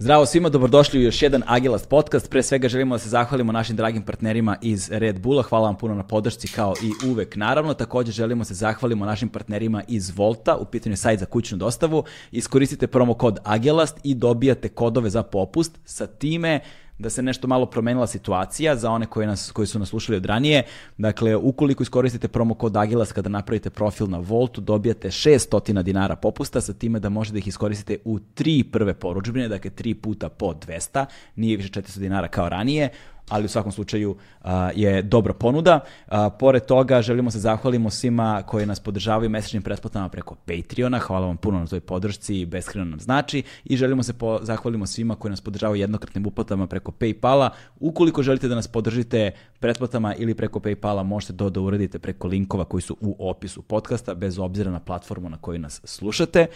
Zdravo svima, dobrodošli u još jedan Agilast podcast. Pre svega želimo da se zahvalimo našim dragim partnerima iz Red Bulla. Hvala vam puno na podršci kao i uvek. Naravno, takođe želimo da se zahvalimo našim partnerima iz Volta, u pitanju sajt za kućnu dostavu. Iskoristite promo kod Agilast i dobijate kodove za popust. Sa time da se nešto malo promenila situacija za one koji, nas, koji su nas slušali od ranije. Dakle, ukoliko iskoristite promo kod Agilas kada napravite profil na Voltu, dobijate 600 dinara popusta sa time da možete da ih iskoristite u tri prve poručbine, dakle tri puta po 200, nije više 400 dinara kao ranije ali u svakom slučaju a, je dobra ponuda. A, pored toga želimo se zahvalimo svima koji nas podržavaju mesečnim pretplatama preko Patreona. Hvala vam puno na toj podršci, beskreno nam znači. I želimo se po, zahvalimo svima koji nas podržavaju jednokratnim uplatama preko Paypala. Ukoliko želite da nas podržite pretplatama ili preko Paypala, možete to da uradite preko linkova koji su u opisu podcasta, bez obzira na platformu na kojoj nas slušate.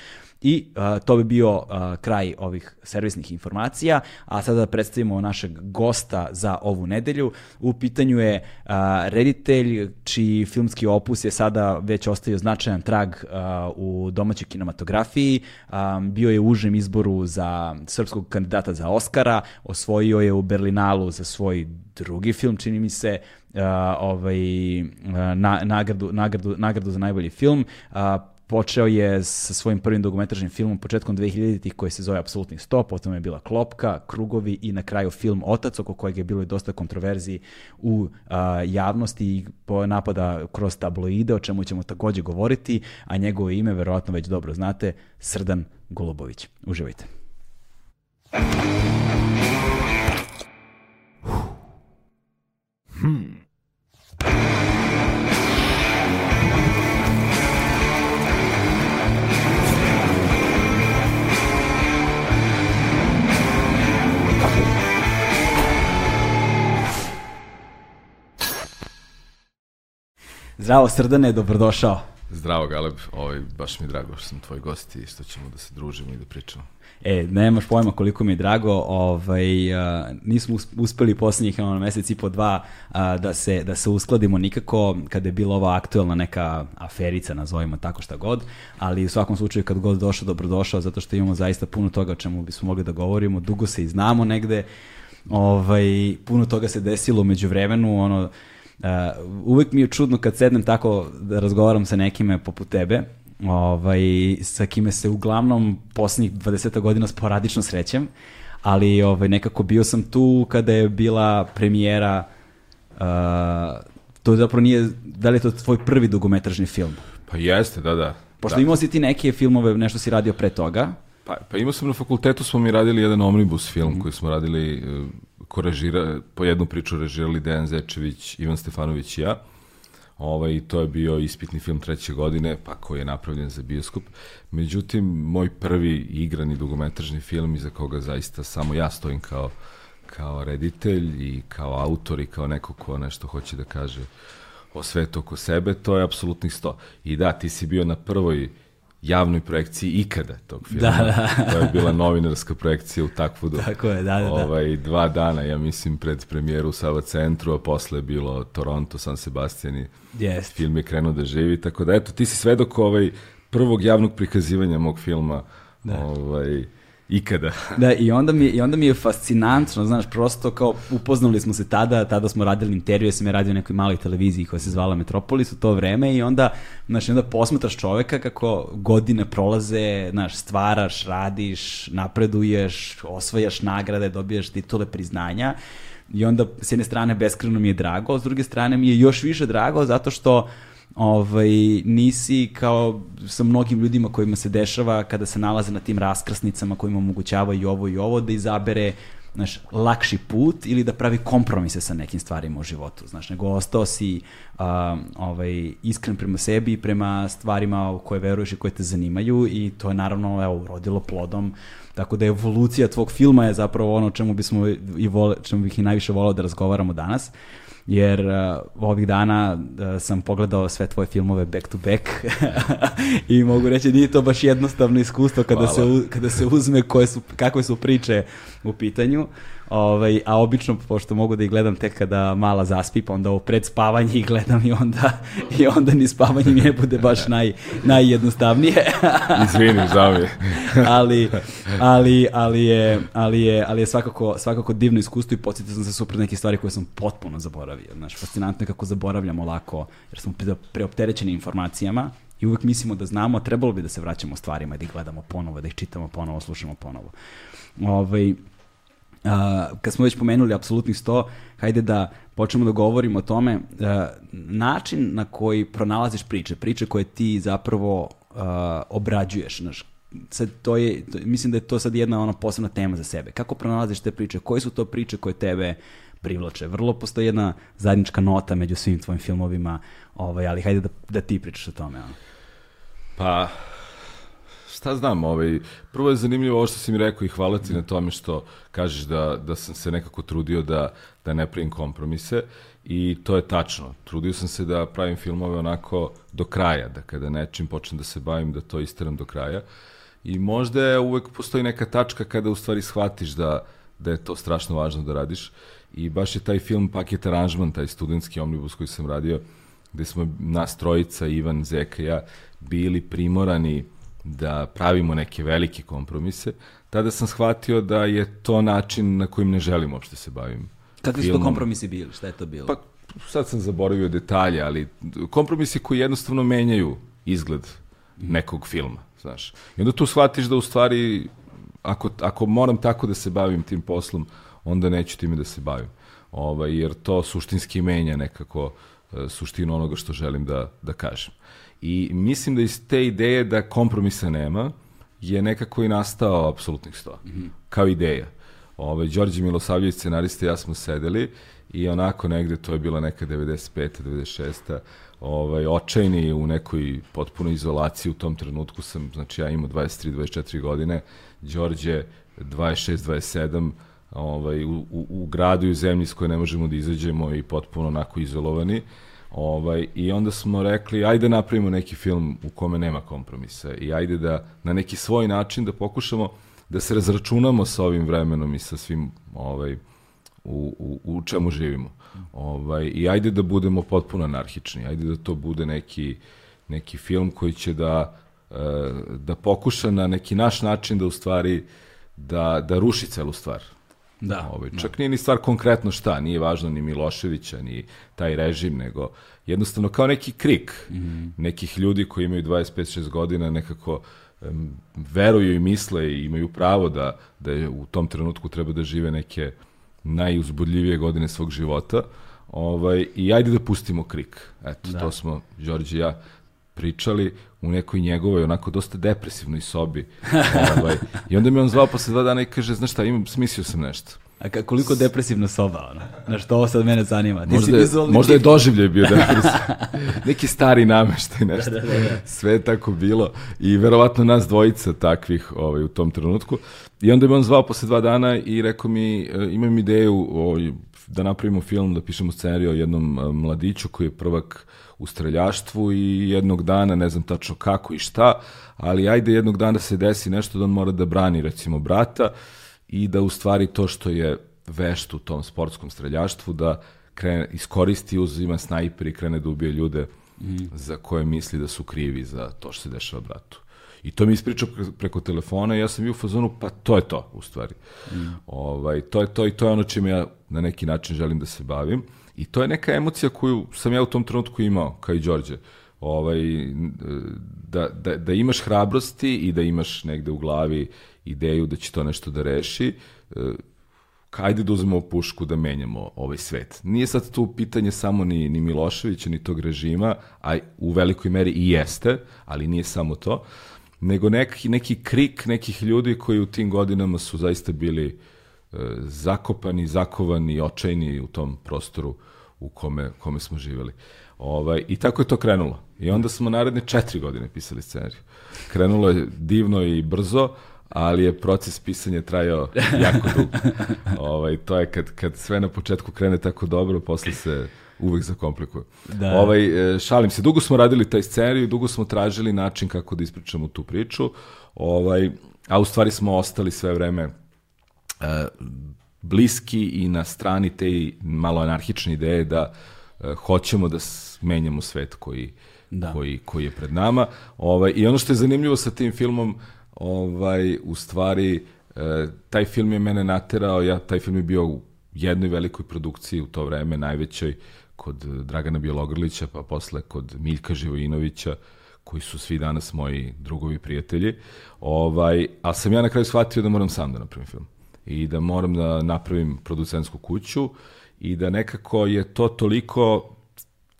I a, to bi bio a, kraj ovih servisnih informacija. A sada da predstavimo našeg gosta za ovu nedelju. U pitanju je a, reditelj čiji filmski opus je sada već ostavio značajan trag a, u domaćoj kinematografiji. A, bio je u užem izboru za srpskog kandidata za Oscara, osvojio je u Berlinalu za svoj drugi film, čini mi se, uh, ovaj, na, nagradu, nagradu, nagradu za najbolji film. Uh, počeo je sa svojim prvim dokumentarnim filmom početkom 2000-ih koji se zove Apsolutni 100, potom je bila Klopka, Krugovi i na kraju film Otac, oko kojeg je bilo i dosta kontroverziji u a, javnosti i napada kroz tabloide, o čemu ćemo takođe govoriti, a njegovo ime verovatno već dobro znate, Srdan Golubović. Uživajte. Hmm. Zdravo Srdane, dobrodošao. Zdravo Galeb, ovaj, baš mi je drago što sam tvoj gost i što ćemo da se družimo i da pričamo. E, nemaš pojma koliko mi je drago, ovaj, uh, nismo uspeli poslednjih ono, mesec i po dva uh, da, se, da se uskladimo nikako kada je bila ova aktuelna neka aferica, nazovimo tako šta god, ali u svakom slučaju kad god došao, dobrodošao, zato što imamo zaista puno toga o čemu bismo mogli da govorimo, dugo se i znamo negde, ovaj, puno toga se desilo među vremenu, ono, uvek mi je čudno kad sednem tako da razgovaram sa nekime poput tebe, ovaj, sa kime se uglavnom poslednjih 20 godina sporadično srećem, ali ovaj, nekako bio sam tu kada je bila premijera uh, to zapravo nije, da li je to tvoj prvi dugometražni film? Pa jeste, da, da. Pošto da. imao si ti neke filmove, nešto si radio pre toga? Pa, pa imao sam na fakultetu, smo mi radili jedan omnibus film mm. koji smo radili uh, ko režira, po jednu priču režirali Dejan Zečević, Ivan Stefanović i ja. Ovaj, to je bio ispitni film treće godine, pa koji je napravljen za bioskop. Međutim, moj prvi igrani dugometražni film iza koga zaista samo ja stojim kao, kao reditelj i kao autor i kao neko ko nešto hoće da kaže o svetu oko sebe, to je apsolutnih sto. I da, ti si bio na prvoj javnoj projekciji ikada tog filma. Da, da. to je bila novinarska projekcija u Takvudu. Tako je, da, da, da. Ovaj, dva dana, ja mislim, pred premijeru u Sava centru, a posle je bilo Toronto, San Sebastian i yes. film je krenuo da živi. Tako da, eto, ti si svedok ovaj prvog javnog prikazivanja mog filma. Da. Ovaj, ikada. da, i onda, mi, i onda mi je fascinantno, znaš, prosto kao upoznali smo se tada, tada smo radili intervju, ja sam je radio nekoj maloj televiziji koja se zvala Metropolis u to vreme i onda, znaš, onda posmetraš čoveka kako godine prolaze, znaš, stvaraš, radiš, napreduješ, osvajaš nagrade, dobijaš titule priznanja i onda s jedne strane beskreno mi je drago, s druge strane mi je još više drago zato što uh, ovaj, nisi kao sa mnogim ljudima kojima se dešava kada se nalaze na tim raskrsnicama kojima omogućava i ovo i ovo da izabere znaš, lakši put ili da pravi kompromise sa nekim stvarima u životu, znaš, nego ostao si uh, ovaj, iskren prema sebi i prema stvarima u koje veruješ i koje te zanimaju i to je naravno evo, urodilo plodom, tako da evolucija tvog filma je zapravo ono čemu bismo i vole, čemu bih i najviše volao da razgovaramo danas. Jer uh, ovih dana uh, sam pogledao sve tvoje filmove back to back i mogu reći nije to baš jednostavno iskustvo kada, se, u, kada se uzme koje su, kakve su priče u pitanju. Ovaj, a obično, pošto mogu da ih gledam tek kada mala zaspi, pa onda ovo pred spavanje ih gledam i onda, i onda ni spavanje mi ne bude baš naj, najjednostavnije. Izvini, žao mi ali, ali, ali, je, ali, je, ali je svakako, svakako divno iskustvo i podsjetio sam se super neke stvari koje sam potpuno zaboravio. Znaš, fascinantno je kako zaboravljamo lako, jer smo preopterećeni informacijama i uvek mislimo da znamo, trebalo bi da se vraćamo stvarima i da ih gledamo ponovo, da ih čitamo ponovo, slušamo ponovo. Ovaj, Uh, kad smo već pomenuli apsolutnih 100, hajde da počnemo da govorimo o tome uh, način na koji pronalaziš priče, priče koje ti zapravo uh, obrađuješ, znaš, sad to je, to, mislim da je to sad jedna ona posebna tema za sebe. Kako pronalaziš te priče? Koje su to priče koje tebe privlače? Vrlo postoji jedna zajednička nota među svim tvojim filmovima, ovaj, ali hajde da, da ti pričaš o tome. Ono. Pa, šta znam, ovaj, prvo je zanimljivo ovo što si mi rekao i hvala ti na tome što kažeš da, da sam se nekako trudio da, da ne pravim kompromise i to je tačno. Trudio sam se da pravim filmove onako do kraja, da kada nečim počnem da se bavim, da to isteram do kraja. I možda je uvek postoji neka tačka kada u stvari shvatiš da, da je to strašno važno da radiš. I baš je taj film Paket aranžman, taj studentski omnibus koji sam radio, gde smo nas trojica, Ivan, Zeka i ja, bili primorani da pravimo neke velike kompromise, tada sam shvatio da je to način na kojim ne želim uopšte se bavim. Kakvi su to kompromisi bili? Šta je to bilo? Pa, sad sam zaboravio detalje, ali kompromisi koji jednostavno menjaju izgled nekog filma, znaš. I onda tu shvatiš da u stvari, ako, ako moram tako da se bavim tim poslom, onda neću time da se bavim. Ovaj, jer to suštinski menja nekako e, suštinu onoga što želim da, da kažem. I mislim da iz te ideje da kompromisa nema je nekako i nastao apsolutnih sto. Mm -hmm. Kao ideja. Ove, Đorđe Milosavljević, scenariste, ja smo sedeli i onako negde, to je bila neka 95. 96. Ovaj, očajni u nekoj potpunoj izolaciji u tom trenutku sam, znači ja imao 23, 24 godine, Đorđe 26, 27, ovaj, u, u, u gradu i u zemlji s koje ne možemo da izađemo i potpuno onako izolovani. Ovaj, I onda smo rekli, ajde napravimo neki film u kome nema kompromisa i ajde da na neki svoj način da pokušamo da se razračunamo sa ovim vremenom i sa svim ovaj, u, u, u čemu živimo. Ovaj, I ajde da budemo potpuno anarhični, ajde da to bude neki, neki film koji će da, eh, da pokuša na neki naš način da u stvari da, da ruši celu stvar. Da. Ovaj, čak da. nije ni stvar konkretno šta, nije važno ni Miloševića, ni taj režim, nego jednostavno kao neki krik mm -hmm. nekih ljudi koji imaju 25-6 godina nekako um, veruju i misle i imaju pravo da, da je u tom trenutku treba da žive neke najuzbudljivije godine svog života. Ovaj, I ajde da pustimo krik. Eto, da. to smo, Đorđe i ja, pričali u nekoj njegovoj onako dosta depresivnoj sobi. ovaj. I onda mi on zvao posle dva dana i kaže, znaš šta, imam, smislio sam nešto. A ka, koliko depresivna soba, ona? Znaš, to ovo sad mene zanima. Ti možda, je, možda je doživljaj bio depresiv. Neki stari nameštaj, nešto. Da, da, da, da. Sve je tako bilo. I verovatno nas dvojica takvih ovaj, u tom trenutku. I onda mi on zvao posle dva dana i rekao mi, e, imam ideju o, da napravimo film, da pišemo scenariju o jednom e, mladiću koji je prvak u streljaštvu i jednog dana, ne znam tačno kako i šta, ali ajde jednog dana se desi nešto da on mora da brani recimo brata i da u stvari to što je vešt u tom sportskom streljaštvu da krene, iskoristi, uzima snajper i krene da ubije ljude mm. za koje misli da su krivi za to što se dešava bratu. I to mi ispričao preko telefona i ja sam bio u fazonu, pa to je to, u stvari. Mm. Ovaj, to je to i to je ono čime ja na neki način želim da se bavim. I to je neka emocija koju sam ja u tom trenutku imao, kao i Đorđe. Ovaj, da, da, da imaš hrabrosti i da imaš negde u glavi ideju da će to nešto da reši, kajde da uzmemo pušku da menjamo ovaj svet. Nije sad tu pitanje samo ni, ni Miloševića, ni tog režima, a u velikoj meri i jeste, ali nije samo to, nego neki, neki krik nekih ljudi koji u tim godinama su zaista bili uh, zakopani, zakovani, očajni u tom prostoru u kome, kome smo živeli. Ovaj, I tako je to krenulo. I onda smo naredne četiri godine pisali scenariju. Krenulo je divno i brzo, ali je proces pisanja trajao jako dugo. ovaj, to je kad, kad sve na početku krene tako dobro, posle se uvek zakomplikuje. Da. Ovaj, e, šalim se, dugo smo radili taj scenarij, dugo smo tražili način kako da ispričamo tu priču, ovaj, a u stvari smo ostali sve vreme bliski i na strani te malo anarhične ideje da e, hoćemo da menjamo svet koji, Da. koji, koji je pred nama. Ovaj, I ono što je zanimljivo sa tim filmom, ovaj, u stvari, e, taj film je mene naterao, ja, taj film je bio u jednoj velikoj produkciji u to vreme, najvećoj, kod Dragana Bjelogrlića, pa posle kod Miljka Živojinovića, koji su svi danas moji drugovi prijatelji. Ovaj, ali sam ja na kraju shvatio da moram sam da napravim film. I da moram da napravim producentsku kuću i da nekako je to toliko,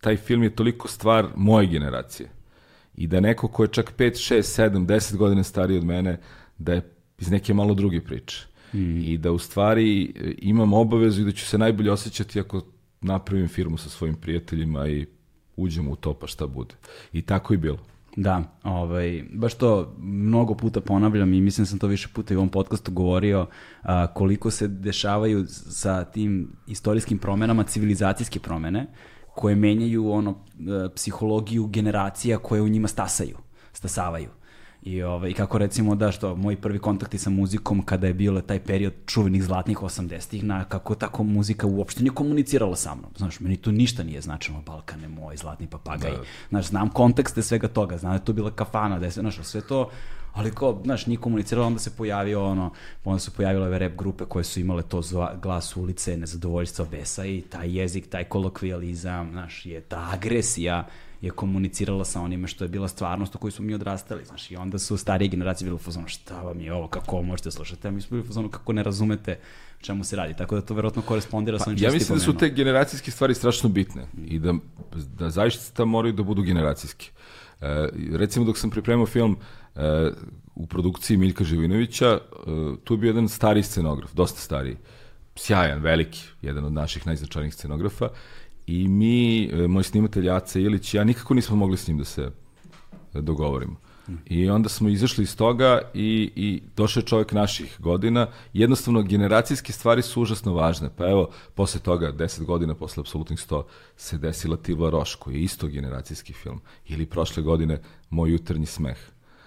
taj film je toliko stvar moje generacije. I da neko ko je čak 5, 6, 7, 10 godina stariji od mene, da je iz neke malo druge priče. Mm. I da u stvari e, imam obavezu i da ću se najbolje osjećati ako napravim firmu sa svojim prijateljima i uđemo u to pa šta bude. I tako i bilo. Da, ovaj, baš to mnogo puta ponavljam i mislim da sam to više puta i u ovom podcastu govorio a, koliko se dešavaju sa tim istorijskim promenama civilizacijske promene koje menjaju ono e, psihologiju generacija koje u njima stasaju, stasavaju. I, ovaj, I kako recimo da što moji prvi kontakti sa muzikom kada je bilo taj period čuvenih zlatnih 80-ih na kako tako muzika uopšte nije komunicirala sa mnom. Znaš, meni to ništa nije značilo, Balkane moj, zlatni papagaj. Da. Znaš, znam kontekste svega toga, znam da je to bila kafana, da je sve, znaš, sve to ali kao, znaš, nije komuniciralo, onda se pojavio ono, onda su pojavile ove rap grupe koje su imale to zva, glas ulice, nezadovoljstva besa i taj jezik, taj kolokvijalizam, znaš, je ta agresija je komunicirala sa onime što je bila stvarnost u kojoj smo mi odrastali, znaš, i onda su starije generacije bile u fazonu, šta vam je ovo, kako ovo možete slušati, a mi smo bili u fazonu kako ne razumete čemu se radi, tako da to verovatno korespondira Pa, sa onim ja što si mislim da su te generacijske stvari strašno bitne i da, da zaista moraju da budu generacijski. E, recimo dok sam pripremao film e, u produkciji Miljka Živinovića, e, tu je bio jedan stari scenograf, dosta stariji, sjajan, veliki, jedan od naših najznačajnijih scenografa i mi, e, moj snimatelj Aca Ilić ja nikako nismo mogli s njim da se dogovorimo. I onda smo izašli iz toga i, i došao je čovjek naših godina. Jednostavno, generacijske stvari su užasno važne. Pa evo, posle toga, deset godina posle Apsolutnih 100, se desila Tivla Roš, koji je isto generacijski film. Ili prošle godine Moj jutarnji smeh.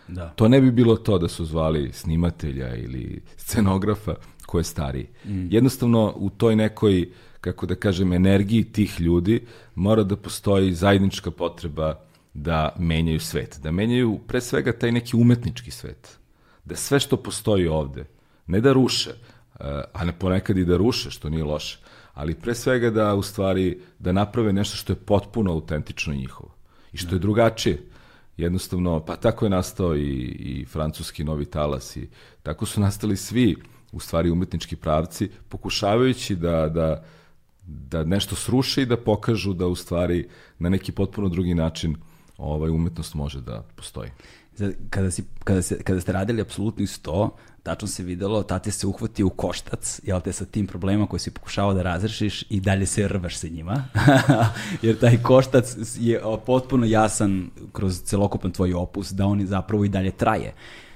Da. To ne bi bilo to da su zvali snimatelja ili scenografa ko je stariji. Mm. Jednostavno, u toj nekoj, kako da kažem, energiji tih ljudi mora da postoji zajednička potreba da menjaju svet, da menjaju pre svega taj neki umetnički svet. Da sve što postoji ovde, ne da ruše, eh, a ne ponekad i da ruše, što nije loše, ali pre svega da u stvari da naprave nešto što je potpuno autentično njihovo i što je drugačije. Jednostavno, pa tako je nastao i, i francuski novi talas i tako su nastali svi u stvari umetnički pravci, pokušavajući da, da, da nešto sruše i da pokažu da u stvari na neki potpuno drugi način ovaj umetnost može da postoji. Kada, si, kada, se, kada ste radili apsolutni 100, tačno se videlo, tate se uhvati u koštac, jel te, sa tim problemima koje si pokušavao da razrešiš i dalje se rvaš sa njima. Jer taj koštac je potpuno jasan kroz celokupan tvoj opus, da on zapravo i dalje traje.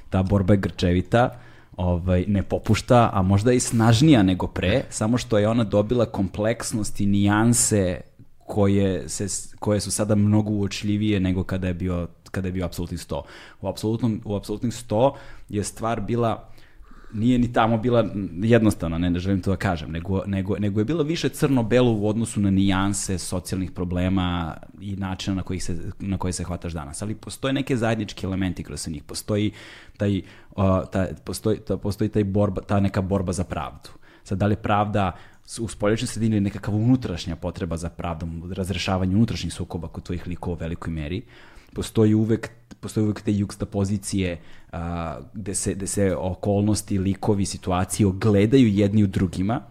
Ta borba je grčevita, ovaj, ne popušta, a možda i snažnija nego pre, samo što je ona dobila kompleksnost i nijanse koje, se, koje su sada mnogo uočljivije nego kada je bio, kada je bio apsolutni 100. U, apsolutnom, u apsolutnih 100 je stvar bila nije ni tamo bila jednostavna, ne, ne želim to da kažem, nego, nego, nego je bila više crno-belo u odnosu na nijanse socijalnih problema i načina na koji se, na koji se hvataš danas. Ali postoje neke zajednički elementi kroz njih. Postoji taj, uh, ta, postoji, ta, postoji taj borba, ta neka borba za pravdu. Sad, da li je pravda u spoljačnoj sredini ili nekakva unutrašnja potreba za pravdom, razrešavanje unutrašnjih sukoba kod tvojih likova u velikoj meri, postoji uvek postoji uvek te juksta pozicije a, gde, se, gde se okolnosti, likovi, situacije ogledaju jedni u drugima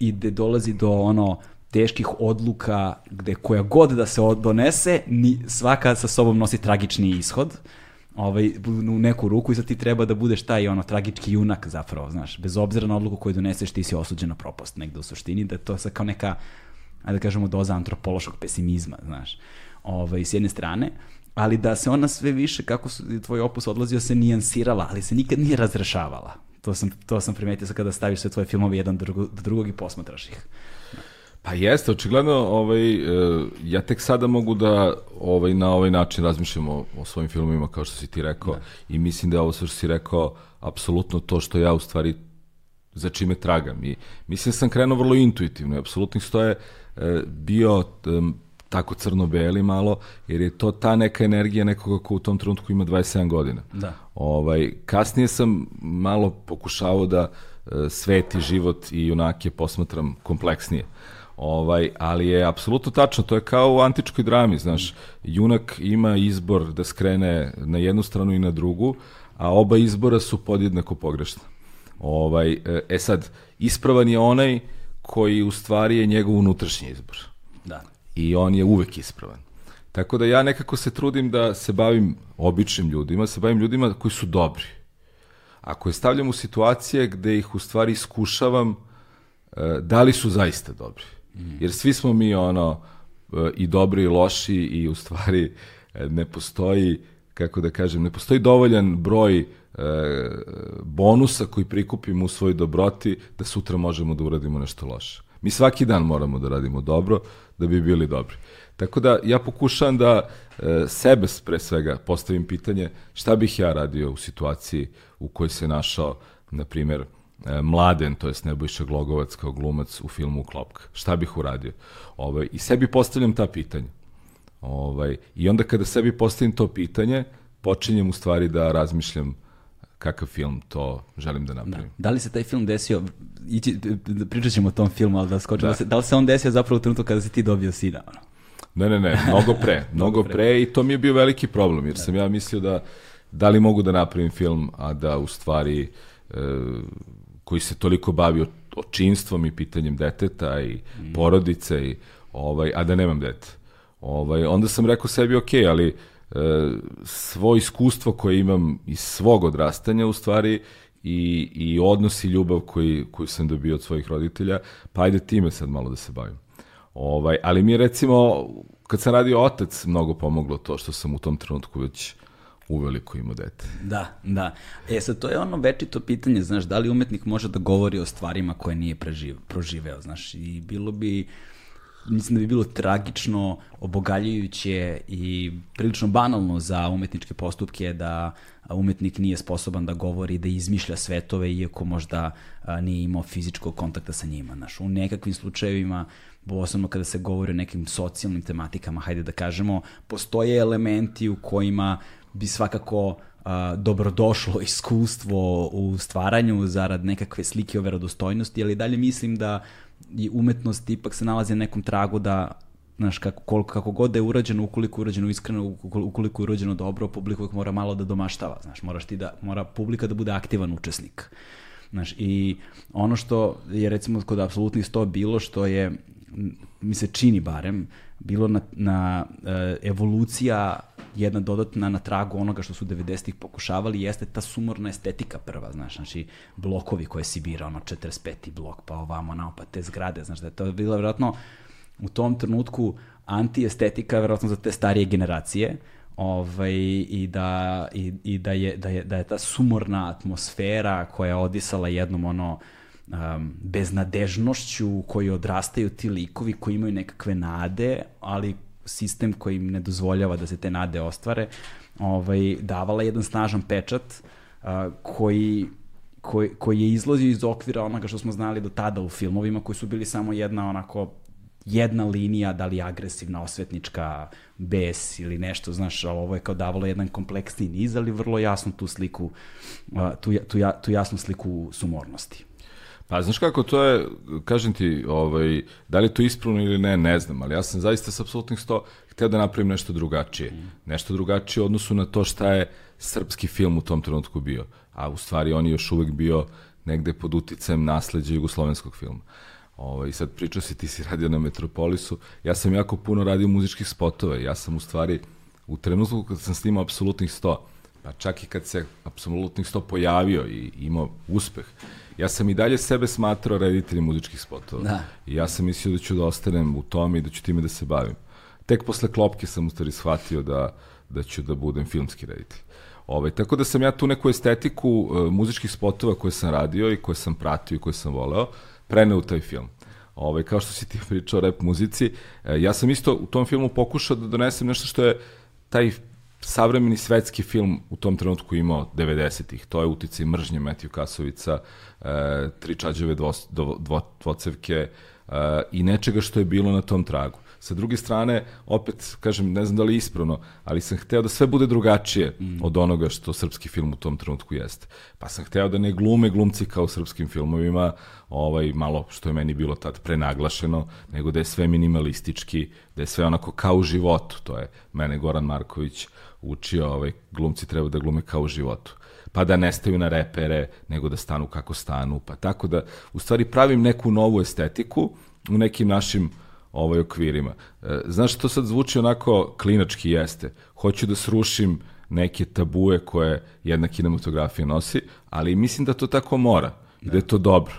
i gde dolazi do ono teških odluka gde koja god da se donese, ni, svaka sa sobom nosi tragični ishod ovaj, u neku ruku i sad ti treba da budeš taj ono tragički junak zapravo, znaš, bez obzira na odluku koju doneseš ti si osuđen na propast negde u suštini, da to sad kao neka ajde da kažemo doza antropološkog pesimizma, znaš, ovaj, s jedne strane, ali da se ona sve više, kako su, tvoj opus odlazio, se nijansirala, ali se nikad nije razrešavala. To sam, to sam primetio sad kada staviš sve tvoje filmove jedan do drugog, do drugog i posmatraš ih. Pa jeste, očigledno, ovaj, e, ja tek sada mogu da ovaj, na ovaj način razmišljam o, o svojim filmovima, kao što si ti rekao, da. i mislim da je ovo sve što si rekao, apsolutno to što ja u stvari za čime tragam. I mislim da sam krenuo vrlo intuitivno, apsolutno što je e, bio tako crno-beli malo, jer je to ta neka energija nekoga ko u tom trenutku ima 27 godina. Da. Ovaj, kasnije sam malo pokušavao da e, svet i život i junake posmatram kompleksnije. Ovaj, ali je apsolutno tačno, to je kao u antičkoj drami, znaš, junak ima izbor da skrene na jednu stranu i na drugu, a oba izbora su podjednako pogrešna. Ovaj, e, e sad, ispravan je onaj koji u stvari je njegov unutrašnji izbor. Da. I on je uvek ispravan. Tako da ja nekako se trudim da se bavim običnim ljudima, se bavim ljudima koji su dobri. Ako je stavljam u situacije gde ih u stvari iskušavam e, da li su zaista dobri. Jer svi smo mi ono e, i dobri i loši i u stvari e, ne postoji kako da kažem, ne postoji dovoljan broj bonusa koji prikupimo u svojoj dobroti da sutra možemo da uradimo nešto loše. Mi svaki dan moramo da radimo dobro da bi bili dobri. Tako da ja pokušavam da e, sebe pre svega postavim pitanje šta bih ja radio u situaciji u kojoj se našao, na primjer, e, Mladen, to jest Nebojša Glogovac kao glumac u filmu Klopka. Šta bih uradio? Ovaj, I sebi postavljam ta pitanja. Ovaj, I onda kada sebi postavim to pitanje, počinjem u stvari da razmišljam kakav film to želim da napravim. Da. da li se taj film desio, ići, pričat ćemo o tom filmu, ali da skočimo, da. da. da li se on desio zapravo u trenutku kada si ti dobio sina? Ono? Ne, ne, ne, mnogo pre, mnogo pre. pre i to mi je bio veliki problem, jer da. sam ja mislio da da li mogu da napravim film, a da u stvari e, koji se toliko bavi očinstvom i pitanjem deteta i mm. porodice, i, ovaj, a da nemam dete. Ovaj, onda sam rekao sebi, ok, ali e, svo iskustvo koje imam iz svog odrastanja u stvari i, i odnos i ljubav koji, koju sam dobio od svojih roditelja, pa ajde time sad malo da se bavim. Ovaj, ali mi je recimo, kad sam radio otac, mnogo pomoglo to što sam u tom trenutku već uveliko imao dete. Da, da. E sad, to je ono večito pitanje, znaš, da li umetnik može da govori o stvarima koje nije preživ, proživeo, znaš, i bilo bi mislim da bi bilo tragično, obogaljujuće i prilično banalno za umetničke postupke da umetnik nije sposoban da govori, da izmišlja svetove, iako možda nije imao fizičkog kontakta sa njima. Znaš, u nekakvim slučajevima posebno kada se govori o nekim socijalnim tematikama, hajde da kažemo, postoje elementi u kojima bi svakako a, dobrodošlo iskustvo u stvaranju zarad nekakve slike o verodostojnosti, ali dalje mislim da i umetnost ipak se nalazi na nekom tragu da znaš, kako, koliko, kako god da je urađeno, ukoliko je urađeno iskreno, ukoliko je urađeno dobro, publika uvijek mora malo da domaštava, znaš, moraš ti da, mora publika da bude aktivan učesnik. Znaš, i ono što je recimo kod apsolutnih sto bilo što je, mi se čini barem, bilo na, na uh, evolucija jedna dodatna na tragu onoga što su 90-ih pokušavali jeste ta sumorna estetika prva, znaš, znači blokovi koje si bira, ono 45. blok, pa ovamo, nao, pa te zgrade, znaš, da je to bilo vjerojatno u tom trenutku antiestetika vjerojatno za te starije generacije, ovaj, i, da, i, i da, je, da, je, da je ta sumorna atmosfera koja je odisala jednom ono um, beznadežnošću u kojoj odrastaju ti likovi koji imaju nekakve nade, ali sistem koji im ne dozvoljava da se te nade ostvare, ovaj, davala jedan snažan pečat uh, koji koji, koji je izlazio iz okvira onoga što smo znali do tada u filmovima, koji su bili samo jedna onako jedna linija, da li agresivna, osvetnička, bes ili nešto, znaš, ali ovo je kao davalo jedan kompleksni niz, ali vrlo jasno tu sliku, tu, tu, tu jasnu sliku sumornosti. Pa znaš kako, to je, kažem ti, ovaj, da li je to ispravno ili ne, ne znam, ali ja sam zaista sa apsolutnih sto hteo da napravim nešto drugačije. Nešto drugačije u odnosu na to šta je srpski film u tom trenutku bio. A u stvari on je još uvek bio negde pod uticajem nasledđa jugoslovenskog filma. Ovaj, sad pričao si, ti si radio na Metropolisu, ja sam jako puno radio muzičkih spotova, ja sam u stvari, u trenutku kad sam snimao apsolutnih 100, pa čak i kad se apsolutnih 100 pojavio i imao uspeh, ja sam i dalje sebe smatrao rediteljem muzičkih spotova. Da. I ja sam mislio da ću da ostanem u tome i da ću time da se bavim. Tek posle klopke sam u stvari shvatio da, da ću da budem filmski reditelj. Ove, ovaj, tako da sam ja tu neku estetiku uh, muzičkih spotova koje sam radio i koje sam pratio i koje sam voleo, preneo u taj film. ovaj, kao što si ti pričao o rap muzici, e, ja sam isto u tom filmu pokušao da donesem nešto što je taj savremeni svetski film u tom trenutku imao 90-ih. To je uticaj mržnje Matthew Kasovica, e, tri čađeve dvo, dvo, dvo, dvocevke e, i nečega što je bilo na tom tragu. Sa druge strane, opet, kažem, ne znam da li je ispravno, ali sam hteo da sve bude drugačije mm. od onoga što srpski film u tom trenutku jeste. Pa sam hteo da ne glume glumci kao u srpskim filmovima, ovaj, malo što je meni bilo tad prenaglašeno, nego da je sve minimalistički, da je sve onako kao u životu. To je mene Goran Marković učio, ovaj, glumci treba da glume kao u životu pa da ne staju na repere, nego da stanu kako stanu, pa tako da, u stvari pravim neku novu estetiku u nekim našim ovaj okvirima. E, znaš, to sad zvuči onako klinački jeste. Hoću da srušim neke tabue koje jedna kinematografija nosi, ali mislim da to tako mora i da je to dobro.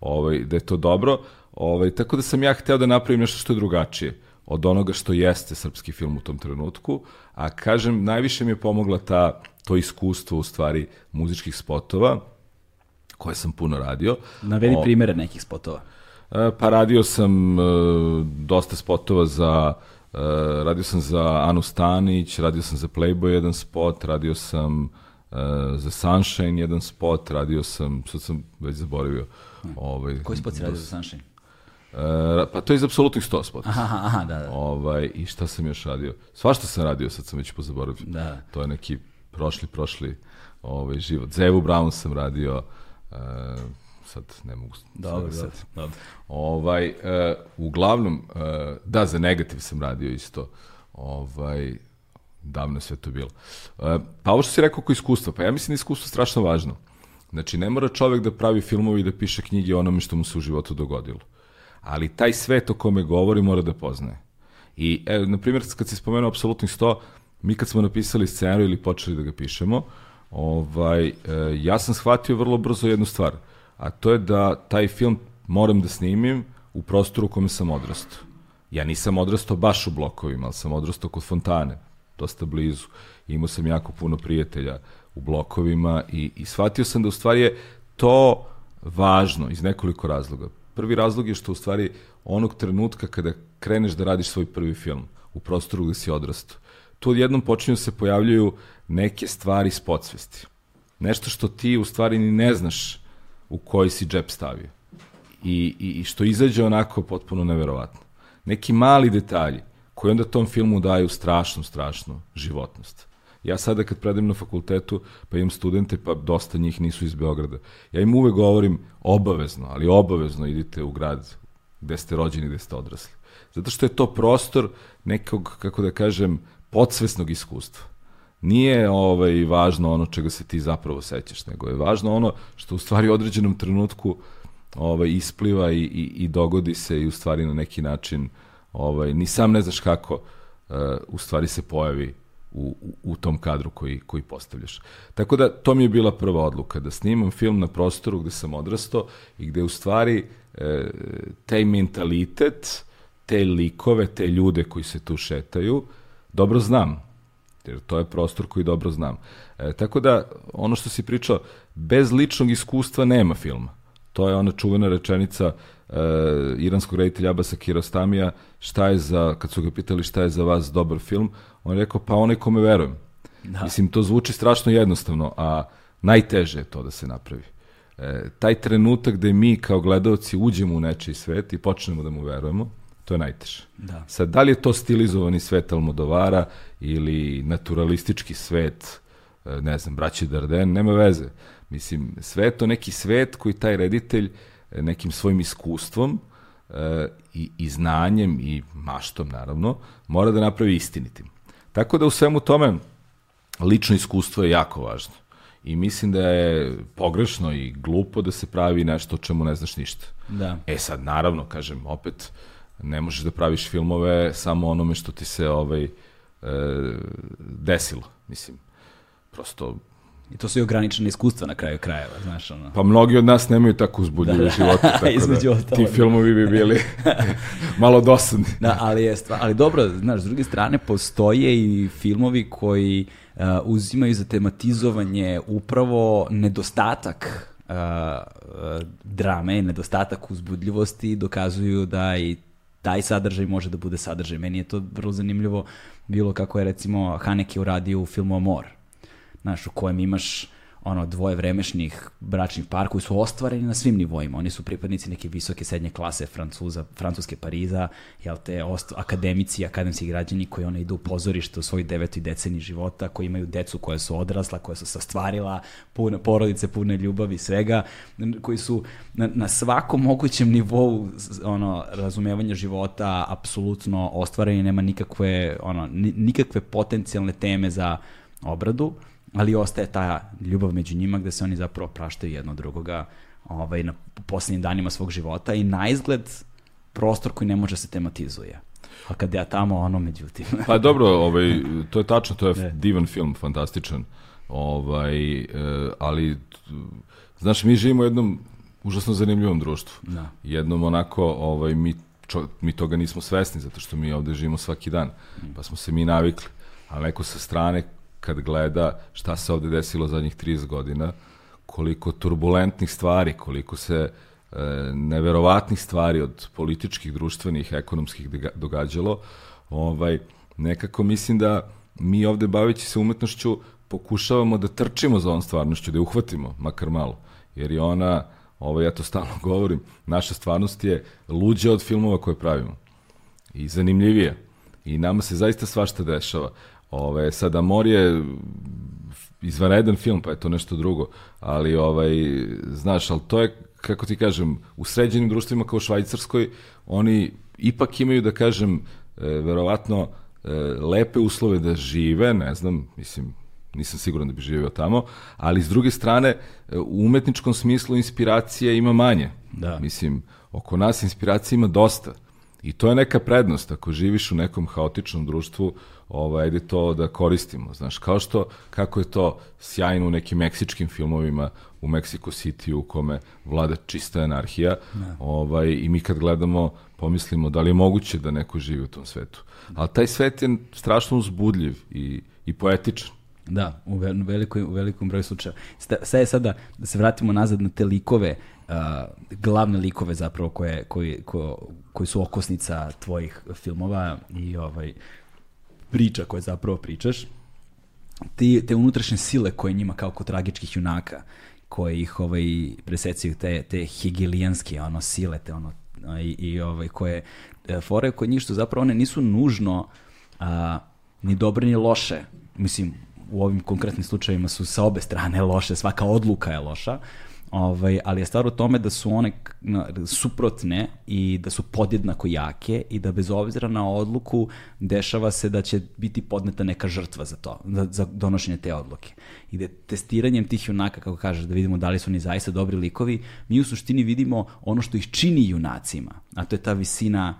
Ovaj, da je to dobro. Ovaj, tako da sam ja hteo da napravim nešto što je drugačije od onoga što jeste srpski film u tom trenutku, a kažem, najviše mi je pomogla ta, to iskustvo u stvari muzičkih spotova, koje sam puno radio. Navedi primere nekih spotova. E, pa radio sam e, dosta spotova za e, radio sam za Anu Stanić, radio sam za Playboy jedan spot, radio sam za Sunshine jedan spot, radio sam, sad sam već zaboravio. Ovaj, Koji spot si radio za Sunshine? Uh, pa to je iz apsolutnih 100 spot. Aha, aha, da, da. Ovaj, I šta sam još radio? Svašta sam radio, sad sam već pozaboravio. Da. To je neki prošli, prošli ovaj, život. Zevu Brown sam radio, uh, sad ne mogu dobro, sad. Dobro. Ovaj, uh, uglavnom, uh, da, za negativ sam radio isto. Ovaj, davno sve to bilo. Uh, pa ovo što si rekao oko iskustva, pa ja mislim da je iskustvo strašno važno. Znači, ne mora čovek da pravi filmovi i da piše knjige o onome što mu se u životu dogodilo. Ali taj svet o kome govori mora da poznaje. I, evo, na primjer, kad si spomenuo apsolutnih 100, mi kad smo napisali scenariju ili počeli da ga pišemo, ovaj, ja sam shvatio vrlo brzo jednu stvar – a to je da taj film moram da snimim u prostoru u kome sam odrastao. Ja nisam odrastao baš u blokovima, ali sam odrastao kod fontane, dosta blizu. Imao sam jako puno prijatelja u blokovima i, i shvatio sam da u stvari je to važno iz nekoliko razloga. Prvi razlog je što u stvari onog trenutka kada kreneš da radiš svoj prvi film u prostoru gde si odrastao, tu odjednom počinju da se pojavljaju neke stvari s podsvesti. Nešto što ti u stvari ni ne znaš u koji si džep stavio. I, i, i što izađe onako potpuno neverovatno. Neki mali detalji koji onda tom filmu daju strašnu, strašnu životnost. Ja sada kad predajem na fakultetu, pa imam studente, pa dosta njih nisu iz Beograda. Ja im uvek govorim obavezno, ali obavezno idite u grad gde ste rođeni, gde ste odrasli. Zato što je to prostor nekog, kako da kažem, podsvesnog iskustva nije ovaj, važno ono čega se ti zapravo sećaš, nego je važno ono što u stvari u određenom trenutku ovaj, ispliva i, i, i dogodi se i u stvari na neki način ovaj, ni sam ne znaš kako uh, u stvari se pojavi u, u, tom kadru koji, koji postavljaš. Tako da to mi je bila prva odluka, da snimam film na prostoru gde sam odrastao i gde u stvari e, taj mentalitet, te likove, te ljude koji se tu šetaju, dobro znam jer to je prostor koji dobro znam. E, tako da, ono što si pričao, bez ličnog iskustva nema filma. To je ona čuvena rečenica e, iranskog reditelja Abasa Kirostamija, šta je za, kad su ga pitali šta je za vas dobar film, on je rekao, pa onaj kome verujem. Da. Mislim, to zvuči strašno jednostavno, a najteže je to da se napravi. E, taj trenutak gde mi kao gledalci uđemo u nečiji svet i počnemo da mu verujemo, To je najteže. Da. Sad, da li je to stilizovani svet Almodovara ili naturalistički svet, e, ne znam, braći Darden, nema veze. Mislim, sve to neki svet koji taj reditelj e, nekim svojim iskustvom e, i, i znanjem i maštom, naravno, mora da napravi istinitim. Tako da u svemu tome lično iskustvo je jako važno. I mislim da je pogrešno i glupo da se pravi nešto o čemu ne znaš ništa. Da. E sad, naravno, kažem, opet, ne možeš da praviš filmove samo onome što ti se ovaj, e, desilo. Mislim, prosto I to su i ograničene iskustva na kraju krajeva, znaš, ono. Pa mnogi od nas nemaju tako uzbudljive da, da. živote, tako da ostalo, ti filmovi bi bili malo dosadni. Da, ali, je stva, ali dobro, znaš, s druge strane, postoje i filmovi koji uh, uzimaju za tematizovanje upravo nedostatak uh, uh, drame, nedostatak uzbudljivosti dokazuju da i taj sadržaj može da bude sadržaj. Meni je to vrlo zanimljivo bilo kako je recimo Haneke uradio u filmu Amor, znaš, u kojem imaš ono dvoje vremešnih bračnih par koji su ostvareni na svim nivoima. Oni su pripadnici neke visoke srednje klase Francuza, Francuske Pariza, jel te, ost, akademici, akademski građani koji one idu u pozorište u svojoj devetoj deceni života, koji imaju decu koja su odrasla, koja su se ostvarila, pune porodice, pune ljubavi, svega, koji su na, na svakom mogućem nivou ono, razumevanja života apsolutno ostvareni, nema nikakve, ono, nikakve potencijalne teme za obradu ali ostaje ta ljubav među njima gde se oni zapravo praštaju jedno drugoga ovaj, na poslednjim danima svog života i na izgled prostor koji ne može se tematizuje. A kad ja tamo, ono, međutim... pa dobro, ovaj, to je tačno, to je ne. divan film, fantastičan. Ovaj, e, ali, znaš, mi živimo u jednom užasno zanimljivom društvu. Da. Jednom onako, ovaj, mi, čo, mi toga nismo svesni, zato što mi ovde živimo svaki dan. Pa smo se mi navikli. A neko sa strane kad gleda šta se ovde desilo zadnjih 30 godina, koliko turbulentnih stvari, koliko se e, neverovatnih stvari od političkih, društvenih, ekonomskih događalo, ovaj, nekako mislim da mi ovde baveći se umetnošću pokušavamo da trčimo za ovom stvarnošću, da je uhvatimo, makar malo, jer je ona, ovo ja to stalno govorim, naša stvarnost je luđa od filmova koje pravimo i zanimljivija i nama se zaista svašta dešava. Ove, sada Amor je izvanredan film, pa je to nešto drugo, ali ovaj, znaš, ali to je, kako ti kažem, u sređenim društvima kao u Švajcarskoj, oni ipak imaju, da kažem, e, verovatno e, lepe uslove da žive, ne znam, mislim, nisam siguran da bi živio tamo, ali s druge strane, e, u umetničkom smislu inspiracija ima manje. Da. Mislim, oko nas inspiracija ima dosta. I to je neka prednost, ako živiš u nekom haotičnom društvu, ovaj, ajde to da koristimo, znaš, kao što, kako je to sjajno u nekim meksičkim filmovima u Mexico City u kome vlada čista anarhija, ne. Da. ovaj, i mi kad gledamo pomislimo da li je moguće da neko živi u tom svetu. Ali taj svet je strašno uzbudljiv i, i poetičan. Da, u, velikoj, u velikom broju slučaja. Sve je sada, da se vratimo nazad na te likove, uh, glavne likove zapravo koje, koji, ko, koji su okosnica tvojih filmova i ovaj, priča koje zapravo pričaš, ti, te unutrašnje sile koje njima kao kod tragičkih junaka, koje ih ovaj, presecaju te, te hegelijanske ono, sile, te ono, i, i ovaj, koje e, fore kod njih što zapravo one nisu nužno a, ni dobre ni loše. Mislim, u ovim konkretnim slučajevima su sa obe strane loše, svaka odluka je loša, Ovaj, ali je stvar u tome da su one suprotne i da su podjednako jake i da bez obzira na odluku dešava se da će biti podneta neka žrtva za to, za, za donošenje te odluke. I da testiranjem tih junaka, kako kažeš, da vidimo da li su oni zaista dobri likovi, mi u suštini vidimo ono što ih čini junacima, a to je ta visina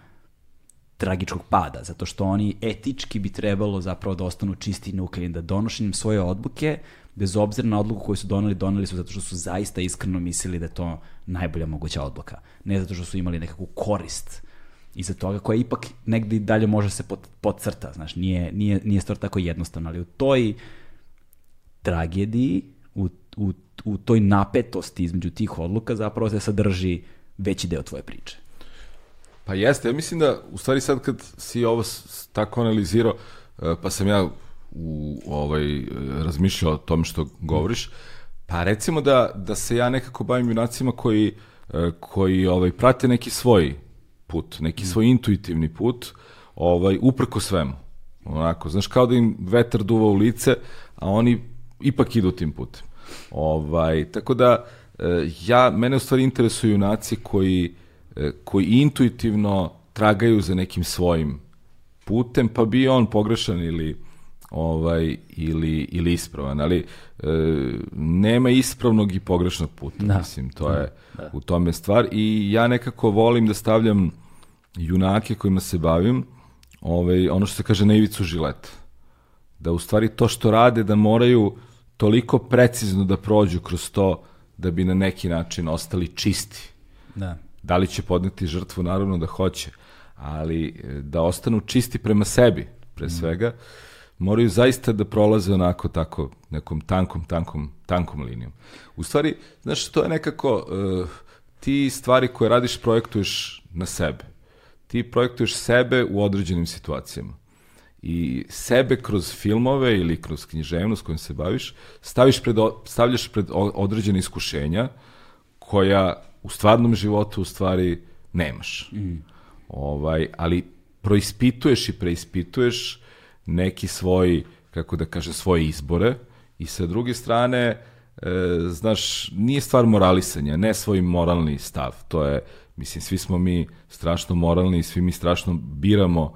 tragičkog pada, zato što oni etički bi trebalo zapravo da ostanu čisti i nukleini, da donošenjem svoje odluke bez obzira na odluku koju su doneli, doneli su zato što su zaista iskreno mislili da je to najbolja moguća odluka. Ne zato što su imali nekakvu korist iza toga, koja ipak negde dalje može se pod, podcrta, znaš, nije, nije, nije stvar tako jednostavna, ali u toj tragediji, u, u, u toj napetosti između tih odluka zapravo se sadrži veći deo tvoje priče. Pa jeste, ja mislim da, u stvari sad kad si ovo tako analizirao, eh, pa sam ja u ovaj razmišljao o tom što govoriš. Pa recimo da da se ja nekako bavim junacima koji e, koji ovaj prate neki svoj put, neki svoj intuitivni put, ovaj uprko svemu. Onako, znaš kao da im vetar duva u lice, a oni ipak idu tim putem. Ovaj tako da e, ja mene u stvari interesuju junaci koji e, koji intuitivno tragaju za nekim svojim putem, pa bio on pogrešan ili ovaj ili ili ispravan, ali e, nema ispravnog i pogrešnog puta, da. mislim, to je da. u tome stvar i ja nekako volim da stavljam junake kojima se bavim, ovaj ono što se kaže na ivicu žileta. Da u stvari to što rade da moraju toliko precizno da prođu kroz to da bi na neki način ostali čisti. Da. Da li će podneti žrtvu? Naravno da hoće, ali e, da ostanu čisti prema sebi, pre mm. svega. moraju zaista da prolaze onako tako nekom tankom, tankom, tankom linijom. U stvari, znaš, to je nekako, uh, ti stvari koje radiš projektuješ na sebe. Ti projektuješ sebe u određenim situacijama. I sebe kroz filmove ili kroz književnost kojim se baviš, staviš pred, stavljaš pred određene iskušenja koja u stvarnom životu u stvari nemaš. Mm. Ovaj, ali proispituješ i preispituješ neki svoj, kako da kaže, svoje izbore i sa druge strane, e, znaš, nije stvar moralisanja, ne svoj moralni stav. To je, mislim, svi smo mi strašno moralni i svi mi strašno biramo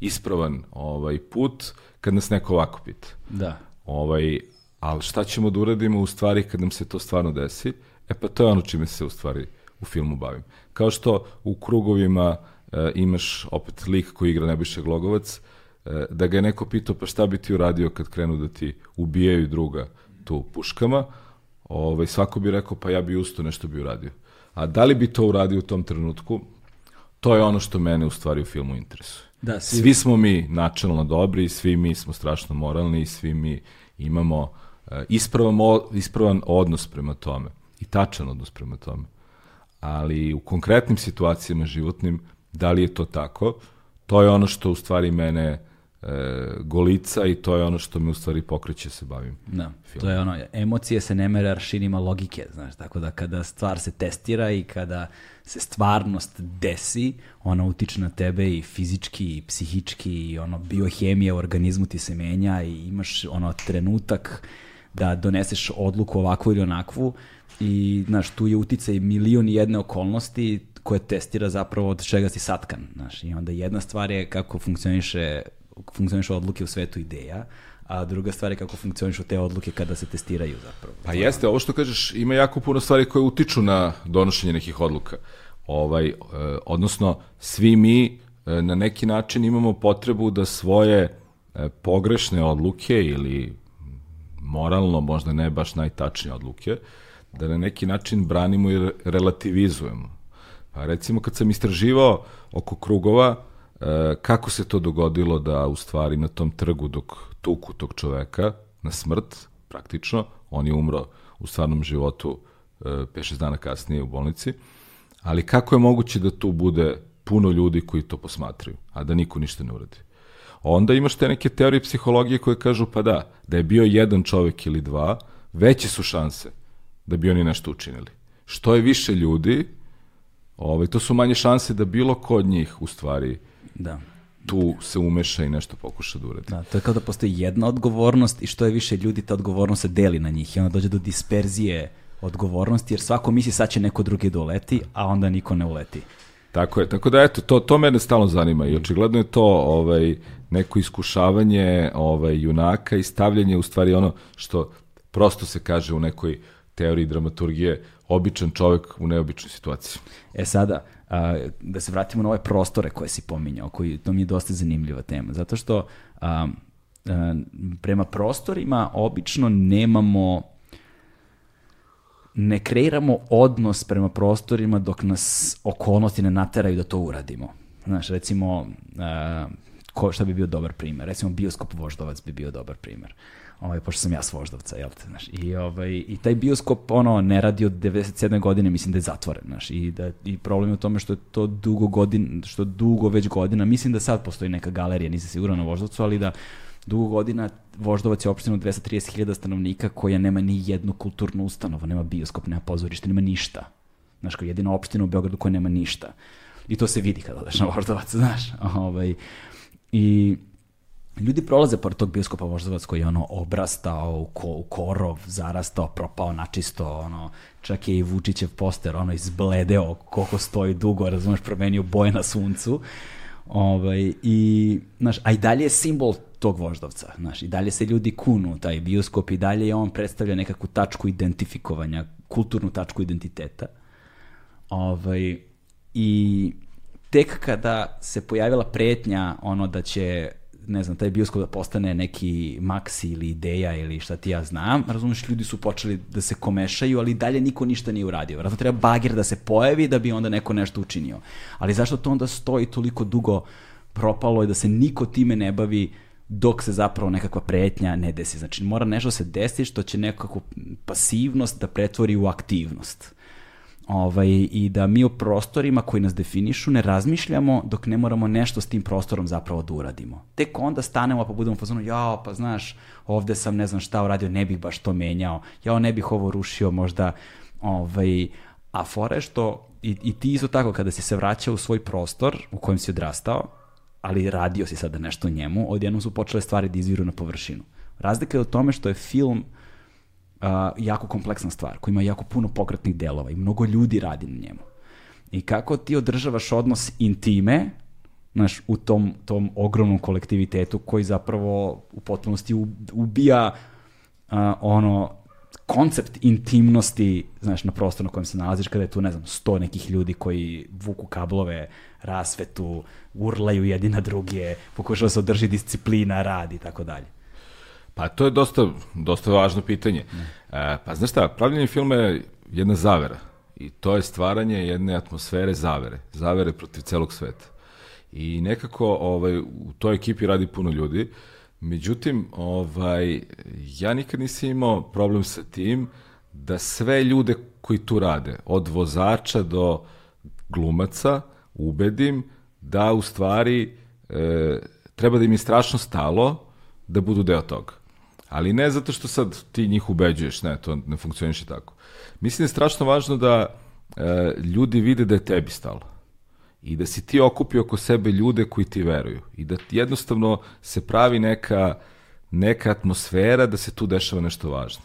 ispravan ovaj put kad nas neko ovako pita. Da. Ovaj, ali šta ćemo da uradimo u stvari kad nam se to stvarno desi? E pa to je ono čime se u stvari u filmu bavim. Kao što u krugovima e, imaš opet lik koji igra Nebojša Glogovac, e, da ga je neko pitao pa šta bi ti uradio kad krenu da ti ubijaju druga tu puškama, ovaj, svako bi rekao pa ja bi usto nešto bi uradio. A da li bi to uradio u tom trenutku, to je ono što mene u stvari u filmu interesuje. Da, svi... svi smo mi načelno dobri, svi mi smo strašno moralni, svi mi imamo uh, ispravan, ispravan odnos prema tome i tačan odnos prema tome. Ali u konkretnim situacijama životnim, da li je to tako, to je ono što u stvari mene e, golica i to je ono što me u stvari pokreće da se bavim. Da, filmom. to je ono, emocije se ne mere aršinima logike, znaš, tako da kada stvar se testira i kada se stvarnost desi, ona utiče na tebe i fizički i psihički i ono biohemija u organizmu ti se menja i imaš ono trenutak da doneseš odluku ovakvu ili onakvu i znaš, tu je uticaj milion i jedne okolnosti koje testira zapravo od čega si satkan, znaš, i onda jedna stvar je kako funkcioniše funkcioniše odluke u svetu ideja, a druga stvar je kako funkcionišu te odluke kada se testiraju zapravo. Pa jeste, ovo što kažeš, ima jako puno stvari koje utiču na donošenje nekih odluka. Ovaj, eh, odnosno, svi mi eh, na neki način imamo potrebu da svoje eh, pogrešne odluke ili moralno, možda ne baš najtačnije odluke, da na neki način branimo i relativizujemo. Pa recimo kad sam istraživao oko krugova, e, kako se to dogodilo da u stvari na tom trgu dok tuku tog čoveka na smrt, praktično, on je umro u stvarnom životu 5-6 e, dana kasnije u bolnici, ali kako je moguće da tu bude puno ljudi koji to posmatraju, a da niko ništa ne uradi? Onda imaš te neke teorije psihologije koje kažu pa da, da je bio jedan čovek ili dva, veće su šanse da bi oni nešto učinili. Što je više ljudi, ovaj, to su manje šanse da bilo ko od njih u stvari da. tu se umeša i nešto pokuša da uradi. Da, to je kao da postoji jedna odgovornost i što je više ljudi, ta odgovornost se deli na njih i onda dođe do disperzije odgovornosti, jer svako misli sad će neko drugi doleti, a onda niko ne uleti. Tako je, tako da eto, to, to mene stalno zanima i očigledno je to ovaj, neko iskušavanje ovaj, junaka i stavljanje u stvari ono što prosto se kaže u nekoj teoriji dramaturgije običan čovek u neobičnoj situaciji. E sada, a, da se vratimo na ove prostore koje si pominjao, koji, to mi je dosta zanimljiva tema, zato što a, a, prema prostorima obično nemamo ne kreiramo odnos prema prostorima dok nas okolnosti ne nateraju da to uradimo. Znaš, recimo, uh, ko, šta bi bio dobar primer? Recimo, bioskop Voždovac bi bio dobar primer. Ovaj, pošto sam ja s Voždovca, jel te, znaš. I, ovaj, I taj bioskop, ono, ne radi od 97. godine, mislim da je zatvoren, znaš. I, da, I problem je u tome što je to dugo godin, što dugo već godina, mislim da sad postoji neka galerija, nisam siguran na Voždovcu, ali da dugo godina Voždovac je opština od 230.000 stanovnika koja nema ni jednu kulturnu ustanovu, nema bioskop, nema pozorište, nema ništa. Znaš, kao jedina opština u Beogradu koja nema ništa. I to se vidi kada odeš na Voždovac, znaš. Ovaj, I ljudi prolaze pored tog bioskopa Voždovac koji je ono obrastao ko, u korov, zarastao, propao načisto, ono, čak je i Vučićev poster ono izbledeo koliko stoji dugo, razumeš, promenio boje na suncu. Ovaj, i, znaš, a i dalje je simbol tog voždovca, znaš, i dalje se ljudi kunu taj bioskop i dalje je on predstavlja nekakvu tačku identifikovanja, kulturnu tačku identiteta. Ovaj, I tek kada se pojavila pretnja ono da će ne znam, taj bioskop da postane neki maksi ili ideja ili šta ti ja znam, razumeš, ljudi su počeli da se komešaju, ali dalje niko ništa nije uradio. Vratno treba bager da se pojavi da bi onda neko nešto učinio. Ali zašto to onda stoji toliko dugo propalo i da se niko time ne bavi dok se zapravo nekakva pretnja ne desi. Znači mora nešto se desiti što će nekakvu pasivnost da pretvori u aktivnost. Ovaj, I da mi o prostorima koji nas definišu ne razmišljamo dok ne moramo nešto s tim prostorom zapravo da uradimo. Tek onda stanemo pa budemo fazonu, jao, pa znaš, ovde sam ne znam šta uradio, ne bih baš to menjao, jao, ne bih ovo rušio, možda, ovaj, a fora je što i, i ti isto tako kada si se vraćao u svoj prostor u kojem si odrastao, ali radio si sada nešto njemu, odjednom su počele stvari da izviru na površinu. Razlika je u tome što je film uh, jako kompleksna stvar, koja ima jako puno pokretnih delova i mnogo ljudi radi na njemu. I kako ti održavaš odnos intime, znaš, u tom, tom ogromnom kolektivitetu koji zapravo u potpunosti ubija uh, ono koncept intimnosti, znaš, na prostoru na kojem se nalaziš, kada je tu, ne znam, sto nekih ljudi koji vuku kablove, rasvetu, urlaju jedni na druge, pokušava se održi disciplina, rad i tako dalje. Pa to je dosta, dosta važno pitanje. E, pa znaš šta, pravljenje filma je jedna zavera. I to je stvaranje jedne atmosfere zavere. Zavere protiv celog sveta. I nekako ovaj, u toj ekipi radi puno ljudi. Međutim, ovaj, ja nikad nisam imao problem sa tim da sve ljude koji tu rade, od vozača do glumaca, ubedim da u stvari e, treba da im je strašno stalo da budu deo toga. Ali ne zato što sad ti njih ubeđuješ, ne, to ne funkcioniše tako. Mislim da je strašno važno da e, ljudi vide da je tebi stalo. I da si ti okupio oko sebe ljude koji ti veruju. I da jednostavno se pravi neka, neka atmosfera da se tu dešava nešto važno.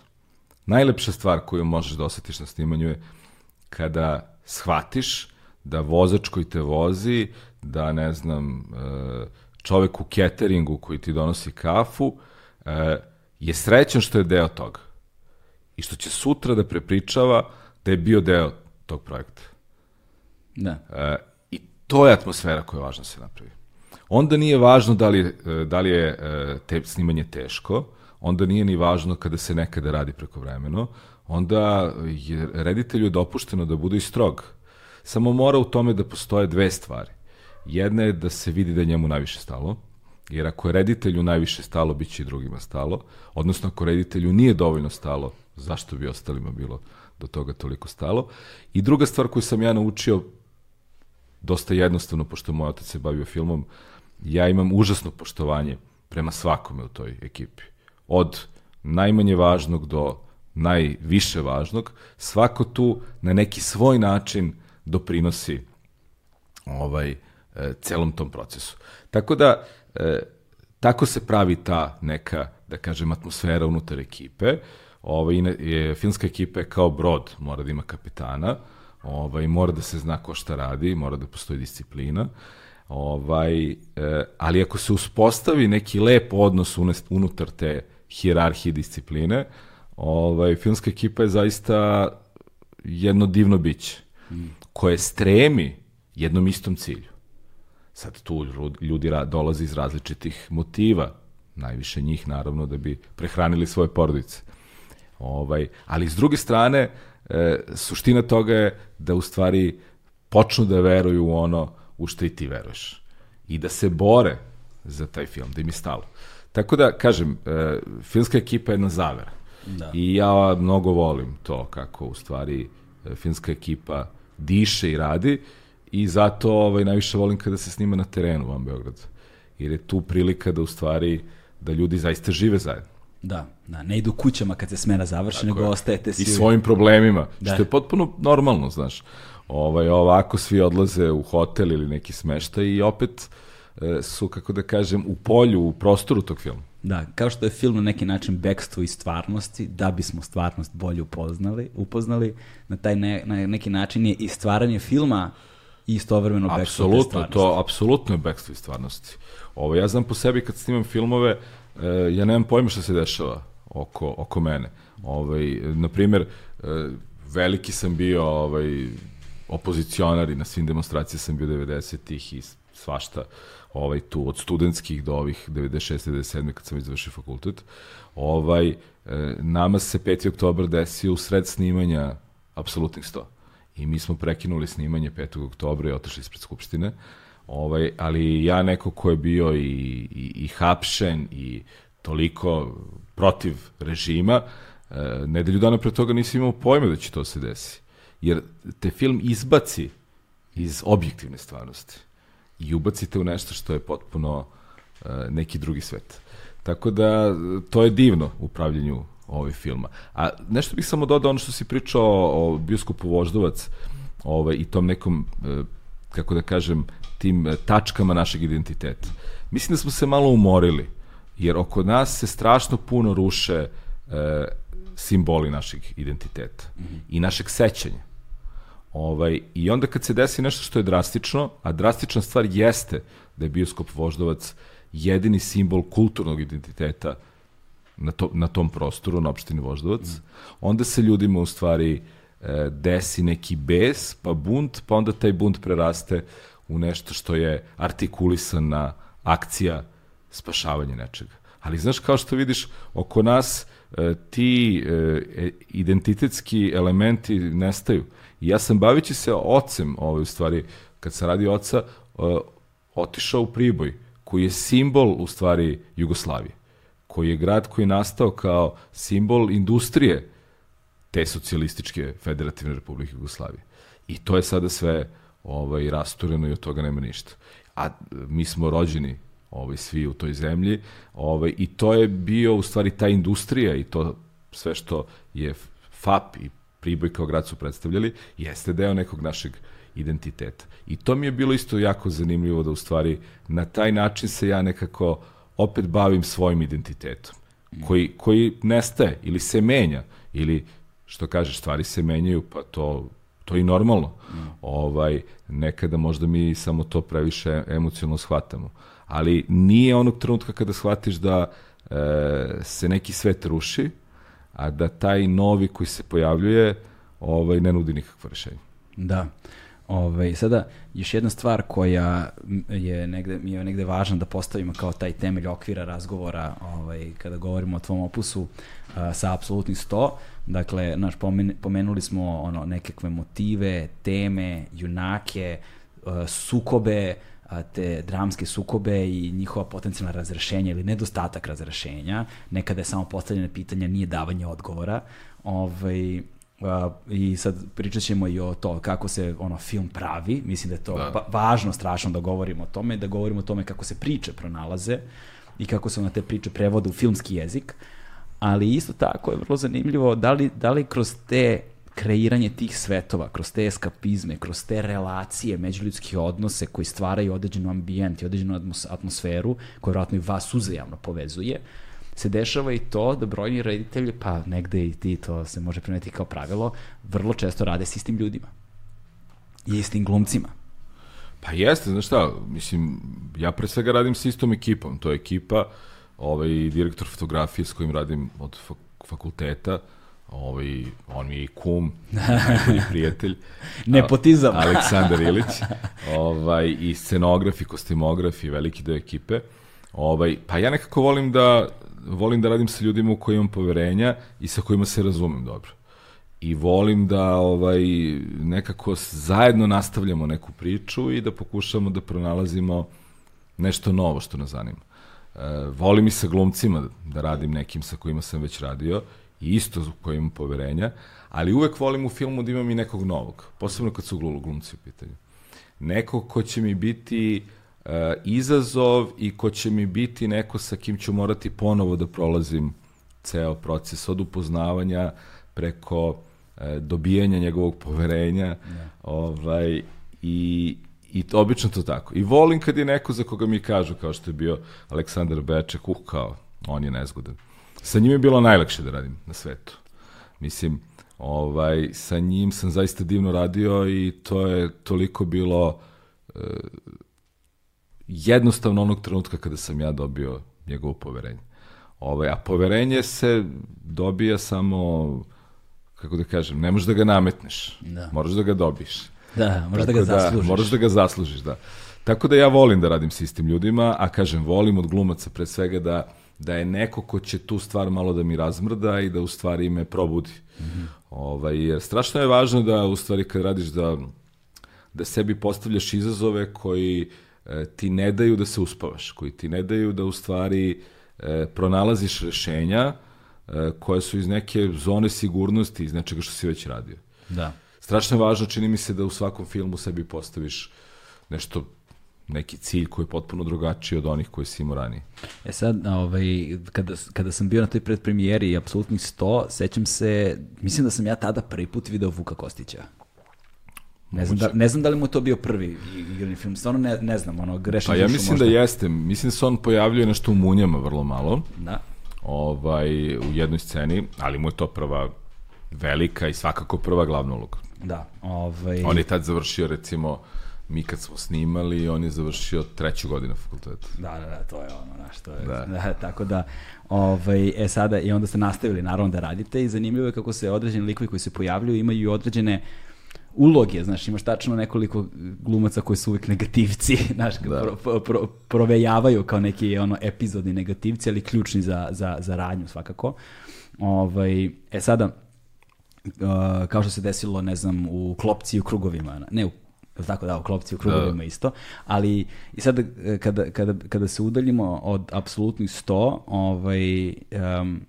Najlepša stvar koju možeš da osetiš na snimanju je kada shvatiš da vozač koji te vozi, da ne znam, e, čovek u cateringu koji ti donosi kafu, e, je srećan što je deo toga. I što će sutra da prepričava da je bio deo tog projekta. Da. E, I to je atmosfera koja je važno da se napravi. Onda nije važno da li, da li je te, snimanje teško, onda nije ni važno kada se nekada radi preko vremeno, onda je reditelju dopušteno da bude i strog. Samo mora u tome da postoje dve stvari. Jedna je da se vidi da je njemu najviše stalo, jer ako je reditelju najviše stalo, bit će i drugima stalo, odnosno ako reditelju nije dovoljno stalo, zašto bi ostalima bilo do toga toliko stalo. I druga stvar koju sam ja naučio, dosta jednostavno, pošto moj otac se bavio filmom, ja imam užasno poštovanje prema svakome u toj ekipi. Od najmanje važnog do najviše važnog, svako tu na neki svoj način doprinosi ovaj, e, celom tom procesu. Tako da, e, tako se pravi ta neka, da kažem, atmosfera unutar ekipe. Ovaj, je, filmska ekipa je kao brod, mora da ima kapitana, ovaj, mora da se zna ko šta radi, mora da postoji disciplina. Ovaj, e, ali ako se uspostavi neki lep odnos unutar te hijerarhije discipline, ovaj, filmska ekipa je zaista jedno divno biće koje stremi jednom istom cilju. Sad tu ljudi dolaze iz različitih motiva, najviše njih naravno da bi prehranili svoje porodice. Ovaj, ali s druge strane, e, suština toga je da u stvari počnu da veruju u ono u što i ti veruješ. I da se bore za taj film, da im je stalo. Tako da, kažem, e, filmska ekipa je jedna zavera. Da. I ja mnogo volim to kako u stvari e, filmska ekipa diše i radi i zato ovaj, najviše volim kada se snima na terenu van Beograda. Jer je tu prilika da u stvari da ljudi zaista žive zajedno. Da, da, ne idu kućama kad se smena završi, nego je. ostajete svi. I svojim problemima, da. što je potpuno normalno, znaš. Ovaj, ovako svi odlaze u hotel ili neki smeštaj i opet e, su, kako da kažem, u polju, u prostoru tog filma. Da, kao što je film na neki način bekstvo iz stvarnosti, da bismo stvarnost bolje upoznali, upoznali, na taj ne, na neki način je i stvaranje filma istovremeno bekstvo iz stvarnosti. To apsolutno je iz stvarnosti. Ovo, ja znam po sebi kad snimam filmove, e, ja nemam pojma šta se dešava oko, oko mene. Ovaj, naprimer, e, veliki sam bio ovaj, opozicionar i na svim demonstracijama sam bio 90-ih i svašta ovaj, tu, od studentskih do ovih 96. 97. kad sam izvršio fakultet, ovaj, e, nama se 5. oktober desio u sred snimanja apsolutnih 100. I mi smo prekinuli snimanje 5. oktobra i otišli ispred Skupštine. Ovaj, ali ja neko ko je bio i, i, i hapšen i toliko protiv režima, e, nedelju dana pre toga nisi imao pojma da će to se desi. Jer te film izbaci iz objektivne stvarnosti i ubacite u nešto što je potpuno e, neki drugi svet. Tako da, to je divno u ovaj filma. A nešto bih samo dodao ono što si pričao o bioskopu Voždovac ovaj, i tom nekom, e, kako da kažem, tim e, tačkama našeg identiteta. Mislim da smo se malo umorili, jer oko nas se strašno puno ruše e, simboli našeg identiteta mm -hmm. i našeg sećanja. Ovaj, I onda kad se desi nešto što je drastično, a drastična stvar jeste da je bioskop Voždovac jedini simbol kulturnog identiteta na, to, na tom prostoru, na opštini Voždovac, mm. onda se ljudima u stvari e, desi neki bes, pa bunt, pa onda taj bunt preraste u nešto što je artikulisana akcija spašavanja nečega. Ali znaš, kao što vidiš, oko nas e, ti e, identitetski elementi nestaju. I ja sam bavići se ocem, ovaj, u stvari, kad sam radio oca, e, otišao u Priboj, koji je simbol, u stvari, Jugoslavije koji je grad koji je nastao kao simbol industrije te socijalističke federativne republike Jugoslavije. I to je sada sve ovaj, rastureno i od toga nema ništa. A mi smo rođeni ovaj, svi u toj zemlji ovaj, i to je bio u stvari ta industrija i to sve što je FAP i Priboj kao grad su predstavljali, jeste deo nekog našeg identiteta. I to mi je bilo isto jako zanimljivo da u stvari na taj način se ja nekako opet bavim svojim identitetom, koji, koji nestaje ili se menja, ili što kažeš, stvari se menjaju, pa to, to je i normalno. Mm. Ovaj, nekada možda mi samo to previše emocionalno shvatamo. Ali nije onog trenutka kada shvatiš da e, se neki svet ruši, a da taj novi koji se pojavljuje ovaj, ne nudi nikakvo rešenje. Da. Ove, ovaj, sada, još jedna stvar koja je negde, mi je negde važna da postavimo kao taj temelj okvira razgovora ovaj, kada govorimo o tvom opusu a, sa apsolutni 100. Dakle, naš, pomen, pomenuli smo ono, nekakve motive, teme, junake, a, sukobe, te dramske sukobe i njihova potencijalna razrešenja ili nedostatak razrešenja. Nekada je samo postavljene pitanja, nije davanje odgovora. Ovaj, Uh, I sad pričat ćemo i o to kako se ono film pravi, mislim da je to da. važno strašno da govorimo o tome, da govorimo o tome kako se priče pronalaze i kako se na te priče prevode u filmski jezik, ali isto tako je vrlo zanimljivo da li, da li kroz te kreiranje tih svetova, kroz te eskapizme, kroz te relacije, međuljudske odnose koji stvaraju određenu ambijent i određenu atmosferu, koja vjerojatno i vas uzajamno povezuje, uh, se dešava i to da brojni reditelji, pa negde i ti to se može primetiti kao pravilo, vrlo često rade s istim ljudima. I istim glumcima. Pa jeste, znaš šta, mislim, ja pre svega radim s istom ekipom. To je ekipa, ovaj, direktor fotografije s kojim radim od fakulteta, ovaj, on mi je i kum, najbolji prijatelj. Nepotizam. Aleksandar Ilić, ovaj, i scenograf i kostimograf i veliki deo ekipe. Ovaj, pa ja nekako volim da volim da radim sa ljudima u koji imam poverenja i sa kojima se razumem dobro. I volim da ovaj nekako zajedno nastavljamo neku priču i da pokušamo da pronalazimo nešto novo što nas zanima. E, volim i sa glumcima da radim nekim sa kojima sam već radio i isto u kojima imam poverenja, ali uvek volim u filmu da imam i nekog novog, posebno kad su glumci u pitanju. Neko ko će mi biti e, izazov i ko će mi biti neko sa kim ću morati ponovo da prolazim ceo proces od upoznavanja preko e, dobijanja njegovog poverenja yeah. ovaj, i, i to, obično to tako. I volim kad je neko za koga mi kažu, kao što je bio Aleksandar Beček, uh, kao, on je nezgodan. Sa njim je bilo najlakše da radim na svetu. Mislim, ovaj, sa njim sam zaista divno radio i to je toliko bilo e, jednostavno onog trenutka kada sam ja dobio njegovo poverenje. Ovaj, a poverenje se dobija samo, kako da kažem, ne možeš da ga nametneš. Da. Moraš da ga dobiš. Da, moraš da ga da, zaslužiš. Moraš da ga zaslužiš, da. Tako da ja volim da radim s istim ljudima, a kažem, volim od glumaca pre svega da, da je neko ko će tu stvar malo da mi razmrda i da u stvari me probudi. Mm -hmm. ovaj, jer strašno je važno da u stvari kad radiš da, da sebi postavljaš izazove koji e, ti ne daju da se uspavaš, koji ti ne daju da u stvari e, pronalaziš rešenja e, koje su iz neke zone sigurnosti, iz nečega što si već radio. Da. Strašno je važno, čini mi se da u svakom filmu sebi postaviš nešto neki cilj koji je potpuno drugačiji od onih koje si imao ranije. E sad, ovaj, kada, kada sam bio na toj predpremijeri apsolutnih 100, sećam se, mislim da sam ja tada prvi put video Vuka Kostića. Ne znam, da, ne znam da li mu je to bio prvi igrani film, stvarno ne, ne znam, ono, grešno Pa ja mislim možda. da jeste, mislim da se on pojavljuje nešto u Munjama vrlo malo, Da. ovaj, u jednoj sceni, ali mu je to prva velika i svakako prva glavna uloga. Da, ovaj... On je tad završio, recimo, mi kad smo snimali, on je završio treću godinu fakulteta. Da, da, da, to je ono, znaš, to je, da. da. tako da, ovaj, e sada, i onda ste nastavili naravno da radite i zanimljivo je kako se određeni likovi koji se pojavljuju imaju određene uloge, znaš, imaš tačno nekoliko glumaca koji su uvijek negativci, znaš, da. pro, pro, pro, provejavaju kao neki ono epizodni negativci, ali ključni za, za, za radnju svakako. Ovaj, e sada, uh, kao što se desilo, ne znam, u klopci i u krugovima, ne u tako da, u klopci u krugovima da. isto, ali i sad kada, kada, kada se udaljimo od apsolutnih 100, ovaj, um,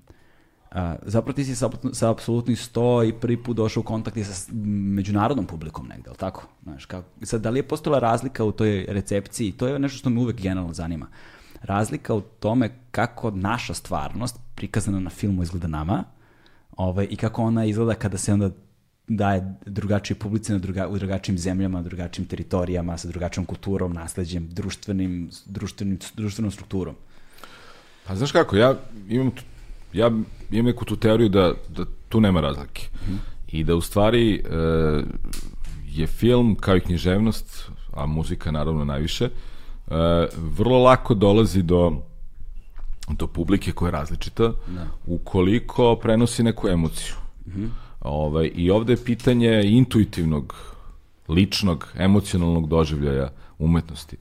zapravo ti si sa, sa apsolutnih 100 i prvi put došao u kontakt i sa međunarodnom publikom negde, ali tako? Znaš, kako, sad, da li je postojala razlika u toj recepciji? To je nešto što me uvek generalno zanima. Razlika u tome kako naša stvarnost prikazana na filmu izgleda nama ovaj, i kako ona izgleda kada se onda daje drugačije publici na druga, u drugačijim zemljama, drugačijim teritorijama, sa drugačijom kulturom, nasledđem, društvenim, društvenim, društvenom strukturom. Pa znaš kako, ja imam, ja imam neku tu teoriju da, da tu nema razlike. Mm. I da u stvari e, je film, kao i književnost, a muzika naravno najviše, e, vrlo lako dolazi do do publike koja je različita, da. ukoliko prenosi neku emociju. Mm -hmm Ovaj, I ovde je pitanje intuitivnog, ličnog, emocionalnog doživljaja umetnosti.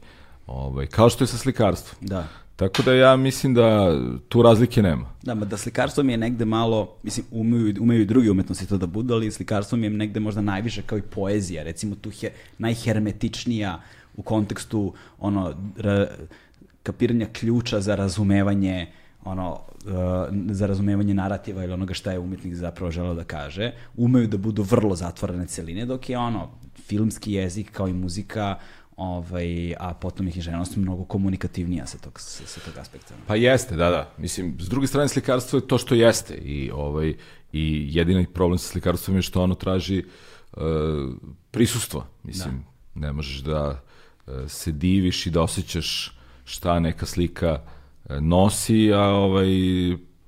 Ovaj, kao što je sa slikarstvom. Da. Tako da ja mislim da tu razlike nema. Da, ma da slikarstvo mi je negde malo, mislim, umeju, umeju i drugi umetnosti to da budu, ali slikarstvo mi je negde možda najviše kao i poezija, recimo tu he, najhermetičnija u kontekstu ono, ra, kapiranja ključa za razumevanje ono, uh, za razumevanje narativa ili onoga šta je umetnik zapravo želeo da kaže, umeju da budu vrlo zatvorene celine, dok je ono, filmski jezik kao i muzika, ovaj, a potom ih je ženost mnogo komunikativnija sa tog, sa, sa tog aspekta. Pa jeste, da, da. Mislim, s druge strane slikarstvo je to što jeste i, ovaj, i jedini problem sa slikarstvom je što ono traži uh, prisustvo. Mislim, da. ne možeš da uh, se diviš i da osjećaš šta neka slika nosi, a ovaj,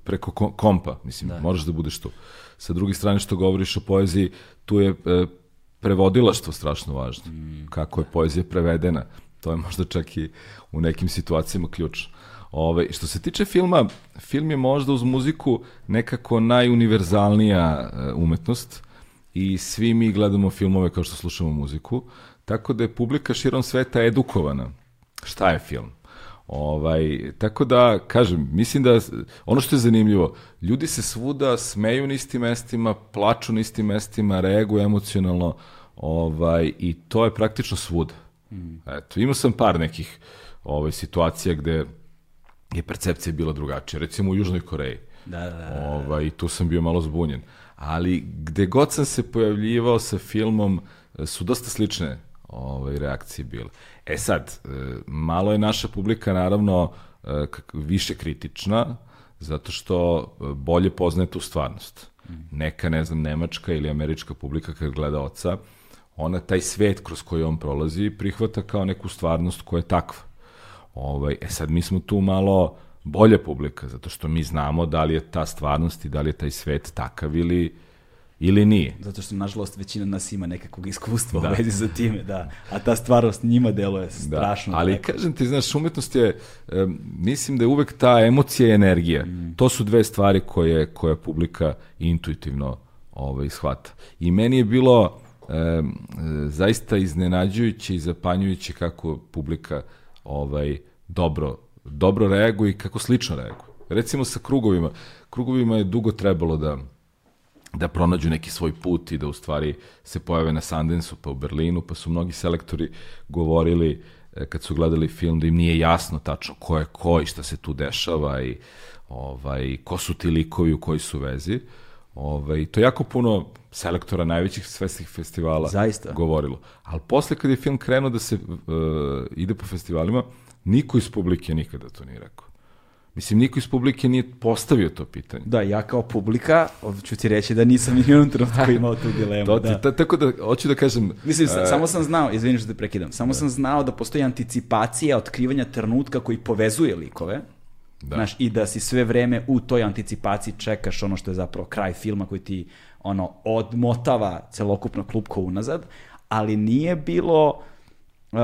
preko kompa, mislim, da. moraš da budeš tu. Sa druge strane što govoriš o poeziji, tu je e, prevodilaštvo strašno važno. Mm. Kako je poezija prevedena, to je možda čak i u nekim situacijama ključno. Ove, što se tiče filma, film je možda uz muziku nekako najuniverzalnija e, umetnost i svi mi gledamo filmove kao što slušamo muziku, tako da je publika širom sveta edukovana. Šta je film? Ovaj, tako da, kažem, mislim da ono što je zanimljivo, ljudi se svuda smeju na istim mestima, plaču na istim mestima, reaguju emocionalno ovaj, i to je praktično svuda. Mm. Eto, imao sam par nekih ovaj, situacija gde je percepcija bila drugačija. Recimo u Južnoj Koreji. Da, da, da. Ovaj, tu sam bio malo zbunjen. Ali gde god sam se pojavljivao sa filmom, su dosta slične ovaj, reakcije bile. E sad, e, malo je naša publika naravno e, više kritična, zato što e, bolje poznaje tu stvarnost. Neka, ne znam, nemačka ili američka publika kad gleda oca, ona taj svet kroz koji on prolazi prihvata kao neku stvarnost koja je takva. Ovaj, e sad, mi smo tu malo bolje publika, zato što mi znamo da li je ta stvarnost i da li je taj svet takav ili ili nije. Zato što, nažalost, većina nas ima nekakvog iskustva da. u vezi sa time, da. A ta stvarnost njima deluje da. strašno. Da. Ali, daleko. kažem ti, znaš, umetnost je, e, mislim da je uvek ta emocija i energija. Mm. To su dve stvari koje, koje publika intuitivno ovaj, shvata. I meni je bilo e, zaista iznenađujuće i zapanjujuće kako publika ovaj, dobro, dobro reaguje i kako slično reaguje. Recimo sa krugovima. Krugovima je dugo trebalo da da pronađu neki svoj put i da u stvari se pojave na Sundance-u pa u Berlinu, pa su mnogi selektori govorili e, kad su gledali film da im nije jasno tačno ko je ko i šta se tu dešava i ovaj, ko su ti likovi u koji su vezi. Ovaj, to jako puno selektora najvećih svetskih festivala Zaista. govorilo. Ali posle kad je film krenuo da se uh, ide po festivalima, niko iz publike nikada to nije rekao. Mislim, niko iz publike nije postavio to pitanje. Da, ja kao publika, ću ti reći da nisam ni u jednom trenutku imao tu dilemu. To da. ta, tako da, hoću da kažem... Mislim, e, samo sam znao, izvini što te prekidam, samo sam znao da postoji anticipacija otkrivanja trenutka koji povezuje likove, Da. Znaš, i da si sve vreme u toj anticipaciji čekaš ono što je zapravo kraj filma koji ti ono odmotava celokupno klupko unazad, ali nije bilo uh,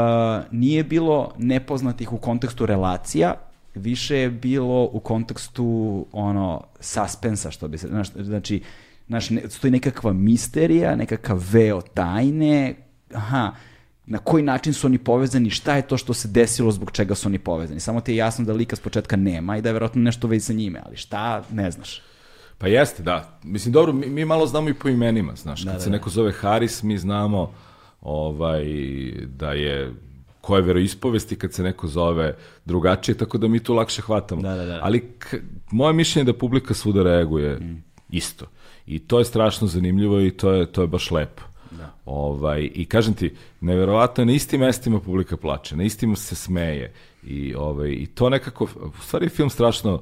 nije bilo nepoznatih u kontekstu relacija, više je bilo u kontekstu ono suspensa što bi se znaš, znači znaš, ne, stoji nekakva misterija, nekakav veo tajne, aha, na koji način su oni povezani, šta je to što se desilo, zbog čega su oni povezani. Samo ti je jasno da lika s početka nema i da je verovatno nešto vezi sa njime, ali šta, ne znaš. Pa jeste, da. Mislim, dobro, mi, mi malo znamo i po imenima, znaš. Kad da, se da. neko zove Haris, mi znamo ovaj, da je ko je veroispovesti kad se neko zove drugačije, tako da mi tu lakše hvatamo. Da, da, da. Ali k, moje mišljenje je da publika svuda reaguje isto. I to je strašno zanimljivo i to je, to je baš lepo. Da. Ovaj, I kažem ti, neverovatno je na istim mestima publika plače, na istim se smeje. I, ovaj, I to nekako, u stvari je film strašno uh,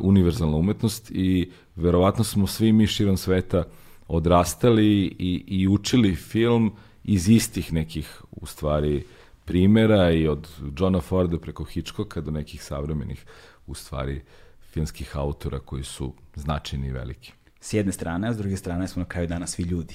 univerzalna umetnost i verovatno smo svi mi širom sveta odrastali i, i učili film iz istih nekih, u stvari, primera i od Johna Forda preko Hitchcocka do nekih savremenih, u stvari, filmskih autora koji su značajni i veliki. S jedne strane, a s druge strane smo na kraju dana svi ljudi.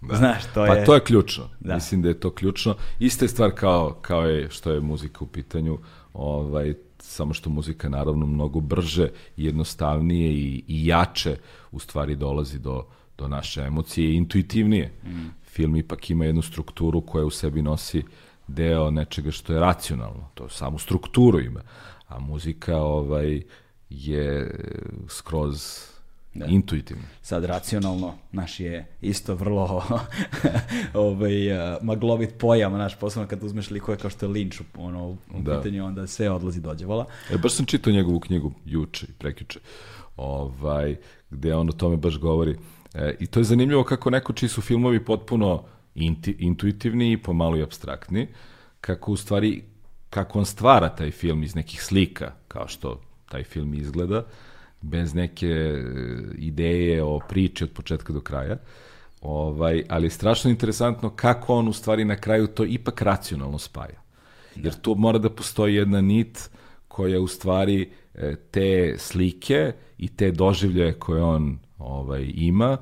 Da. Znaš, to pa je... to je ključno. Da. Mislim da je to ključno. Ista je stvar kao, kao je što je muzika u pitanju, ovaj, samo što muzika naravno mnogo brže jednostavnije i, i jače u stvari dolazi do, do naše emocije i intuitivnije. Mm. Film ipak ima jednu strukturu koja u sebi nosi deo nečega što je racionalno. To samu strukturu ima. A muzika ovaj, je skroz da. intuitivno. Sad racionalno, naš je isto vrlo ovaj, uh, maglovit pojam, naš, posebno kad uzmeš likove kao što je Lynch u, ono, u Da. pitanju, onda sve odlazi dođe vola. E, baš sam čitao njegovu knjigu juče i prekjuče, ovaj, gde on o tome baš govori. E, I to je zanimljivo kako neko čiji su filmovi potpuno inti, intuitivni i pomalo i abstraktni, kako u stvari, kako on stvara taj film iz nekih slika, kao što taj film izgleda, bez neke e, ideje o priči od početka do kraja. Ovaj, ali je strašno interesantno kako on u stvari na kraju to ipak racionalno spaja. Jer tu mora da postoji jedna nit koja u stvari e, te slike i te doživljaje koje on ovaj, ima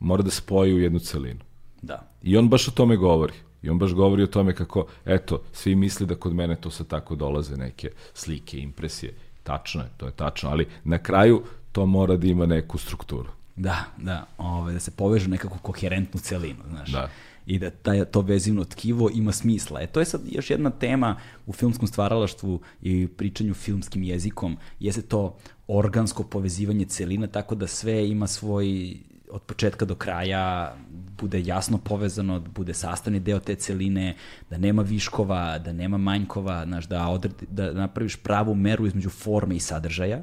mora da spoji u jednu celinu. Da. I on baš o tome govori. I on baš govori o tome kako, eto, svi misle da kod mene to sad tako dolaze neke slike, impresije. Tačno je, to je tačno, ali na kraju to mora da ima neku strukturu. Da, da, ovaj, da se povežu nekako koherentnu celinu, znaš. Da. I da taj, to vezivno tkivo ima smisla. E, to je sad još jedna tema u filmskom stvaralaštvu i pričanju filmskim jezikom, jeste to organsko povezivanje celina, tako da sve ima svoj od početka do kraja bude jasno povezano, bude sastavni deo te celine, da nema viškova, da nema manjkova, znaš, da, odredi, da napraviš pravu meru između forme i sadržaja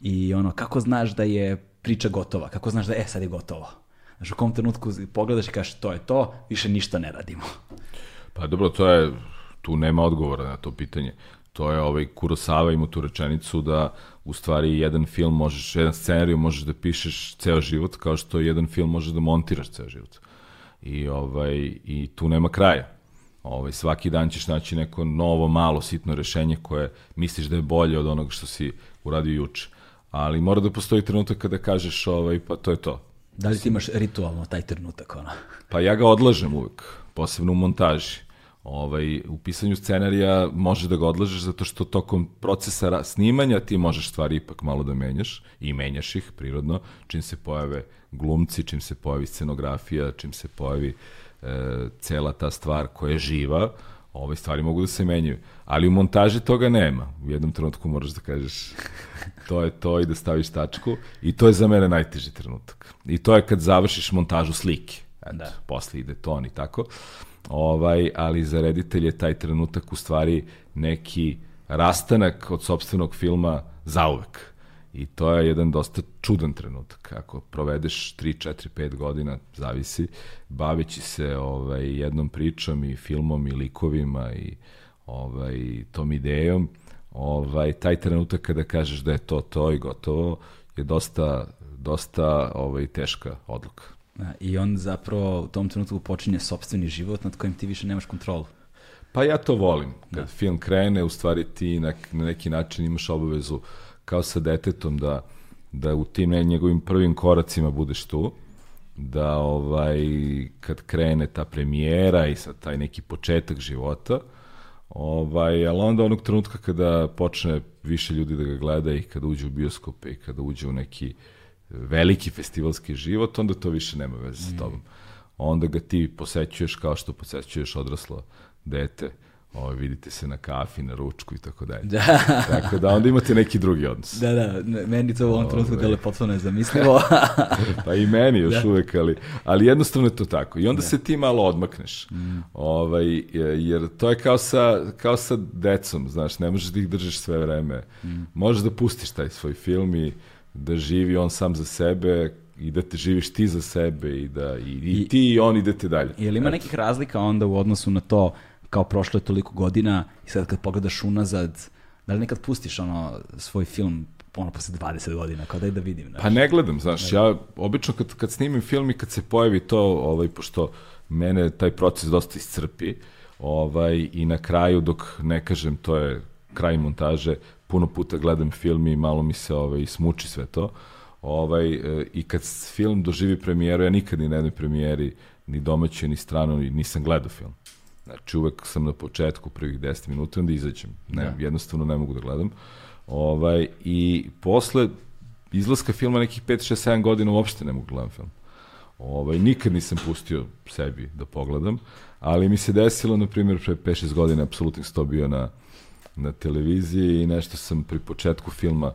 i ono, kako znaš da je priča gotova, kako znaš da e, sad je gotovo. Znaš, u kom trenutku pogledaš i kažeš to je to, više ništa ne radimo. Pa dobro, to je, tu nema odgovora na to pitanje. To je ovaj Kurosawa ima tu rečenicu da u stvari jedan film možeš, jedan scenariju možeš da pišeš ceo život, kao što jedan film možeš da montiraš ceo život. I, ovaj, i tu nema kraja. Ovaj, svaki dan ćeš naći neko novo, malo, sitno rešenje koje misliš da je bolje od onoga što si uradio juče. Ali mora da postoji trenutak kada kažeš, ovaj, pa to je to. Da li ti imaš ritualno taj trenutak, ono? Pa ja ga odlažem uvek, posebno u montaži. Ovaj, u pisanju scenarija možeš da ga odlažeš zato što tokom procesa snimanja ti možeš stvari ipak malo da menjaš i menjaš ih prirodno čim se pojave glumci, čim se pojavi scenografija, čim se pojavi e, cela ta stvar koja je živa, ove stvari mogu da se menjaju. Ali u montaži toga nema. U jednom trenutku moraš da kažeš to je to i da staviš tačku i to je za mene najteži trenutak. I to je kad završiš montažu slike. Eto, Da. posle ide ton i tako. Ovaj, ali za reditelj je taj trenutak u stvari neki rastanak od sobstvenog filma zauvek. I to je jedan dosta čudan trenutak. Ako provedeš 3, 4, 5 godina, zavisi, baveći se ovaj, jednom pričom i filmom i likovima i ovaj, tom idejom, ovaj, taj trenutak kada kažeš da je to to i gotovo, je dosta, dosta ovaj, teška odluka. I on zapravo u tom trenutku počinje sobstveni život nad kojim ti više nemaš kontrolu. Pa ja to volim. Kad da. film krene, u stvari ti na, na neki način imaš obavezu kao sa detetom da, da u tim njegovim prvim koracima budeš tu, da ovaj, kad krene ta premijera i sa taj neki početak života, ovaj, ali onda onog trenutka kada počne više ljudi da ga gleda i kada uđe u bioskope i kada uđe u neki veliki festivalski život, onda to više nema veze sa tobom. Onda ga ti posećuješ kao što posećuješ odraslo dete ovaj, vidite se na kafi, na ručku i tako dalje. Da. tako da onda imate neki drugi odnos. Da, da, meni to u ovom trenutku dele potpuno nezamislivo. pa i meni još da. uvek, ali, ali jednostavno je to tako. I onda da. se ti malo odmakneš. Mm. Ovaj, jer to je kao sa, kao sa decom, znaš, ne možeš da ih držiš sve vreme. Mm. Možeš da pustiš taj svoj film i da živi on sam za sebe, i da te živiš ti za sebe i da i, i, I ti i on idete dalje. Je li ima nekih razlika onda u odnosu na to kao prošlo je toliko godina i sad kad pogledaš unazad, da li nekad pustiš ono svoj film ono posle 20 godina, kao daj da vidim. Znaš. Pa ne gledam, znaš, ja obično kad, kad snimim film i kad se pojavi to, ovaj, pošto mene taj proces dosta iscrpi, ovaj, i na kraju dok ne kažem to je kraj montaže, puno puta gledam film i malo mi se ovaj, smuči sve to. Ovaj, e, I kad film doživi premijeru, ja nikad ni na jednoj premijeri, ni domaćoj, ni strano, nisam gledao film. Znači, uvek sam na početku prvih 10 minuta, onda izađem. Ne, ja. Da. Jednostavno ne mogu da gledam. Ovaj, I posle izlaska filma nekih 5, 6, 7 godina uopšte ne mogu da gledam film. Ovaj, nikad nisam pustio sebi da pogledam, ali mi se desilo, na primjer, pre 5-6 godina, apsolutno sam to bio na, na televiziji i nešto sam pri početku filma,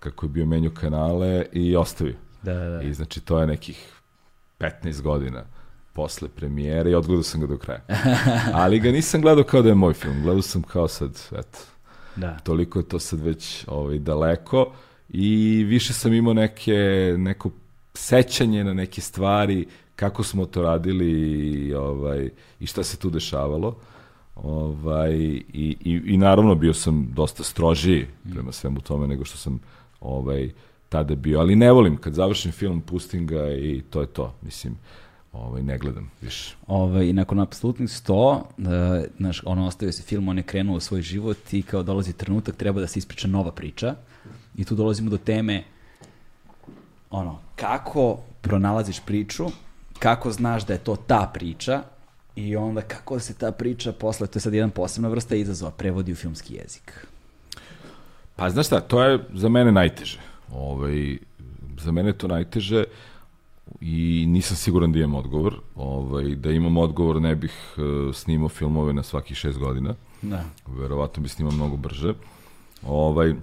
kako je bio menju kanale, i ostavio. Da, da, da. I znači, to je nekih 15 godina posle premijere i odgledao sam ga do kraja. Ali ga nisam gledao kao da je moj film, gledao sam kao sad, eto, da. toliko je to sad već ovaj, daleko i više sam imao neke, neko sećanje na neke stvari, kako smo to radili i, ovaj, i šta se tu dešavalo. Ovaj, i, i, I naravno bio sam dosta strožiji prema svemu tome nego što sam ovaj, tada bio, ali ne volim, kad završim film, pustim ga i to je to, mislim, ovaj, ne gledam više. Ovaj, I nakon apsolutnih 100, da, znaš, ono ostavio se film, on je krenuo u svoj život i kao dolazi trenutak, treba da se ispriča nova priča. I tu dolazimo do teme ono, kako pronalaziš priču, kako znaš da je to ta priča i onda kako se ta priča posle, to je sad jedan posebna vrsta izazova, prevodi u filmski jezik. Pa znaš šta, to je za mene najteže. Ovaj, za mene je to najteže i nisam siguran da imam odgovor. Ovaj, da imam odgovor ne bih uh, snimao filmove na svakih šest godina. Da. Verovatno bi snimao mnogo brže. Ovaj,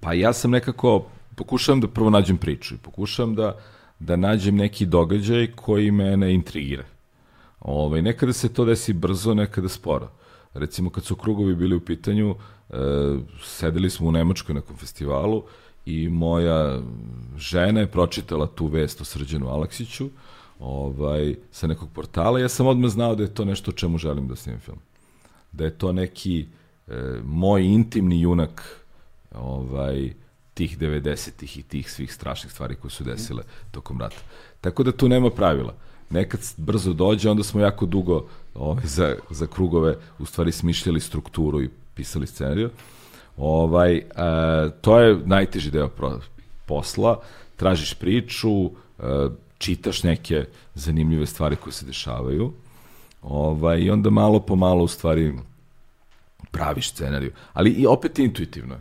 pa ja sam nekako, pokušavam da prvo nađem priču i pokušavam da, da nađem neki događaj koji mene intrigira. Ovaj, nekada se to desi brzo, nekada sporo. Recimo kad su krugovi bili u pitanju, e, sedeli smo u Nemačkoj na festivalu i moja žena je pročitala tu vest o Srđanu Aleksiću ovaj, sa nekog portala. Ja sam odmah znao da je to nešto o čemu želim da snimim film. Da je to neki e, moj intimni junak ovaj, tih 90-ih i tih svih strašnih stvari koje su desile tokom rata. Tako da tu nema pravila. Nekad brzo dođe, onda smo jako dugo ovaj, za, za krugove u stvari smišljali strukturu i pisali scenariju. Ovaj, e, to je najteži deo posla. Tražiš priču, e, čitaš neke zanimljive stvari koje se dešavaju. Ovaj, I onda malo po malo u stvari praviš scenariju. Ali i opet intuitivno je.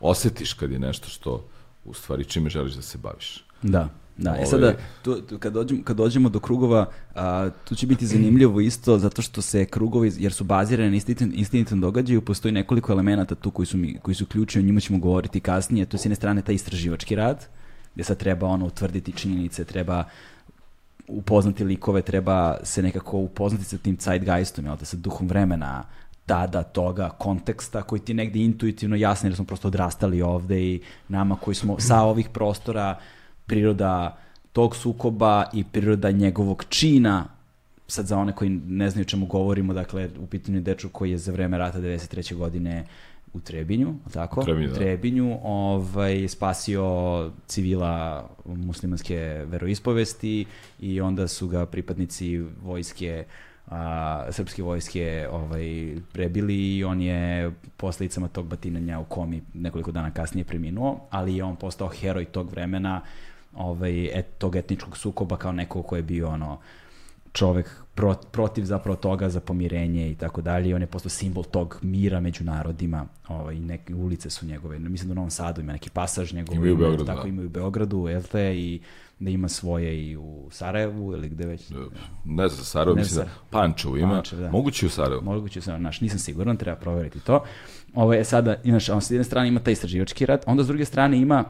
Osetiš kad je nešto što u stvari čime želiš da se baviš. Da. Da, e sada, tu, tu, kad, dođemo, kad dođemo do krugova, a, tu će biti zanimljivo isto, zato što se krugovi, jer su bazirane na istinitom događaju, postoji nekoliko elemenata tu koji su, mi, koji su ključni, o njima ćemo govoriti kasnije. To je s jedne strane taj istraživački rad, gde sad treba ono utvrditi činjenice, treba upoznati likove, treba se nekako upoznati sa tim zeitgeistom, jel te, sa duhom vremena, tada, toga, konteksta koji ti negde intuitivno jasni jer smo prosto odrastali ovde i nama koji smo sa ovih prostora, priroda tog sukoba i priroda njegovog čina sad za one koji ne znaju čemu govorimo, dakle, u pitanju je deču koji je za vreme rata 93. godine u Trebinju, tako? Trebinju, da. Trebinju, ovaj, spasio civila muslimanske veroispovesti i onda su ga pripadnici vojske a, srpske vojske ovaj, prebili i on je posledicama tog batinanja u komi nekoliko dana kasnije preminuo, ali je on postao heroj tog vremena ovaj, et, tog etničkog sukoba kao neko ko je bio ono, čovek pro, protiv zapravo toga za pomirenje i tako dalje i on je postao simbol tog mira među narodima ovaj, neke ulice su njegove, mislim da u Novom Sadu ima neki pasaž njegov, Ima u Beogradu, tako da. ima i u Beogradu, jel te, i da ima svoje i u Sarajevu ili gde već. Ne znam, Sarajevo, Ne mislim da. Pančevo ima, Pančevo, da. moguće u Sarajevu. Moguće sam, naš, nisam siguran, treba proveriti to. Ovo je sada, inaš, on s jedne strane ima taj istraživački rad, onda s druge strane ima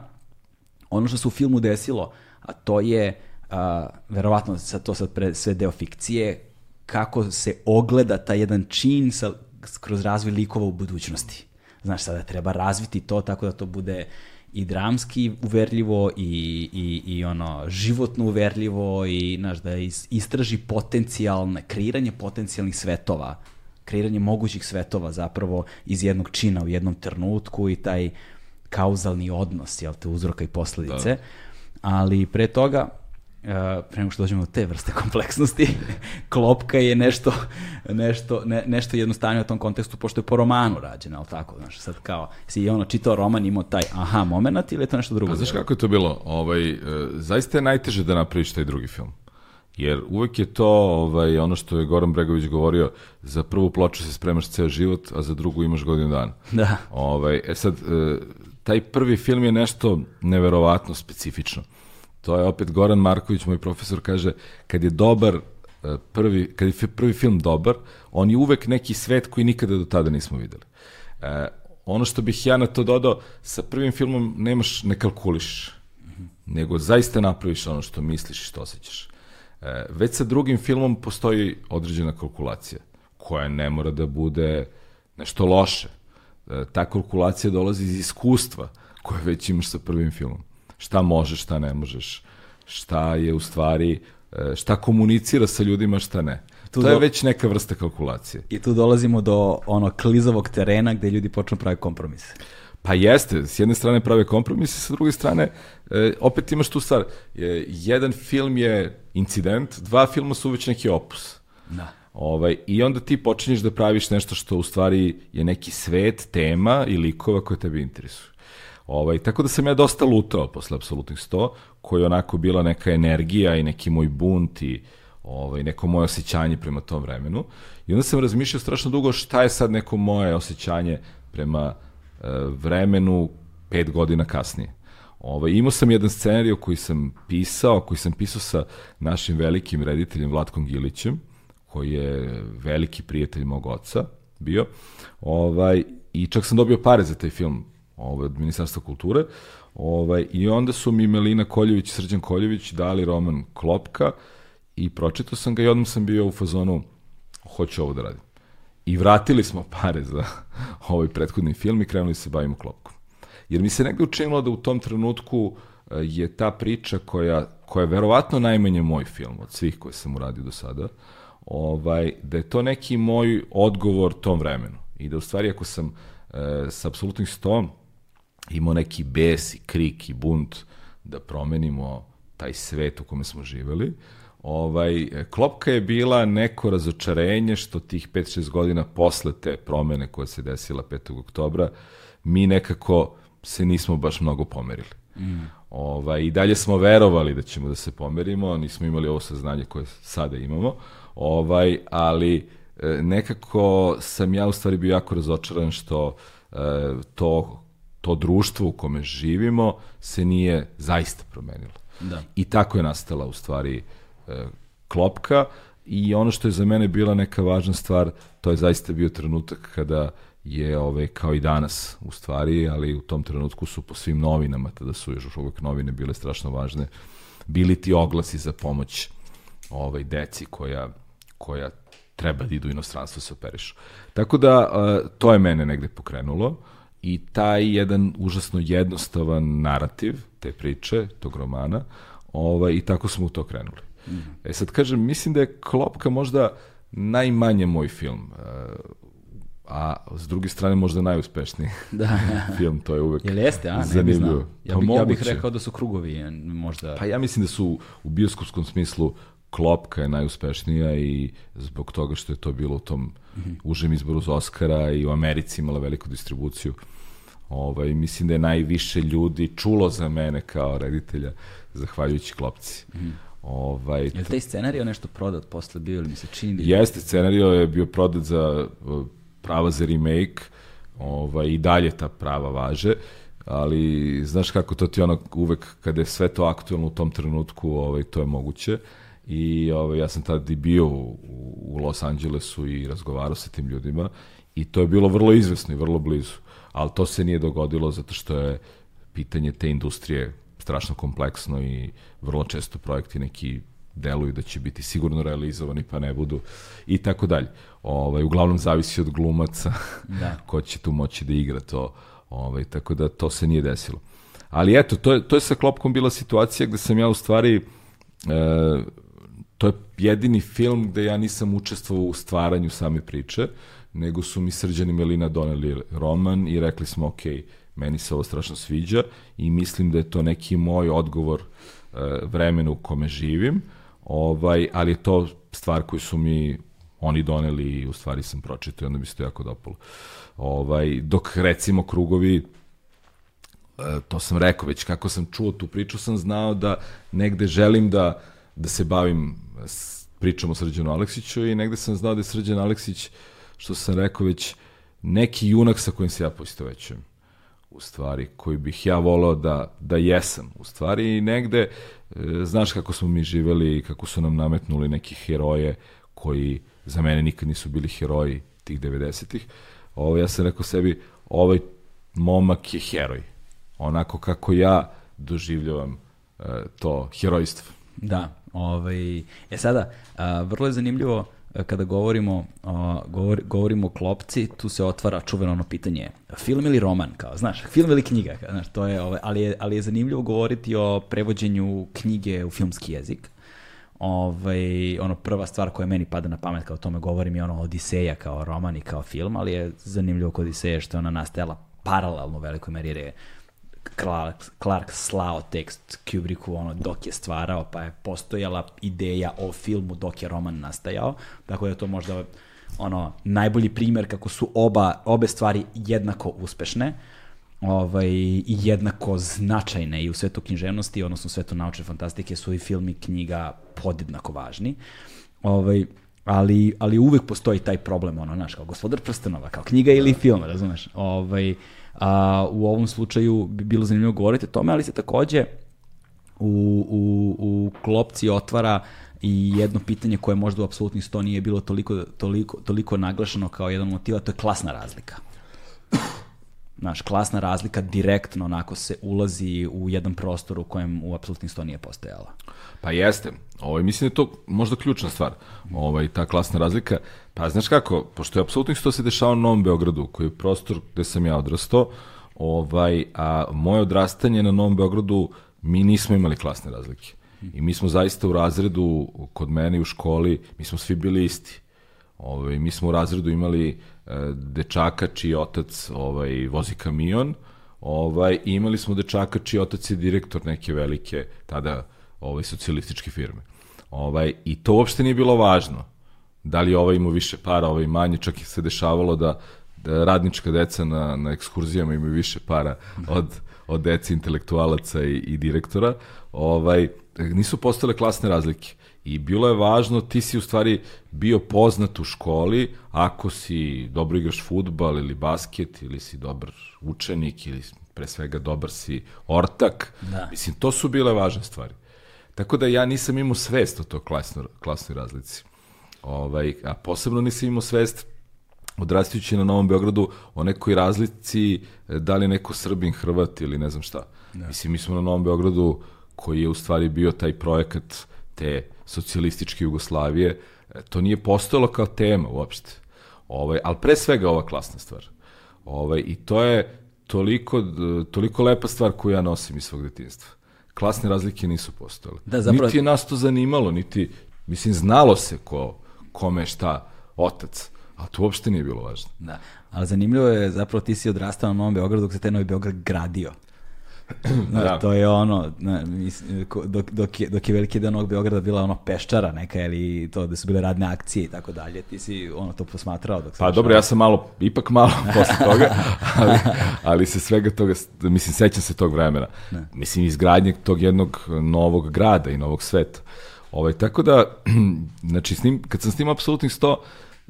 ono što se u filmu desilo, a to je, a, verovatno sad to sad pre, sve deo fikcije, kako se ogleda taj jedan čin sa, kroz razvoj likova u budućnosti. Znaš, sada treba razviti to tako da to bude i dramski uverljivo i, i, i ono životno uverljivo i znaš, da is, istraži potencijalne, kreiranje potencijalnih svetova, kreiranje mogućih svetova zapravo iz jednog čina u jednom trenutku i taj kauzalni odnos, jel te, uzroka i posledice. Da. Ali pre toga, Uh, pre nego što dođemo do te vrste kompleksnosti, klopka je nešto, nešto, ne, nešto jednostavnije u tom kontekstu, pošto je po romanu rađena, ali tako, znaš, sad kao, si ono čitao roman, imao taj aha moment ili je to nešto drugo? Pa znaš kako je to bilo? Ovaj, e, zaista je najteže da napraviš taj drugi film. Jer uvek je to ovaj, ono što je Goran Bregović govorio, za prvu ploču se spremaš ceo život, a za drugu imaš godinu dana. Da. Ovaj, e sad, e, taj prvi film je nešto neverovatno specifično. To je opet Goran Marković, moj profesor, kaže, kad je dobar e, prvi, kad je prvi film dobar, on je uvek neki svet koji nikada do tada nismo videli. E, ono što bih ja na to dodao, sa prvim filmom nemaš, ne kalkuliš, nego zaista napraviš ono što misliš i što osjećaš. E, već sa drugim filmom postoji određena kalkulacija, koja ne mora da bude nešto loše. E, ta kalkulacija dolazi iz iskustva koje već imaš sa prvim filmom. Šta možeš, šta ne možeš, šta je u stvari, e, šta komunicira sa ljudima, šta ne. Tu to je do- već neka vrsta kalkulacije. I tu dolazimo do ono klizavog terena gde ljudi počnu praviti kompromise. Pa jeste, s jedne strane prave kompromise, sa druge strane e, opet imaš tu stvar. E, jedan film je incident, dva filma su već neki opus. Da. Ovaj, I onda ti počinješ da praviš nešto što u stvari je neki svet, tema i likova koje tebe interesuju. Ovaj, tako da sam ja dosta lutao posle Apsolutnih 100, koji je onako bila neka energija i neki moj bunt i ovaj, neko moje osjećanje prema tom vremenu. I onda sam razmišljao strašno dugo šta je sad neko moje osjećanje prema e, vremenu pet godina kasnije. Ovaj, imao sam jedan scenariju koji sam pisao, koji sam pisao sa našim velikim rediteljem Vlatkom Gilićem, koji je veliki prijatelj mog oca bio. Ovaj, I čak sam dobio pare za taj film ovaj, od Ministarstva kulture. Ovaj, I onda su mi Melina Koljević i Srđan Koljević dali roman Klopka i pročitao sam ga i odmah sam bio u fazonu hoću ovo da radim. I vratili smo pare za ovaj prethodni film i krenuli se bavimo Klopkom. Jer mi se negde učinilo da u tom trenutku e, je ta priča koja, koja je verovatno najmanje moj film od svih koje sam uradio do sada, ovaj, da je to neki moj odgovor tom vremenu. I da u stvari ako sam e, sa apsolutnih 100 imao neki bes i krik i bunt da promenimo taj svet u kome smo živeli, ovaj, klopka je bila neko razočarenje što tih 5-6 godina posle te promene koja se desila 5. oktobra, mi nekako se nismo baš mnogo pomerili. Mm. Ovaj, I dalje smo verovali da ćemo da se pomerimo, nismo imali ovo saznanje koje sada imamo, ovaj, ali e, nekako sam ja u stvari bio jako razočaran što e, to, to društvo u kome živimo se nije zaista promenilo. Da. I tako je nastala u stvari e, klopka i ono što je za mene bila neka važna stvar, to je zaista bio trenutak kada je ove, kao i danas u stvari, ali u tom trenutku su po svim novinama, tada su još uvek novine bile strašno važne, bili ti oglasi za pomoć ovaj, deci koja, koja treba da idu u inostranstvo se operišu. Tako da, uh, to je mene negde pokrenulo i taj jedan užasno jednostavan narativ te priče, tog romana, ovaj, i tako smo u to krenuli. Mm. E sad kažem, mislim da je Klopka možda najmanje moj film. Uh, a s druge strane možda najuspešniji da. film, to je uvek Jel jeste, a? zanimljivo. Ja, bi, pa ja bih rekao da su krugovi možda... Pa ja mislim da su u bioskopskom smislu Klopka je najuspešnija i zbog toga što je to bilo u tom mm -hmm. užem izboru za Oscara i u Americi imala veliku distribuciju. Ovaj, mislim da je najviše ljudi čulo za mene kao reditelja zahvaljujući Klopci. Mm -hmm. Ovaj, je li taj scenarij nešto prodat posle bio ili mi se čini? Jeste, scenarij je bio prodat za prava za remake, ovaj, i dalje ta prava važe, ali znaš kako to ti ono uvek kada je sve to aktuelno u tom trenutku, ovaj, to je moguće. I ovaj, ja sam tad i bio u, u Los Angelesu i razgovarao sa tim ljudima i to je bilo vrlo izvesno i vrlo blizu. Ali to se nije dogodilo zato što je pitanje te industrije strašno kompleksno i vrlo često projekti neki deluju da će biti sigurno realizovani pa ne budu i tako dalje. Ovaj uglavnom zavisi od glumaca da. ko će tu moći da igra to. Ovaj tako da to se nije desilo. Ali eto, to je, to je sa Klopkom bila situacija gde sam ja u stvari e, jedini film gde ja nisam učestvovao u stvaranju same priče, nego su mi Srđan i Melina doneli roman i rekli smo, ok, meni se ovo strašno sviđa i mislim da je to neki moj odgovor e, vremenu u kome živim, ovaj, ali je to stvar koju su mi oni doneli i u stvari sam pročitao i onda mi se to jako dopalo. Ovaj, dok recimo krugovi e, to sam rekao već kako sam čuo tu priču sam znao da negde želim da da se bavim s pričom o Srđanu Aleksiću i negde sam znao da je Srđan Aleksić što sam rekao već neki junak sa kojim se ja poistovećujem u stvari, koji bih ja volao da, da jesam, u stvari, i negde, e, znaš kako smo mi živeli i kako su nam nametnuli neki heroje koji za mene nikad nisu bili heroji tih 90-ih. Ovo, ja sam rekao sebi, ovaj momak je heroj. Onako kako ja doživljavam e, to herojstvo. Da, ovaj, e sada, a, vrlo je zanimljivo kada govorimo, o, govor, govorimo o klopci, tu se otvara čuveno ono pitanje, film ili roman, kao, znaš, film ili knjiga, znaš, to je, ovaj, ali, je, ali je zanimljivo govoriti o prevođenju knjige u filmski jezik. Ovaj, ono prva stvar koja meni pada na pamet kao o tome govorim je ono Odiseja kao roman i kao film, ali je zanimljivo kod Odiseja što je ona nastajala paralelno u velikoj meri je Clark, Clark slao tekst Kubricku ono, dok je stvarao, pa je postojala ideja o filmu dok je roman nastajao, tako da je to možda ono najbolji primer kako su oba obe stvari jednako uspešne ovaj, i jednako značajne i u svetu književnosti, odnosno u svetu naučne fantastike su i film i knjiga podjednako važni. Ovaj, ali, ali uvek postoji taj problem, ono, znaš, kao gospodar prstenova, kao knjiga ili film, razumeš? Ovaj, A, u ovom slučaju bi bilo zanimljivo govoriti o tome, ali se takođe u, u, u klopci otvara i jedno pitanje koje možda u apsolutnih sto nije bilo toliko, toliko, toliko naglašeno kao jedan motiva, to je klasna razlika. Znaš, klasna razlika direktno onako se ulazi u jedan prostor u kojem u apsolutnih sto nije postojala. Pa jeste. Ovaj, mislim da je to možda ključna stvar, ovaj, ta klasna razlika. Pa znaš kako, pošto je apsolutno što se dešava u Novom Beogradu, koji je prostor gde sam ja odrastao, ovaj, a moje odrastanje na Novom Beogradu, mi nismo imali klasne razlike. I mi smo zaista u razredu, kod mene u školi, mi smo svi bili isti. Ovaj, mi smo u razredu imali e, dečaka čiji otac ovaj, vozi kamion, ovaj, imali smo dečaka čiji otac je direktor neke velike, tada ovaj, socijalističke firme. Ovaj, I to uopšte nije bilo važno. Da li ovaj ima više para, ovaj manje, čak i se dešavalo da, da radnička deca na, na ekskurzijama imaju više para od, od dece intelektualaca i, i direktora. Ovaj, nisu postale klasne razlike. I bilo je važno, ti si u stvari bio poznat u školi ako si dobro igraš futbal ili basket ili si dobar učenik ili pre svega dobar si ortak. Da. Mislim, to su bile važne stvari. Tako da ja nisam imao svest o to klasnoj, klasnoj razlici. Ovaj, a posebno nisam imao svest odrastajući na Novom Beogradu o nekoj razlici e, da li neko Srbin, Hrvat ili ne znam šta. Da. Mislim, mi smo na Novom Beogradu koji je u stvari bio taj projekat te socijalističke Jugoslavije, e, to nije postojalo kao tema uopšte. Ovaj, ali pre svega ova klasna stvar. Ovaj, I to je toliko, toliko lepa stvar koju ja nosim iz svog detinstva. Klasne razlike nisu postojale. Da, zapravo... Niti je nas to zanimalo, niti, mislim, znalo se ko, kome šta otac, a to uopšte nije bilo važno. Da, ali zanimljivo je, zapravo ti si odrastao na Novom Beogradu dok se taj Novi Beograd gradio. da. To je ono, na, dok, dok, je, dok je veliki deo Novog Beograda bila ono peščara neka ili to da su bile radne akcije i tako dalje, ti si ono to posmatrao dok Pa dobro, ja sam malo, ipak malo posle toga, ali, ali se svega toga, mislim, sećam se tog vremena. Ne. Mislim, izgradnje tog jednog novog grada i novog sveta. Ovaj, tako da, znači, s njim, kad sam s njim apsolutnih 100,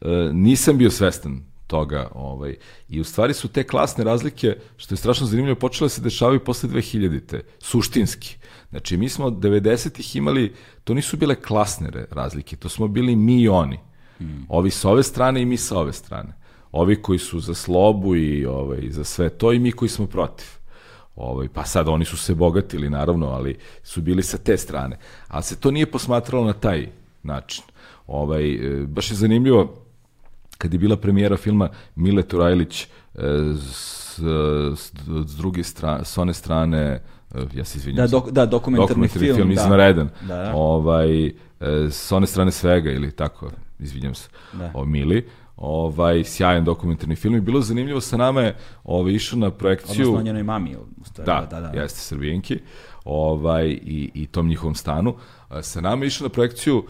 eh, nisam bio svestan toga. Ovaj. I u stvari su te klasne razlike, što je strašno zanimljivo, počele se dešavaju posle 2000-te, suštinski. Znači, mi smo od 90-ih imali, to nisu bile klasne razlike, to smo bili mi i oni. Hmm. Ovi sa ove strane i mi sa ove strane. Ovi koji su za slobu i ovaj, za sve to i mi koji smo protiv. Ovaj, pa sad oni su se bogatili, naravno, ali su bili sa te strane. Ali se to nije posmatralo na taj način. Ovaj, e, baš je zanimljivo, kad je bila premijera filma Mile Turajlić e, s, s, s druge strane, s one strane, e, ja se izvinjam. Da, dok, da dokumentarni, dokumentarni film, film da. izvanredan. Da, da. Ovaj, e, s one strane svega, ili tako, izvinjam se, da. o Mili ovaj sjajan dokumentarni film i bilo zanimljivo sa nama je ovaj išao na projekciju odnosno njenoj mami stvari, da, da, da, jeste Srbijenki ovaj i i tom njihovom stanu sa nama je išao na projekciju uh,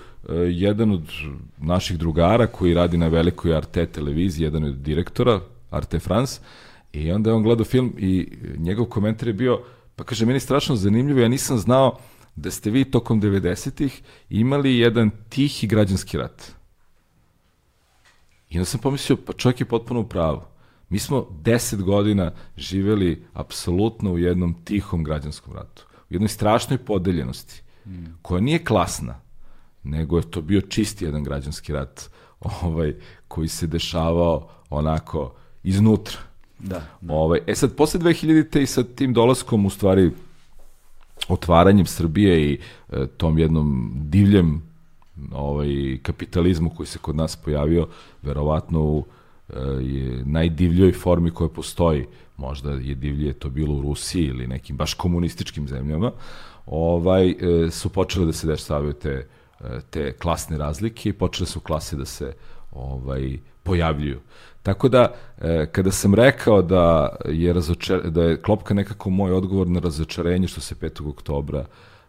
jedan od naših drugara koji radi na velikoj Arte televiziji jedan od direktora Arte France i onda je on gledao film i njegov komentar je bio pa kaže meni strašno zanimljivo ja nisam znao da ste vi tokom 90-ih imali jedan tihi građanski rat I onda sam pomislio, pa čovjek je potpuno u pravu. Mi smo deset godina živeli apsolutno u jednom tihom građanskom ratu. U jednoj strašnoj podeljenosti, mm. koja nije klasna, nego je to bio čisti jedan građanski rat ovaj, koji se dešavao onako iznutra. Da, da. Ovaj, e sad, posle 2000-te i sa tim dolaskom, u stvari, otvaranjem Srbije i e, tom jednom divljem ovaj, kapitalizmu koji se kod nas pojavio, verovatno u e, je najdivljoj formi koja postoji. Možda je divlje to bilo u Rusiji ili nekim baš komunističkim zemljama. Ovaj, e, su počele da se dešavaju te, te klasne razlike i počele su klase da se ovaj pojavljuju. Tako da, kada sam rekao da je, razočar, da je klopka nekako moj odgovor na razočarenje što se 5. oktobra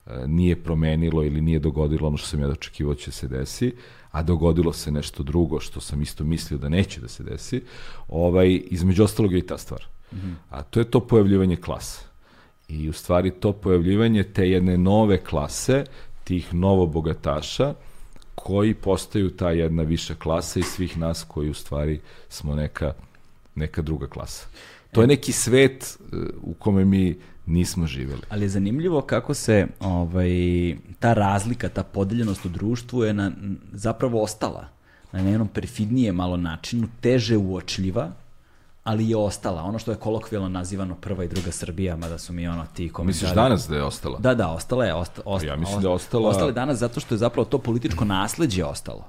E, nije promenilo ili nije dogodilo ono što sam ja očekivao će se desi, a dogodilo se nešto drugo što sam isto mislio da neće da se desi, ovaj, između ostalog je i ta stvar. Mm -hmm. A to je to pojavljivanje klasa. I u stvari to pojavljivanje te jedne nove klase, tih novobogataša, koji postaju ta jedna viša klasa i svih nas koji u stvari smo neka, neka druga klasa. To je neki svet e, u kome mi nismo živeli. Ali je zanimljivo kako se ovaj, ta razlika, ta podeljenost u društvu je na, zapravo ostala na jednom perfidnije malo načinu, teže uočljiva, ali je ostala. Ono što je kolokvijalno nazivano prva i druga Srbija, mada su mi ono ti komentari... Misliš danas da je ostala? Da, da, ostala je. Osta, osta, ja mislim da je ostala... Ostala je danas zato što je zapravo to političko nasledđe ostalo.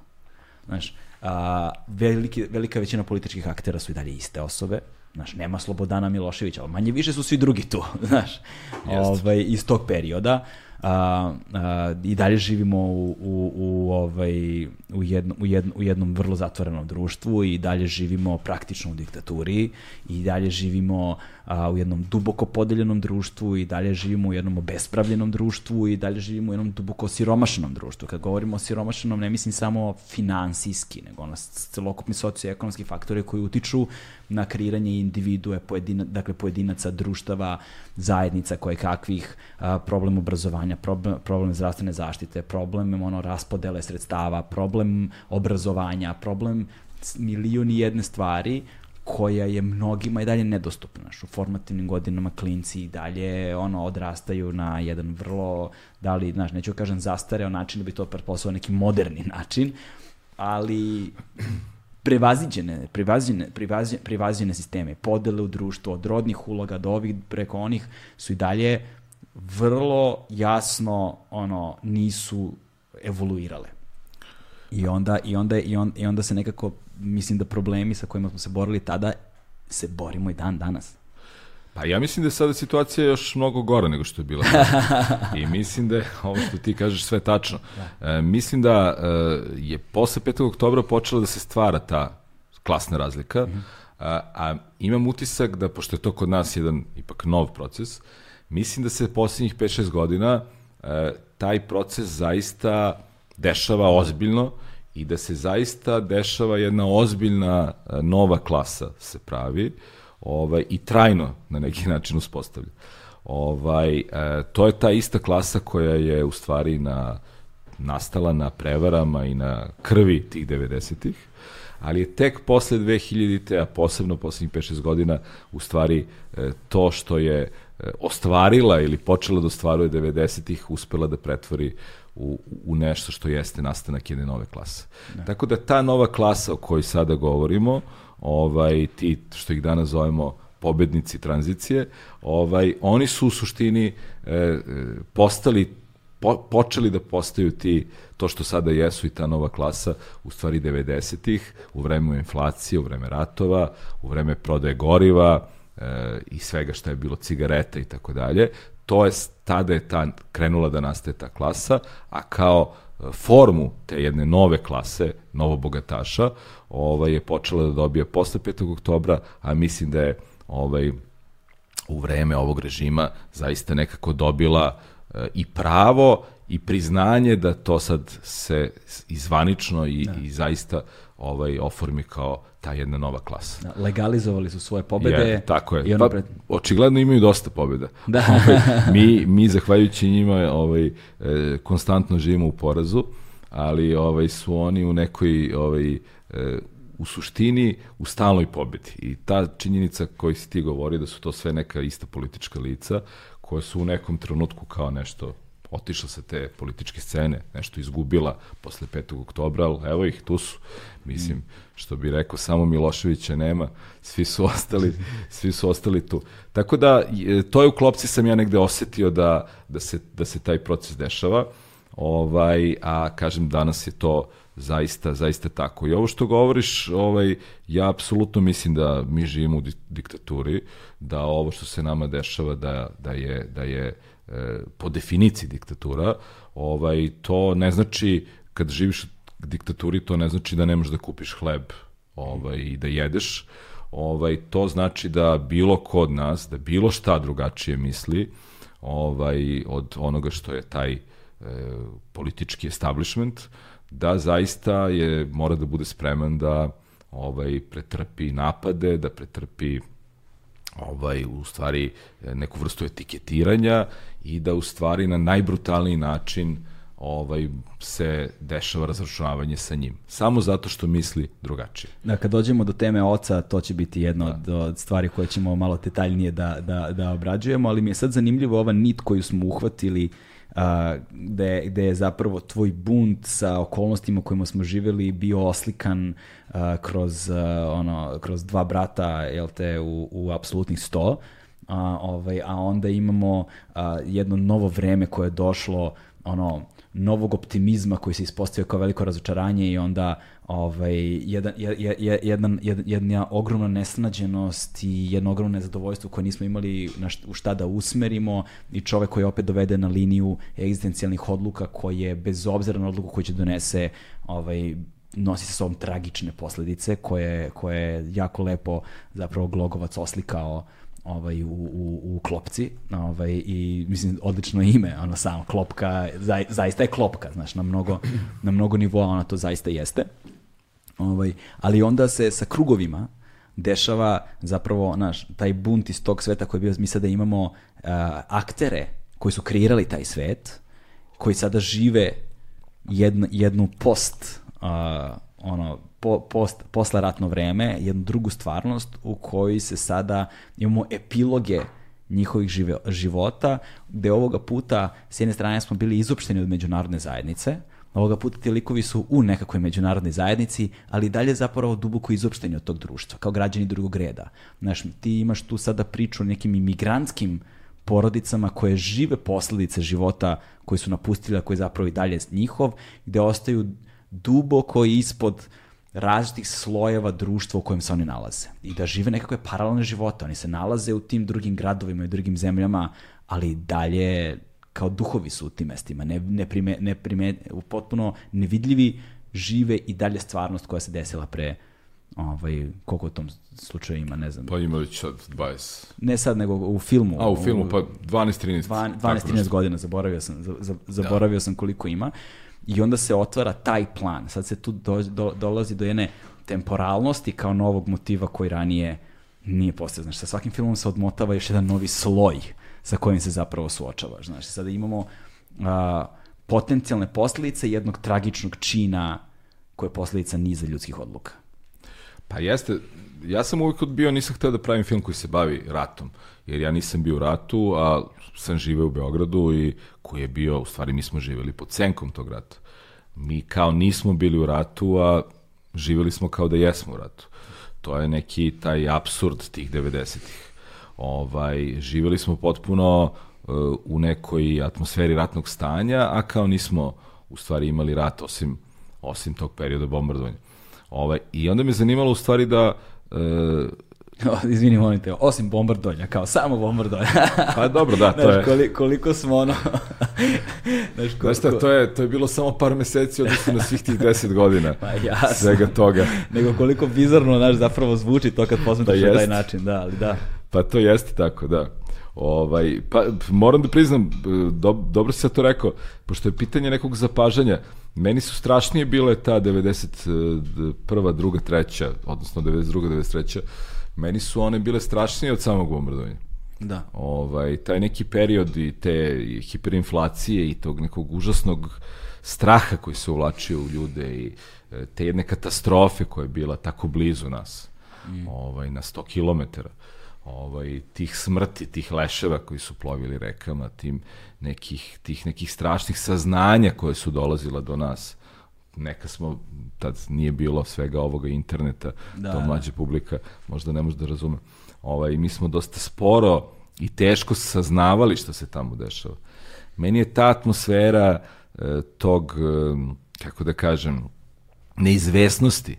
Znaš, a, veliki, velika većina političkih aktera su i dalje iste osobe, Znaš, nema Slobodana Miloševića, ali manje više su svi drugi tu, znaš, ovaj, iz tog perioda a, a, i dalje živimo u, u, u, ovaj, u, jedno, u, jedno, u jednom vrlo zatvorenom društvu i dalje živimo praktično u diktaturi i dalje živimo a, u jednom duboko podeljenom društvu i dalje živimo u jednom obespravljenom društvu i dalje živimo u jednom duboko siromašenom društvu. Kad govorimo o siromašenom, ne mislim samo finansijski, nego ono celokupni socioekonomski faktori koji utiču na kreiranje individue, pojedina, dakle pojedinaca, društava, zajednica koje kakvih, a, problem obrazovanja, problem, problem zdravstvene zaštite, problem ono, raspodele sredstava, problem obrazovanja, problem milion i jedne stvari koja je mnogima i dalje nedostupna. U formativnim godinama klinci i dalje ono, odrastaju na jedan vrlo, da li, znaš, neću da kažem zastareo način, da bi to pretpostavio neki moderni način, ali prevaziđene, prevaziđene, prevaziđene, prevaziđene sisteme, podele u društvu, od rodnih uloga do ovih preko onih su i dalje vrlo jasno ono nisu evoluirale. I onda, i, onda, i, on, I onda se nekako, mislim da problemi sa kojima smo se borili tada, se borimo i dan danas. Pa ja mislim da je sada situacija još mnogo gora nego što je bila. I mislim da je, ovo što ti kažeš, sve tačno. Da. E, mislim da e, je posle 5. oktobra počela da se stvara ta klasna razlika, mm -hmm. a, a imam utisak da, pošto je to kod nas jedan ipak nov proces, mislim da se poslednjih 5-6 godina e, taj proces zaista dešava ozbiljno i da se zaista dešava jedna ozbiljna e, nova klasa se pravi ovaj, i trajno na neki način uspostavlja. Ovaj, e, to je ta ista klasa koja je u stvari na, nastala na prevarama i na krvi tih 90-ih, ali je tek posle 2000-te, a posebno poslednjih 5-6 godina, u stvari e, to što je ostvarila ili počela da ostvaruje 90-ih, uspela da pretvori u, u nešto što jeste nastanak jedne nove klase. Da. Tako da ta nova klasa o kojoj sada govorimo, ovaj, ti što ih danas zovemo pobednici tranzicije, ovaj, oni su u suštini e, e postali po, počeli da postaju ti, to što sada jesu i ta nova klasa, u stvari 90-ih, u vreme inflacije, u vreme ratova, u vreme prodaje goriva e, i svega što je bilo cigareta i tako dalje, to je, tada je ta, krenula da nastaje ta klasa, a kao e, formu te jedne nove klase, novo bogataša, ovaj, je počela da dobije posle 5. oktobra, a mislim da je ovaj, u vreme ovog režima zaista nekako dobila e, i pravo i priznanje da to sad se izvanično i, da. i zaista ovaj oformi kao ta jedna nova klasa. Da, legalizovali su svoje pobede. Je, tako je. I ono pa, pred... Očigledno imaju dosta pobeda. Da. ovaj, mi, mi, zahvaljujući njima, ovaj, e, konstantno živimo u porazu, ali ovaj, su oni u nekoj ovaj, e, u suštini u stalnoj pobedi. I ta činjenica koju si ti govori da su to sve neka ista politička lica koja su u nekom trenutku kao nešto otišla sa te političke scene, nešto izgubila posle 5. oktobra, ali evo ih, tu su. Mislim, što bi rekao, samo Miloševića nema, svi su ostali, svi su ostali tu. Tako da, to je u klopci sam ja negde osetio da, da, se, da se taj proces dešava, ovaj, a kažem, danas je to zaista, zaista tako. I ovo što govoriš, ovaj, ja apsolutno mislim da mi živimo u diktaturi, da ovo što se nama dešava, da, da je, da je po definiciji diktatura, ovaj, to ne znači, kad živiš u diktaturi, to ne znači da ne možeš da kupiš hleb ovaj, i da jedeš, ovaj, to znači da bilo ko od nas, da bilo šta drugačije misli ovaj, od onoga što je taj e, politički establishment, da zaista je, mora da bude spreman da ovaj pretrpi napade, da pretrpi ovaj u stvari neku vrstu etiketiranja i da u stvari na najbrutalniji način ovaj se dešava razračunavanje sa njim. Samo zato što misli drugačije. Da, kad dođemo do teme oca, to će biti jedna da. od, od stvari koje ćemo malo detaljnije da, da, da obrađujemo, ali mi je sad zanimljivo ova nit koju smo uhvatili uh, gde, gde je zapravo tvoj bunt sa okolnostima kojima smo živeli bio oslikan uh, kroz, uh, ono, kroz dva brata, jel te, u, u apsolutnih sto. A, ovaj, a onda imamo a, jedno novo vreme koje je došlo, ono, novog optimizma koji se ispostavio kao veliko razočaranje i onda ovaj, jedan, jedan, jedan, jedna ogromna nesnađenost i jedno ogromno nezadovoljstvo koje nismo imali na šta, u šta da usmerimo i čovek koji opet dovede na liniju egzistencijalnih odluka koje bez obzira na odluku koju će donese ovaj, nosi sa sobom tragične posledice koje, koje jako lepo zapravo Glogovac oslikao ovaj, u, u, u klopci ovaj, i mislim odlično ime, ono samo klopka, za, zaista je klopka, znaš, na mnogo, na mnogo nivoa ona to zaista jeste. Ovaj, ali onda se sa krugovima dešava zapravo, znaš, taj bunt iz tog sveta koji je bio, mi sada imamo uh, aktere koji su kreirali taj svet, koji sada žive jednu, jednu post uh, ono, po, post, posleratno vreme, jednu drugu stvarnost u kojoj se sada imamo epiloge njihovih žive, života, gde ovoga puta s jedne strane smo bili izopšteni od međunarodne zajednice, ovoga puta ti likovi su u nekakvoj međunarodnoj zajednici, ali dalje zapravo duboko izopšteni od tog društva, kao građani drugog reda. Znaš, ti imaš tu sada priču o nekim imigrantskim porodicama koje žive posledice života koji su napustili, a koji zapravo i dalje njihov, gde ostaju duboko ispod različitih slojeva društva u kojem se oni nalaze. I da žive nekakve paralelne živote. Oni se nalaze u tim drugim gradovima i drugim zemljama, ali dalje kao duhovi su u tim mestima. Ne, ne, prime, ne prime, potpuno nevidljivi žive i dalje stvarnost koja se desila pre ovaj, koliko u tom slučaju ima, ne znam. Pa ima već sad 20. Ne sad, nego u filmu. A, u filmu, pa 12-13. 12-13 godina, zaboravio sam, za, za, zaboravio da. sam koliko ima. I onda se otvara taj plan. Sad se tu do, do, dolazi do jedne temporalnosti kao novog motiva koji ranije nije postao. Znači, sa svakim filmom se odmotava još jedan novi sloj sa kojim se zapravo suočavaš. Znači, sada imamo a, potencijalne posledice jednog tragičnog čina koje je posledica niza ljudskih odluka. Pa jeste, ja sam uvijek bio, nisam hteo da pravim film koji se bavi ratom, jer ja nisam bio u ratu, a sam živeo u Beogradu i koji je bio, u stvari mi smo živeli pod senkom tog rata. Mi kao nismo bili u ratu, a živeli smo kao da jesmo u ratu. To je neki taj absurd tih 90-ih. Ovaj, živeli smo potpuno uh, u nekoj atmosferi ratnog stanja, a kao nismo u stvari imali rat osim, osim tog perioda bombardovanja. Ovaj, I onda me zanimalo u stvari da Izvini, molim te, osim bombardolja, kao samo bombardolja. pa dobro, da, to Znaš, je. Koliko, koliko smo ono... Znaš, koliko... Znaš to je, to je bilo samo par meseci odnosno na svih tih deset godina. Pa jasno. Svega toga. Nego koliko bizarno, znaš, zapravo zvuči to kad posmetaš pa na taj način, da, ali da. Pa to jeste tako, da. Ovaj, pa moram da priznam, do, dobro si ja to rekao, pošto je pitanje nekog zapažanja, meni su strašnije bile ta 91. druga, treća, odnosno 92. 93. Meni su one bile strašnije od samog bombardovanja. Da. Ovaj, taj neki period i te hiperinflacije i tog nekog užasnog straha koji se uvlačio u ljude i e, te jedne katastrofe koja je bila tako blizu nas, mm. ovaj, na 100 kilometara ovaj, tih smrti, tih leševa koji su plovili rekama, tim nekih, tih nekih strašnih saznanja koje su dolazila do nas. Neka smo, tad nije bilo svega ovoga interneta, da, to da. mlađa publika možda ne može da razume. Ovaj, mi smo dosta sporo i teško saznavali što se tamo dešava. Meni je ta atmosfera e, tog, e, kako da kažem, neizvesnosti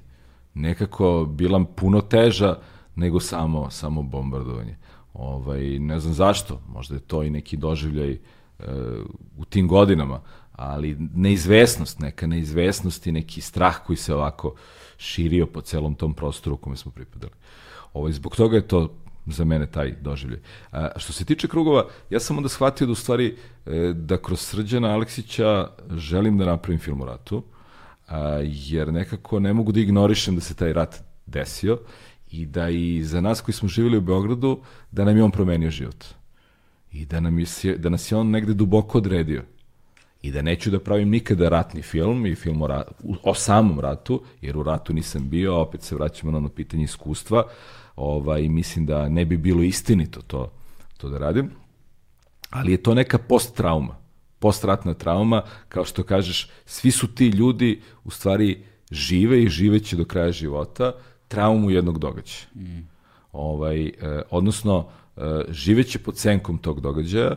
nekako bila puno teža nego samo, samo bombardovanje. Ovaj, ne znam zašto, možda je to i neki doživljaj u tim godinama, ali neizvesnost, neka neizvesnost i neki strah koji se ovako širio po celom tom prostoru u kome smo pripadali. Ovaj, zbog toga je to za mene taj doživljaj. A, što se tiče krugova, ja sam onda shvatio da u stvari e, da kroz Srđana Aleksića želim da napravim film o ratu, a, jer nekako ne mogu da ignorišem da se taj rat desio i da i za nas koji smo živjeli u Beogradu, da nam je on promenio život. I da, nam je, da nas je on negde duboko odredio. I da neću da pravim nikada ratni film i film o, ra, o samom ratu, jer u ratu nisam bio, opet se vraćamo na ono pitanje iskustva, ovaj, mislim da ne bi bilo istinito to, to da radim. Ali je to neka post-trauma, postratna trauma, kao što kažeš, svi su ti ljudi u stvari žive i živeće do kraja života, traumu jednog događaja. Mm. Ovaj, e, odnosno, e, živeće pod senkom tog događaja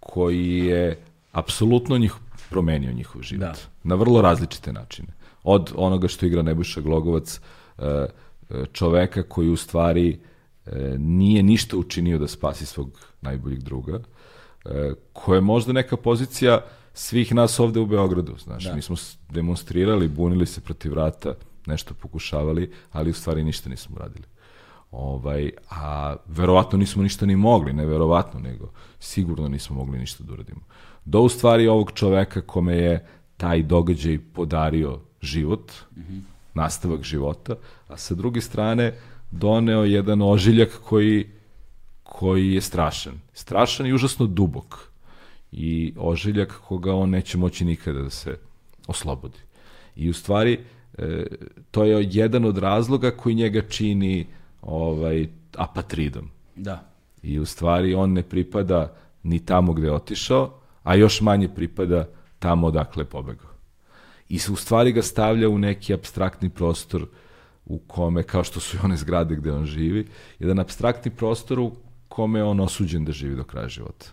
koji je apsolutno njih promenio njihov život. Da. Na vrlo različite načine. Od onoga što igra Nebojša Glogovac, e, e čoveka koji u stvari nije ništa učinio da spasi svog najboljeg druga, koja je možda neka pozicija svih nas ovde u Beogradu. Znaš, da. mi smo demonstrirali, bunili se protiv rata, nešto pokušavali, ali u stvari ništa nismo radili. Ovaj, a verovatno nismo ništa ni mogli, ne verovatno, nego sigurno nismo mogli ništa da uradimo. Do u stvari ovog čoveka kome je taj događaj podario život, mm -hmm. nastavak života, a sa druge strane doneo jedan ožiljak koji, koji je strašan. Strašan i užasno dubok. I ožiljak koga on neće moći nikada da se oslobodi. I u stvari, e, to je jedan od razloga koji njega čini ovaj apatridom. Da. I u stvari on ne pripada ni tamo gde je otišao, a još manje pripada tamo odakle je pobegao. I u stvari ga stavlja u neki abstraktni prostor u kome, kao što su i one zgrade gde on živi, jedan abstraktni prostor u kome je on osuđen da živi do kraja života.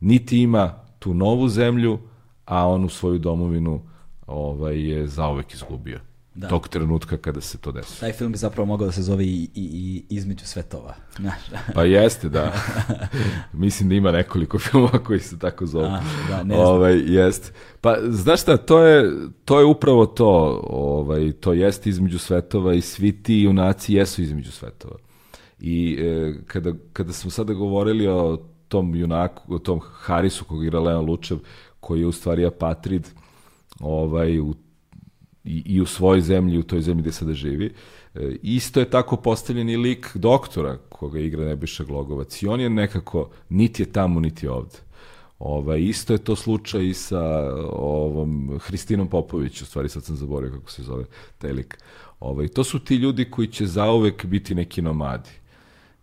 Niti ima tu novu zemlju, a onu svoju domovinu ovaj, je zaovek izgubio. Da. Tog trenutka kada se to desi. Taj film bi zapravo mogao da se zove i, i, i između svetova. pa jeste, da. Mislim da ima nekoliko filmova koji se tako zove. A, da, ne znam. Ovaj, jeste. Pa, znaš šta, to je, to je upravo to. Ovaj, to jeste između svetova i svi ti junaci jesu između svetova. I e, kada, kada smo sada govorili o tom junaku, o tom Harisu kog igra Leon Lučev, koji je u stvari apatrid, ovaj, u i, i u svojoj zemlji, u toj zemlji gde sada živi. E, isto je tako postavljen i lik doktora koga igra Nebojša Glogovac i on je nekako niti je tamo, niti je ovde. Ovaj, isto je to slučaj i sa ovom Hristinom Popović, u stvari sad sam zaboravio kako se zove taj lik. Ovaj, to su ti ljudi koji će zauvek biti neki nomadi.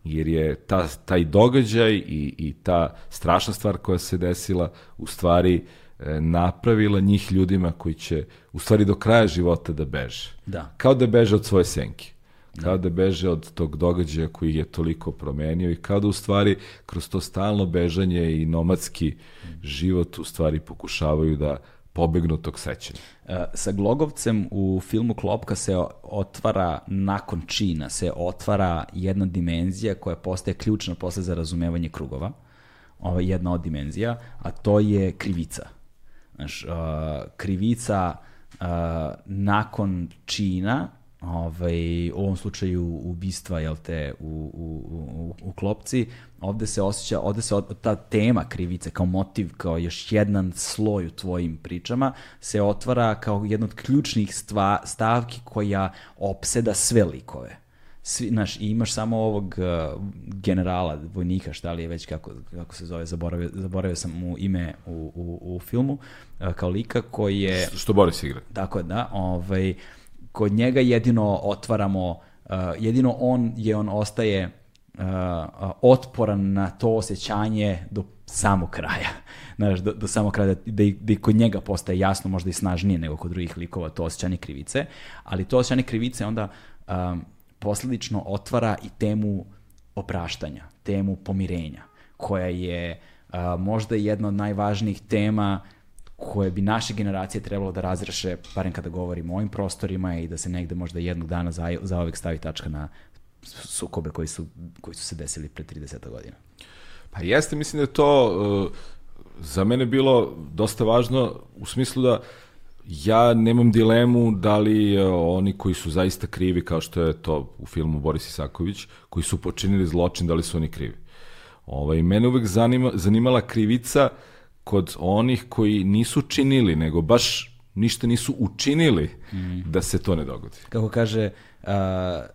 Jer je ta, taj događaj i, i ta strašna stvar koja se desila u stvari uh, napravila njih ljudima koji će u stvari do kraja života da beže. Da. Kao da beže od svoje senke. Da. Kao da beže od tog događaja koji je toliko promenio i kao da u stvari kroz to stalno bežanje i nomadski život u stvari pokušavaju da pobegnu tog sećanja. E, sa Glogovcem u filmu Klopka se otvara, nakon čina, se otvara jedna dimenzija koja postaje ključna posle za razumevanje krugova. Je jedna od dimenzija, a to je krivica Znaš, uh, krivica uh, nakon čina, ovaj, u ovom slučaju ubistva, jel te, u, u, u, u klopci, ovde se osjeća, ovde se ta tema krivice kao motiv, kao još jedan sloj u tvojim pričama, se otvara kao jedna od ključnih stva, stavki koja opseda sve likove svi, znaš, imaš samo ovog uh, generala, vojnika, šta li je već kako, kako se zove, zaboravio, zaboravio sam mu ime u, u, u filmu, uh, kao lika koji je... Što, što Boris igra. Tako je, da. Ovaj, kod njega jedino otvaramo, uh, jedino on je, on ostaje uh, otporan na to osjećanje do samog kraja. Znaš, do, do samog kraja, da, da, da i kod njega postaje jasno, možda i snažnije nego kod drugih likova, to osjećanje krivice, ali to osjećanje krivice onda um, posledično otvara i temu opraštanja, temu pomirenja, koja je a, možda jedna od najvažnijih tema koje bi naše generacije trebalo da razreše, barem kada govorimo o ovim prostorima i da se negde možda jednog dana za, za ovek stavi tačka na sukobe koji su, koji su se desili pre 30 godina. Pa jeste, mislim da je to uh, za mene bilo dosta važno u smislu da uh, ja nemam dilemu da li oni koji su zaista krivi, kao što je to u filmu Boris Isaković, koji su počinili zločin, da li su oni krivi. Ovaj, mene uvek zanima, zanimala krivica kod onih koji nisu činili, nego baš ništa nisu učinili mm. da se to ne dogodi. Kako kaže, a,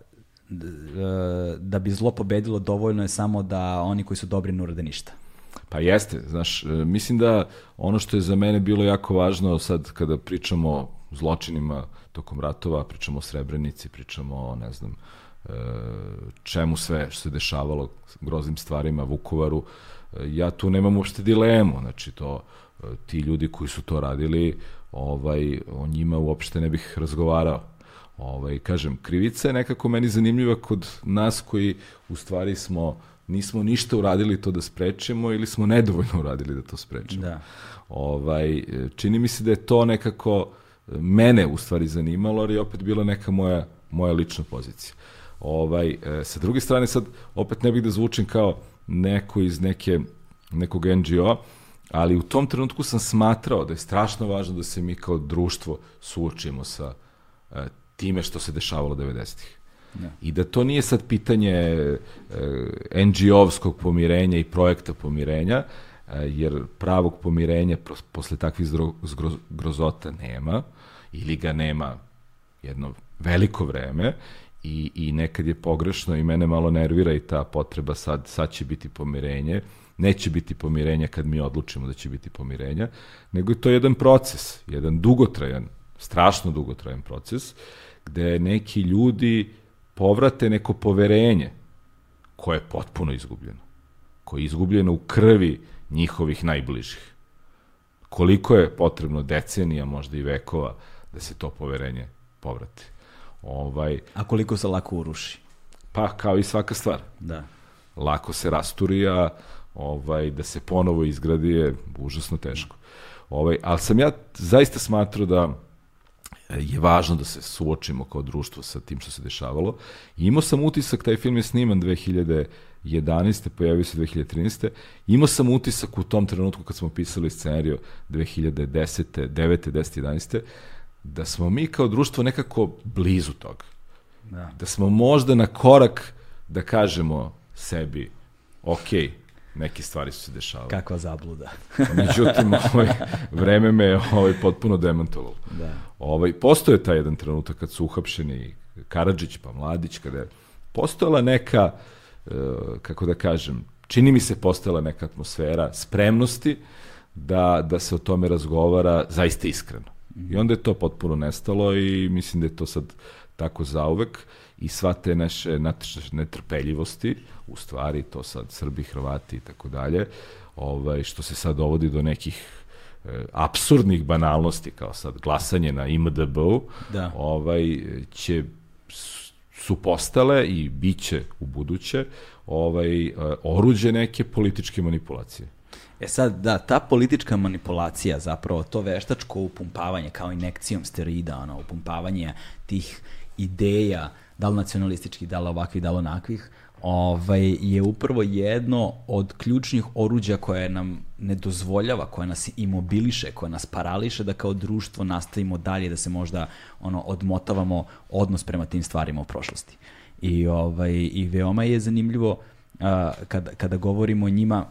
da bi zlo pobedilo dovoljno je samo da oni koji su dobri ne urade ništa. Pa jeste, znaš, e, mislim da ono što je za mene bilo jako važno sad kada pričamo o zločinima tokom ratova, pričamo o Srebrenici, pričamo o, ne znam, e, čemu sve što se dešavalo, groznim stvarima, Vukovaru, e, ja tu nemam uopšte dilemu, znači to, ti ljudi koji su to radili, ovaj, o njima uopšte ne bih razgovarao. Ovaj, kažem, krivica je nekako meni zanimljiva kod nas koji u stvari smo nismo ništa uradili to da sprečimo ili smo nedovoljno uradili da to sprečimo. Da. Ovaj, čini mi se da je to nekako mene u stvari zanimalo, ali je opet bila neka moja, moja lična pozicija. Ovaj, e, sa druge strane sad opet ne bih da zvučim kao neko iz neke, nekog NGO, ali u tom trenutku sam smatrao da je strašno važno da se mi kao društvo suočimo sa e, time što se dešavalo 90-ih. Da. I da to nije sad pitanje e, NGO-vskog pomirenja i projekta pomirenja, e, jer pravog pomirenja posle takvih grozota nema, ili ga nema jedno veliko vreme, i, i nekad je pogrešno i mene malo nervira i ta potreba sad, sad će biti pomirenje, neće biti pomirenja kad mi odlučimo da će biti pomirenja, nego je to jedan proces, jedan dugotrajan, strašno dugotrajan proces, gde neki ljudi povrate neko poverenje koje je potpuno izgubljeno. Koje je izgubljeno u krvi njihovih najbližih. Koliko je potrebno decenija, možda i vekova, da se to poverenje povrati. Ovaj, A koliko se lako uruši? Pa, kao i svaka stvar. Da. lako se rasturija, ovaj, da se ponovo izgradi je užasno teško. Ovaj, ali sam ja zaista smatrao da je važno da se suočimo kao društvo sa tim što se dešavalo. I imao sam utisak, taj film je sniman 2011. pojavio se 2013. Imao sam utisak u tom trenutku kad smo pisali scenariju 2010. 9. 10. 11. da smo mi kao društvo nekako blizu toga. Da. da smo možda na korak da kažemo sebi, ok, neke stvari su se dešavale. Kakva zabluda. Međutim, ovaj, vreme me ovaj, potpuno demantovalo. Da. Ovaj, postoje taj jedan trenutak kad su uhapšeni Karadžić pa Mladić, kada je postojala neka, e, kako da kažem, čini mi se postojala neka atmosfera spremnosti da, da se o tome razgovara zaista iskreno. I onda je to potpuno nestalo i mislim da je to sad tako zauvek i sva te naše netrpeljivosti, u stvari to sad Srbi, Hrvati i tako dalje, ovaj, što se sad dovodi do nekih e, absurdnih banalnosti, kao sad glasanje na IMDB-u, da. ovaj, će su postale i biće u buduće ovaj, e, oruđe neke političke manipulacije. E sad, da, ta politička manipulacija, zapravo to veštačko upumpavanje kao inekcijom steroida, ono, upumpavanje tih ideja, da li nacionalističkih, da li ovakvih, da li onakvih, ovaj, je upravo jedno od ključnih oruđa koje nam ne dozvoljava, koje nas imobiliše, koje nas parališe da kao društvo nastavimo dalje, da se možda ono odmotavamo odnos prema tim stvarima u prošlosti. I, ovaj, i veoma je zanimljivo uh, kada, kada govorimo o njima,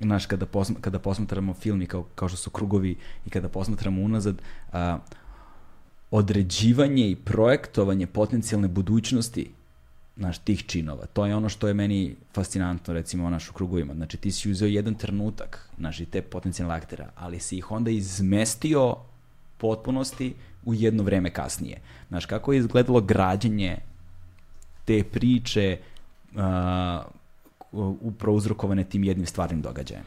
znaš, kada, posma, kada posmatramo film i kao, kao što su krugovi i kada posmatramo unazad, uh, određivanje i projektovanje potencijalne budućnosti naš, tih činova. To je ono što je meni fascinantno, recimo, naš, u krugovima. Znači, ti si uzeo jedan trenutak, znaš, i te potencijalne aktera, ali si ih onda izmestio potpunosti u jedno vreme kasnije. Znaš, kako je izgledalo građenje te priče uh, upravo uzrokovane tim jednim stvarnim događajem?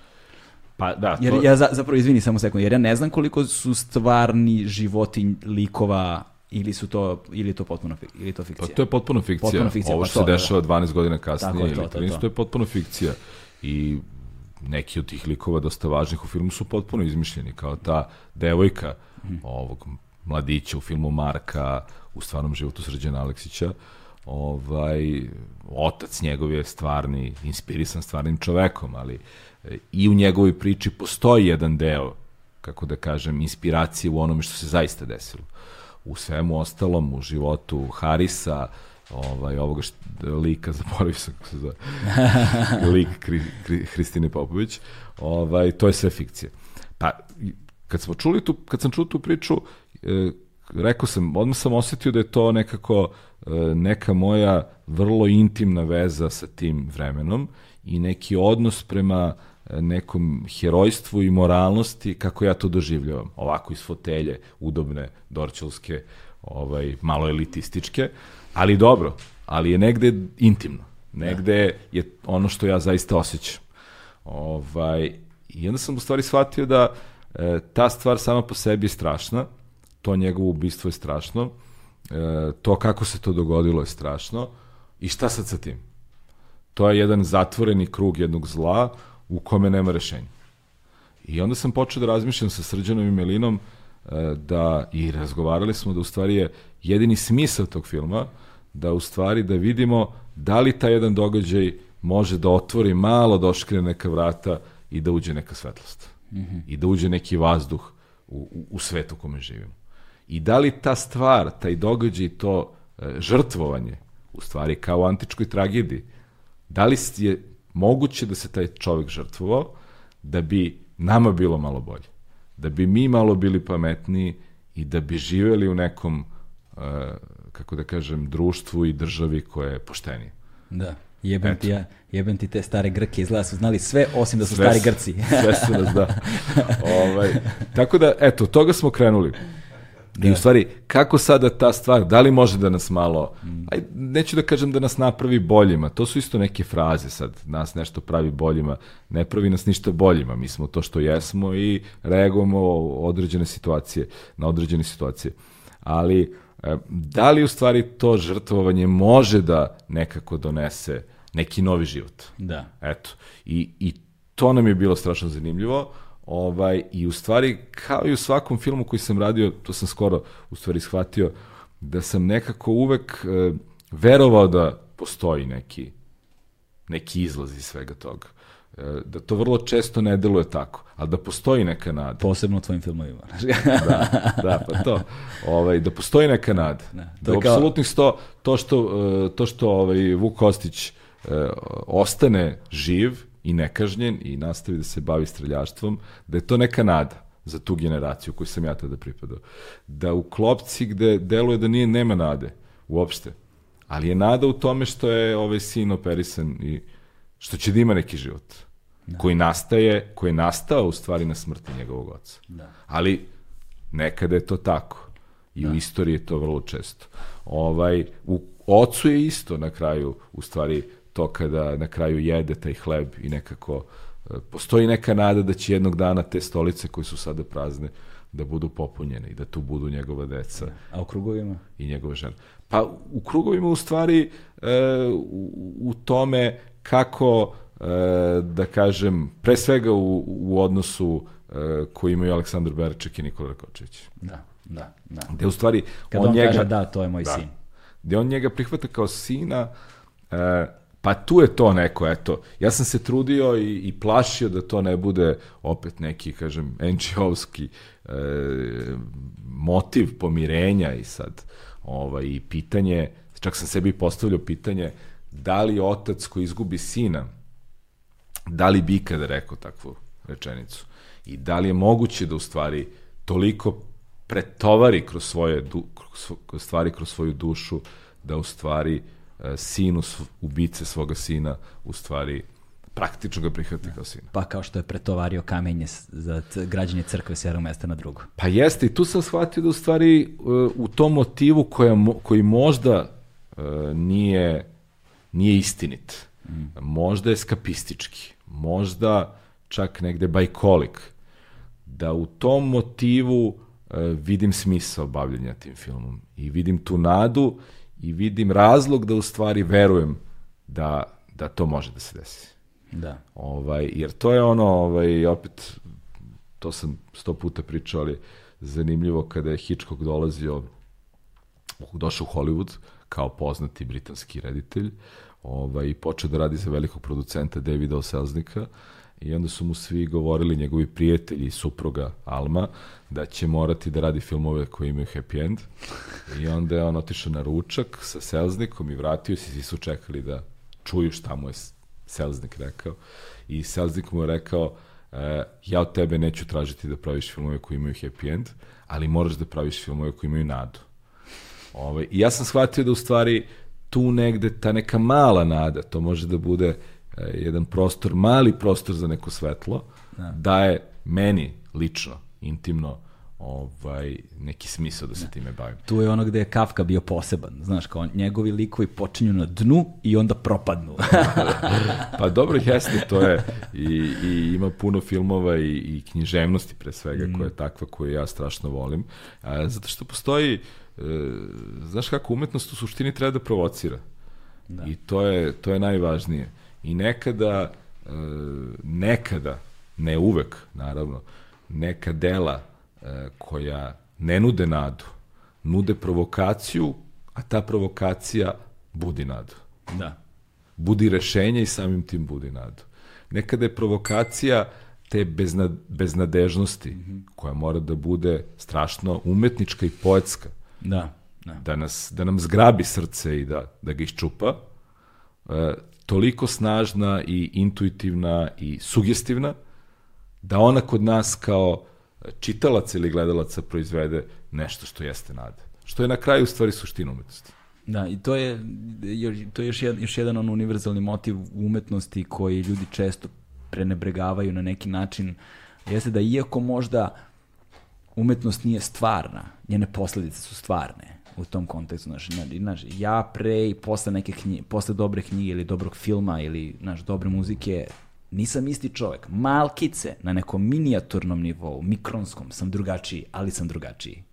Pa da, to... Jer ja za, zapravo izvini samo sekund, jer ja ne znam koliko su stvarni životi likova ili su to ili je to potpuno ili to fikcija. Pa to je potpuno fikcija. Potpuno fikcija Ovo pa što pa se dešava da. 12 godina kasnije ili 13 to, to, to. je potpuno fikcija. I neki od tih likova dosta važnih u filmu su potpuno izmišljeni, kao ta devojka mm. ovog mladića u filmu Marka, u stvarnom životu Srđana Aleksića, ovaj, otac njegov je stvarni, inspirisan stvarnim čovekom, ali e, i u njegovoj priči postoji jedan deo, kako da kažem, inspiracije u onome što se zaista desilo u svemu ostalom, u životu Harisa, ovaj, ovoga što, lika, zaboravio sam kako se zove, lik Kri, Kri, Hristine Popović, ovaj, to je sve fikcija. Pa, kad, smo čuli tu, kad sam čuo tu priču, e, rekao sam, odmah sam osetio da je to nekako e, neka moja vrlo intimna veza sa tim vremenom i neki odnos prema nekom herojstvu i moralnosti kako ja to doživljavam. Ovako iz fotelje, udobne, dorčelske, ovaj, malo elitističke, ali dobro, ali je negde intimno. Negde ja. je ono što ja zaista osjećam. Ovaj, I onda sam u stvari shvatio da e, ta stvar sama po sebi je strašna, to njegovo ubistvo je strašno, e, to kako se to dogodilo je strašno i šta sad sa tim? To je jedan zatvoreni krug jednog zla u kome nema rešenja. I onda sam počeo da razmišljam sa Srđanom i Melinom e, da, i razgovarali smo da u stvari je jedini smisao tog filma da u stvari da vidimo da li taj jedan događaj može da otvori malo, da oškrije neka vrata i da uđe neka svetlost. Mm -hmm. I da uđe neki vazduh u, u, u svetu u kome živimo. I da li ta stvar, taj događaj, to e, žrtvovanje, u stvari kao u antičkoj tragediji, da li je moguće da se taj čovek žrtvovao da bi nama bilo malo bolje. Da bi mi malo bili pametniji i da bi živeli u nekom, uh, kako da kažem, društvu i državi koje je poštenije. Da. Jebem ti, ja, jebem ti te stare Grke, izgleda su znali sve osim da su sve, stari Grci. sve su nas, da. ovaj, tako da, eto, toga smo krenuli. Da. I u stvari, kako sada ta stvar, da li može da nas malo, mm. aj, neću da kažem da nas napravi boljima, to su isto neke fraze sad, nas nešto pravi boljima, ne pravi nas ništa boljima, mi smo to što jesmo i reagujemo određene situacije, na određene situacije. Ali, e, da li u stvari to žrtvovanje može da nekako donese neki novi život. Da. Eto. I, I to nam je bilo strašno zanimljivo. Ovaj, I u stvari, kao i u svakom filmu koji sam radio, to sam skoro u stvari shvatio, da sam nekako uvek e, verovao da postoji neki, neki izlaz iz svega toga. E, da to vrlo često ne deluje tako, ali da postoji neka nada. Posebno u tvojim filmovima. da, da, pa to. Ovaj, da postoji neka nada. Da, to da kao... apsolutnih sto, to što, e, to što ovaj, Vuk Kostić e, ostane živ i nekažnjen i nastavi da se bavi streljaštvom, da je to neka nada za tu generaciju koju sam ja tada pripadao. Da u klopci gde deluje da nije, nema nade uopšte, ali je nada u tome što je ovaj sin operisan i što će da ima neki život. Da. Koji nastaje, koji je nastao u stvari na smrti njegovog oca. Da. Ali nekada je to tako. I da. u istoriji je to vrlo često. Ovaj, u ocu je isto na kraju, u stvari, to kada na kraju jede taj hleb i nekako e, postoji neka nada da će jednog dana te stolice koje su sada prazne da budu popunjene i da tu budu njegova deca. A u krugovima? I njegove žene. Pa u krugovima u stvari e, u, u tome kako e, da kažem pre svega u, u odnosu e, koji imaju Aleksandar Berček i Nikola Rakočević. Da, da, da. Gde u stvari Kad on, on njega, kaže da, to je moj da, sin. Gde on njega prihvata kao sina, e, Pa tu je to neko, eto. Ja sam se trudio i, i plašio da to ne bude opet neki, kažem, enčiovski e, motiv pomirenja i sad ovaj, i pitanje, čak sam sebi postavljao pitanje, da li otac koji izgubi sina, da li bi ikada rekao takvu rečenicu? I da li je moguće da u stvari toliko pretovari kroz svoje du, kroz stvari kroz svoju dušu da u stvari uh, E, sinu ubice svoga sina u stvari praktično ga prihvati kao sina. Pa kao što je pretovario kamenje za građanje crkve s jednog mesta na drugo. Pa jeste, i tu sam shvatio da u stvari e, u tom motivu koja, koji možda uh, nije, nije istinit, mm. možda je skapistički, možda čak negde bajkolik, da u tom motivu vidim smisao bavljenja tim filmom i vidim tu nadu i vidim razlog da u stvari verujem da, da to može da se desi. Da. Ovaj, jer to je ono, ovaj, opet, to sam sto puta pričao, ali zanimljivo kada je Hitchcock dolazio, došao u Hollywood kao poznati britanski reditelj, ovaj, počeo da radi za velikog producenta Davida Oselznika, i onda su mu svi govorili, njegovi prijatelji i supruga Alma, da će morati da radi filmove koji imaju happy end. I onda je on otišao na ručak sa selznikom i vratio se i svi su čekali da čuju šta mu je selznik rekao. I selznik mu je rekao, e, ja od tebe neću tražiti da praviš filmove koji imaju happy end, ali moraš da praviš filmove koji imaju nadu. Ove, ovaj, I ja sam shvatio da u stvari tu negde ta neka mala nada, to može da bude jedan prostor, mali prostor za neko svetlo, da. daje meni lično, intimno, ovaj, neki smisao da se da. time bavim. Tu je ono gde je Kafka bio poseban, znaš, kao njegovi likovi počinju na dnu i onda propadnu. pa dobro, jeste, to je, i, i ima puno filmova i, i književnosti pre svega, mm. koja je takva koju ja strašno volim, a, zato što postoji, e, znaš kako, umetnost u suštini treba da provocira. Da. I to je, to je najvažnije. I nekada, e, nekada, ne uvek, naravno, neka dela e, koja ne nude nadu, nude provokaciju, a ta provokacija budi nadu. Da. Budi rešenje i samim tim budi nadu. Nekada je provokacija te bezna, beznadežnosti, mm -hmm. koja mora da bude strašno umetnička i poetska. Da. Da. da, nas, da nam zgrabi srce i da, da ga iščupa, e, toliko snažna i intuitivna i sugestivna da ona kod nas kao čitalac ili gledalaca proizvede nešto što jeste nada. Što je na kraju u stvari suština umetnosti. Da, i to je, to je još, jedan, još jedan on univerzalni motiv umetnosti koji ljudi često prenebregavaju na neki način, jeste da iako možda umetnost nije stvarna, njene posledice su stvarne u tom kontekstu, znaš, znaš, ja pre i posle neke knjige, posle dobre knjige ili dobrog filma ili, znaš, dobre muzike, nisam isti čovek. Malkice na nekom minijaturnom nivou, mikronskom, sam drugačiji, ali sam drugačiji.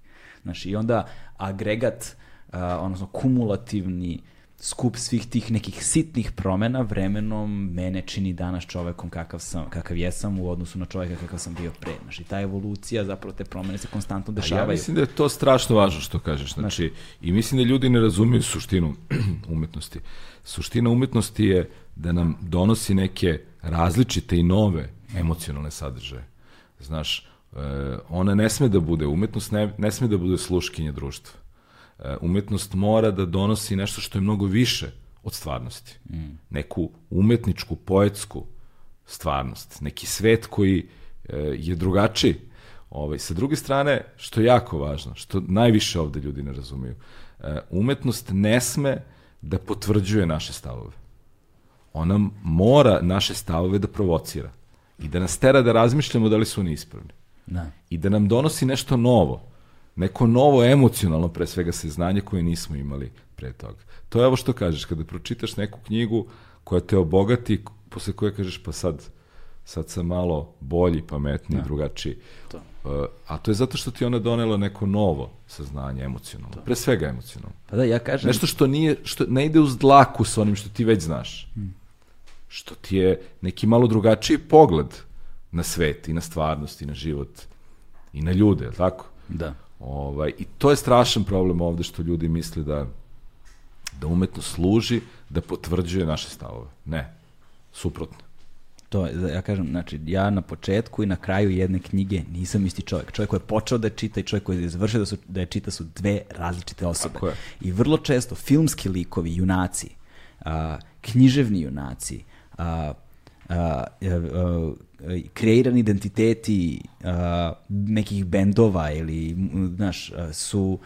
Znaš, i onda agregat, uh, odnosno kumulativni skup svih tih nekih sitnih promena vremenom mene čini danas čovekom kakav, sam, kakav jesam u odnosu na čoveka kakav sam bio pre. Znaš, I ta evolucija, zapravo te promene se konstantno dešavaju. Ja mislim da je to strašno važno što kažeš. Znači, I mislim da ljudi ne razumiju suštinu umetnosti. Suština umetnosti je da nam donosi neke različite i nove emocionalne sadržaje. Znaš, e, ona ne sme da bude, umetnost ne, ne sme da bude sluškinje društva umetnost mora da donosi nešto što je mnogo više od stvarnosti. Mm. Neku umetničku, poetsku stvarnost, neki svet koji e, je drugačiji. Ovaj, sa druge strane, što je jako važno, što najviše ovde ljudi ne razumiju, e, umetnost ne sme da potvrđuje naše stavove. Ona mora naše stavove da provocira i da nas tera da razmišljamo da li su oni ispravni. Da. I da nam donosi nešto novo neko novo emocionalno pre svega saznanje koje nismo imali pre toga. To je ovo što kažeš, kada pročitaš neku knjigu koja te obogati, posle koje kažeš pa sad, sad sam malo bolji, pametniji. Da. drugačiji. To. Uh, a to je zato što ti ona donela neko novo saznanje emocionalno. To. Pre svega emocionalno. Pa da, ja kažem... Nešto što, nije, što ne ide uz dlaku sa onim što ti već znaš. Hmm. Što ti je neki malo drugačiji pogled na svet i na stvarnost i na život i na ljude, je li tako? Da. Ovaj, I to je strašan problem ovde što ljudi misle da, da umetnost služi da potvrđuje naše stavove. Ne, suprotno. To je, ja kažem, znači, ja na početku i na kraju jedne knjige nisam isti čovjek. Čovjek koji je počeo da je čita i čovjek koji je završio da, su, da je čita su dve različite osobe. I vrlo često filmski likovi, junaci, a, književni junaci, a, kreirani identiteti nekih bendova ili, znaš, su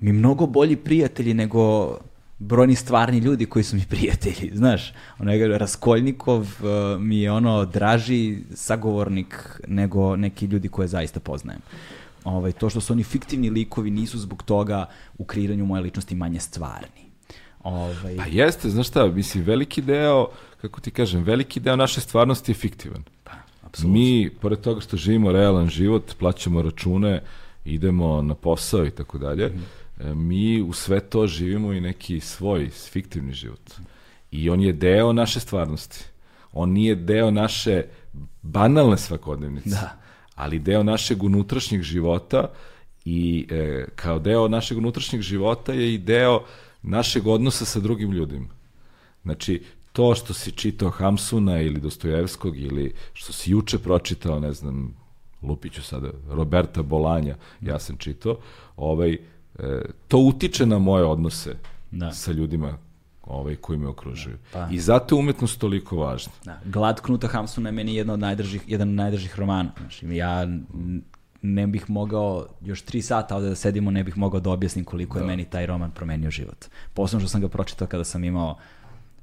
mi mnogo bolji prijatelji nego brojni stvarni ljudi koji su mi prijatelji, znaš, onaj Raskoljnikov uh, mi je ono draži sagovornik nego neki ljudi koje zaista poznajem. Ovaj, to što su oni fiktivni likovi nisu zbog toga u kreiranju moje ličnosti manje stvarni. Ovaj... Pa jeste, znaš šta, mislim, veliki deo, kako ti kažem, veliki deo naše stvarnosti je fiktivan. Pa, apsolutno. Mi, pored toga što živimo realan život, plaćamo račune, idemo na posao i tako dalje, mhm. e, mi u sve to živimo i neki svoj fiktivni život. I on je deo naše stvarnosti. On nije deo naše banalne svakodnevnice, da. ali deo našeg unutrašnjeg života i e, kao deo našeg unutrašnjeg života je i deo našeg odnosa sa drugim ljudima. Znači, to što si čitao Hamsuna ili Dostojevskog ili što si juče pročitao, ne znam, Lupiću sada, Roberta Bolanja, ja sam čitao, ovaj, e, to utiče na moje odnose da. sa ljudima ovaj, koji me okružuju. Da, pa. I zato je umetnost toliko važna. Da. Glad Knuta Hamsuna je meni jedna od najdržih, jedan od najdržih romana. Znači, ja ne bih mogao, još tri sata ovde da sedimo, ne bih mogao da objasnim koliko da. je meni taj roman promenio život. Posledno što sam ga pročitao kada sam imao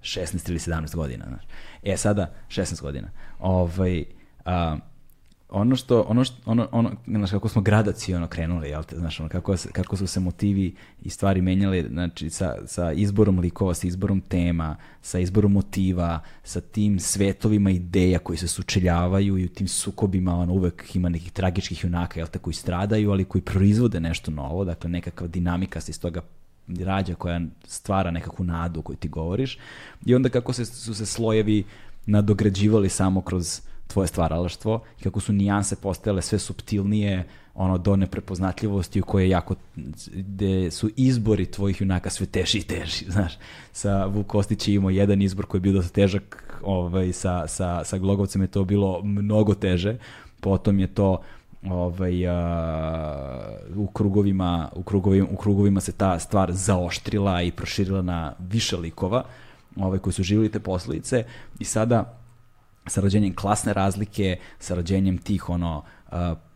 16 ili 17 godina. Znaš. E, sada, 16 godina. Ovaj, a, ono što, ono što, ono, ono, znaš, kako smo gradacijono krenuli, jel te, znaš, ono, kako, kako su se motivi i stvari menjale, znači, sa, sa izborom likova, sa izborom tema, sa izborom motiva, sa tim svetovima ideja koji se sučeljavaju i u tim sukobima, ono, uvek ima nekih tragičkih junaka, jel te, koji stradaju, ali koji proizvode nešto novo, dakle, nekakva dinamika se iz toga rađa koja stvara nekakvu nadu koju ti govoriš i onda kako se, su se slojevi nadograđivali samo kroz tvoje stvaralaštvo i kako su nijanse postajale sve subtilnije ono do neprepoznatljivosti u kojoj jako gde su izbori tvojih junaka sve teži i teži, znaš. Sa Vuk Kostić je imao jedan izbor koji je bio dosta težak, ovaj, sa, sa, sa Glogovcem je to bilo mnogo teže, potom je to ovaj, a, u, krugovima, u, krugovima, u krugovima se ta stvar zaoštrila i proširila na više likova ovaj, koji su živjeli te posledice i sada sa rođenjem klasne razlike, sa rođenjem tih ono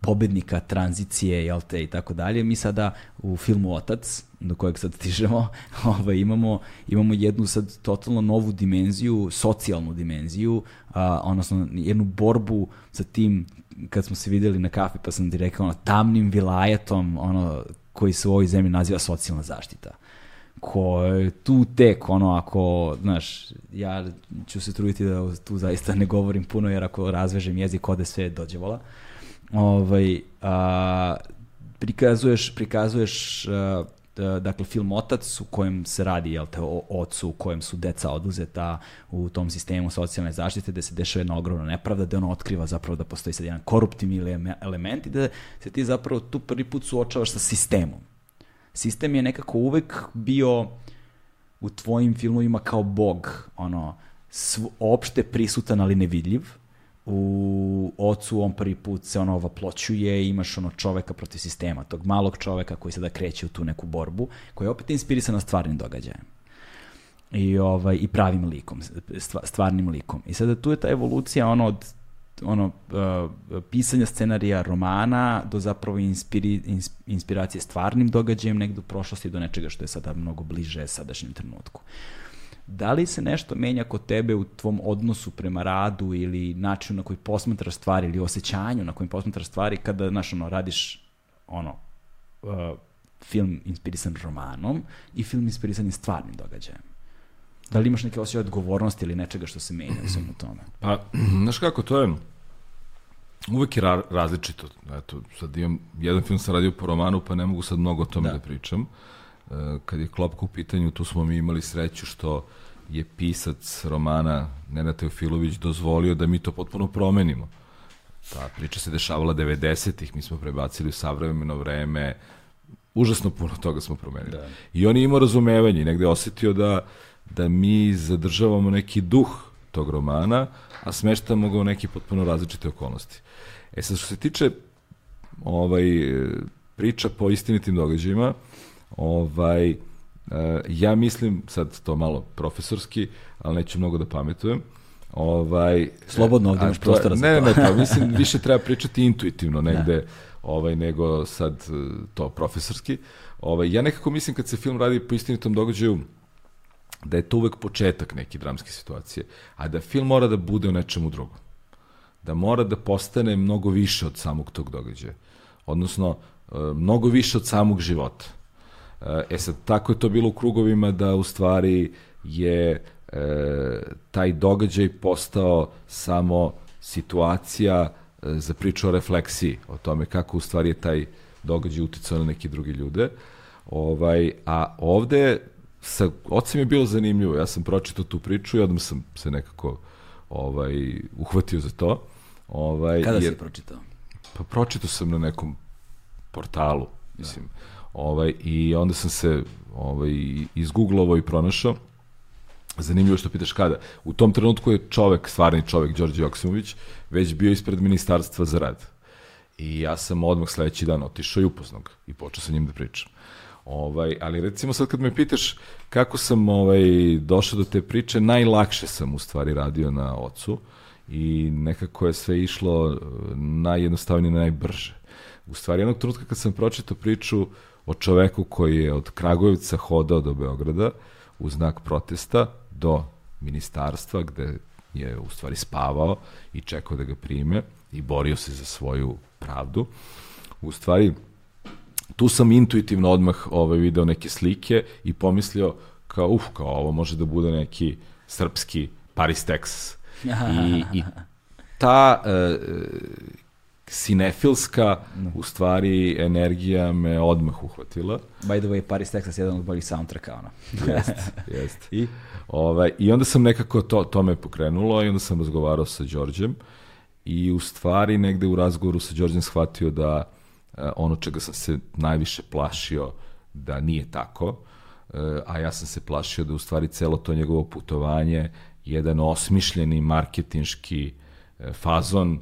pobednika tranzicije, jel te, i tako dalje. Mi sada u filmu Otac, do kojeg sad stižemo, ovaj, imamo, imamo jednu sad totalno novu dimenziju, socijalnu dimenziju, a, odnosno jednu borbu sa tim, kad smo se videli na kafi, pa sam ti rekao, ono, tamnim vilajetom, ono, koji se u ovoj zemlji naziva socijalna zaštita ko tu tek, ono, ako, znaš, ja ću se truditi da tu zaista ne govorim puno, jer ako razvežem jezik, ode sve dođe vola. Ovaj, a, prikazuješ, prikazuješ a, dakle film Otac u kojem se radi jel te, o ocu u kojem su deca oduzeta u tom sistemu socijalne zaštite gde se dešava jedna ogromna nepravda, gde ono otkriva zapravo da postoji sad jedan koruptivni element i da se ti zapravo tu prvi put suočavaš sa sistemom. Sistem je nekako uvek bio u tvojim filmovima kao bog, ono, opšte prisutan ali nevidljiv, u ocu on prvi put se ono vaploćuje i imaš ono čoveka protiv sistema, tog malog čoveka koji sada kreće u tu neku borbu, koja je opet inspirisana stvarnim događajem i ovaj i pravim likom, stvarnim likom. I sada tu je ta evolucija ono od ono uh, pisanja scenarija romana do zapravo inspiri, inspiracije stvarnim događajem negde u prošlosti do nečega što je sada mnogo bliže sadašnjem trenutku. Da li se nešto menja kod tebe u tvom odnosu prema radu ili načinu na koji posmatraš stvari ili osjećanju na kojim posmatraš stvari kada, znaš, ono, radiš ono, uh, film inspirisan romanom i film inspirisan stvarnim događajem? Da li imaš neke osjećaje odgovornosti ili nečega što se menja u svemu tome? Pa, znaš kako, to je uvek je ra različito. Eto, sad imam, jedan film sam radio po romanu, pa ne mogu sad mnogo o tome da, da pričam. E, kad je Klopka u pitanju, tu smo mi imali sreću što je pisac romana Nena Teofilović dozvolio da mi to potpuno promenimo. Ta priča se dešavala 90-ih, mi smo prebacili u savremeno vreme, užasno puno toga smo promenili. Da. I on je imao razumevanje, negde osetio da, da mi zadržavamo neki duh tog romana, a smeštamo ga u neke potpuno različite okolnosti. E sad, što se tiče ovaj, priča po istinitim događajima, ovaj, Uh, ja mislim, sad to malo profesorski, ali neću mnogo da pametujem, Ovaj, Slobodno ovdje imaš prostora za ne, to. Ne, ne, pa mislim više treba pričati intuitivno negde, da. ovaj, nego sad e, to profesorski. Ovaj, ja nekako mislim kad se film radi po istinitom događaju, da je to uvek početak neke dramske situacije, a da film mora da bude u nečemu drugom. Da mora da postane mnogo više od samog tog događaja. Odnosno, e, mnogo više od samog života. E sad, tako je to bilo u krugovima da u stvari je e, taj događaj postao samo situacija e, za priču o refleksiji, o tome kako u stvari je taj događaj uticao na neke druge ljude. Ovaj, a ovde sa ocem je bilo zanimljivo. Ja sam pročitao tu priču i odmah sam se nekako ovaj, uhvatio za to. Ovaj, Kada jer, si pročitao? Pa pročitao sam na nekom portalu, mislim. Da Ovaj, I onda sam se ovaj, izgooglovao i pronašao. Zanimljivo što pitaš kada. U tom trenutku je čovek, stvarni čovek, Đorđe Joksimović, već bio ispred ministarstva za rad. I ja sam odmah sledeći dan otišao i upoznao ga i počeo sa njim da pričam. Ovaj, ali recimo sad kad me pitaš kako sam ovaj, došao do te priče, najlakše sam u stvari radio na ocu i nekako je sve išlo eh, najjednostavnije, najbrže. U stvari, jednog trenutka kad sam pročitao priču, o čoveku koji je od Kragujevca hodao do Beograda u znak protesta do ministarstva gde je u stvari spavao i čekao da ga prime i borio se za svoju pravdu. U stvari, tu sam intuitivno odmah ovaj, video neke slike i pomislio kao, uf, kao ovo može da bude neki srpski Paris, Texas. I, i ta e, sinefilska, no. u stvari, energija me odmah uhvatila. By the way, Paris, Texas je jedan od boljih soundtracka, ono. jest, jest. I? Ovaj, I onda sam nekako to, to me pokrenulo i onda sam razgovarao sa Đorđem i u stvari negde u razgovoru sa Đorđem shvatio da uh, ono čega sam se najviše plašio da nije tako, uh, a ja sam se plašio da u stvari celo to njegovo putovanje jedan osmišljeni marketinški uh, fazon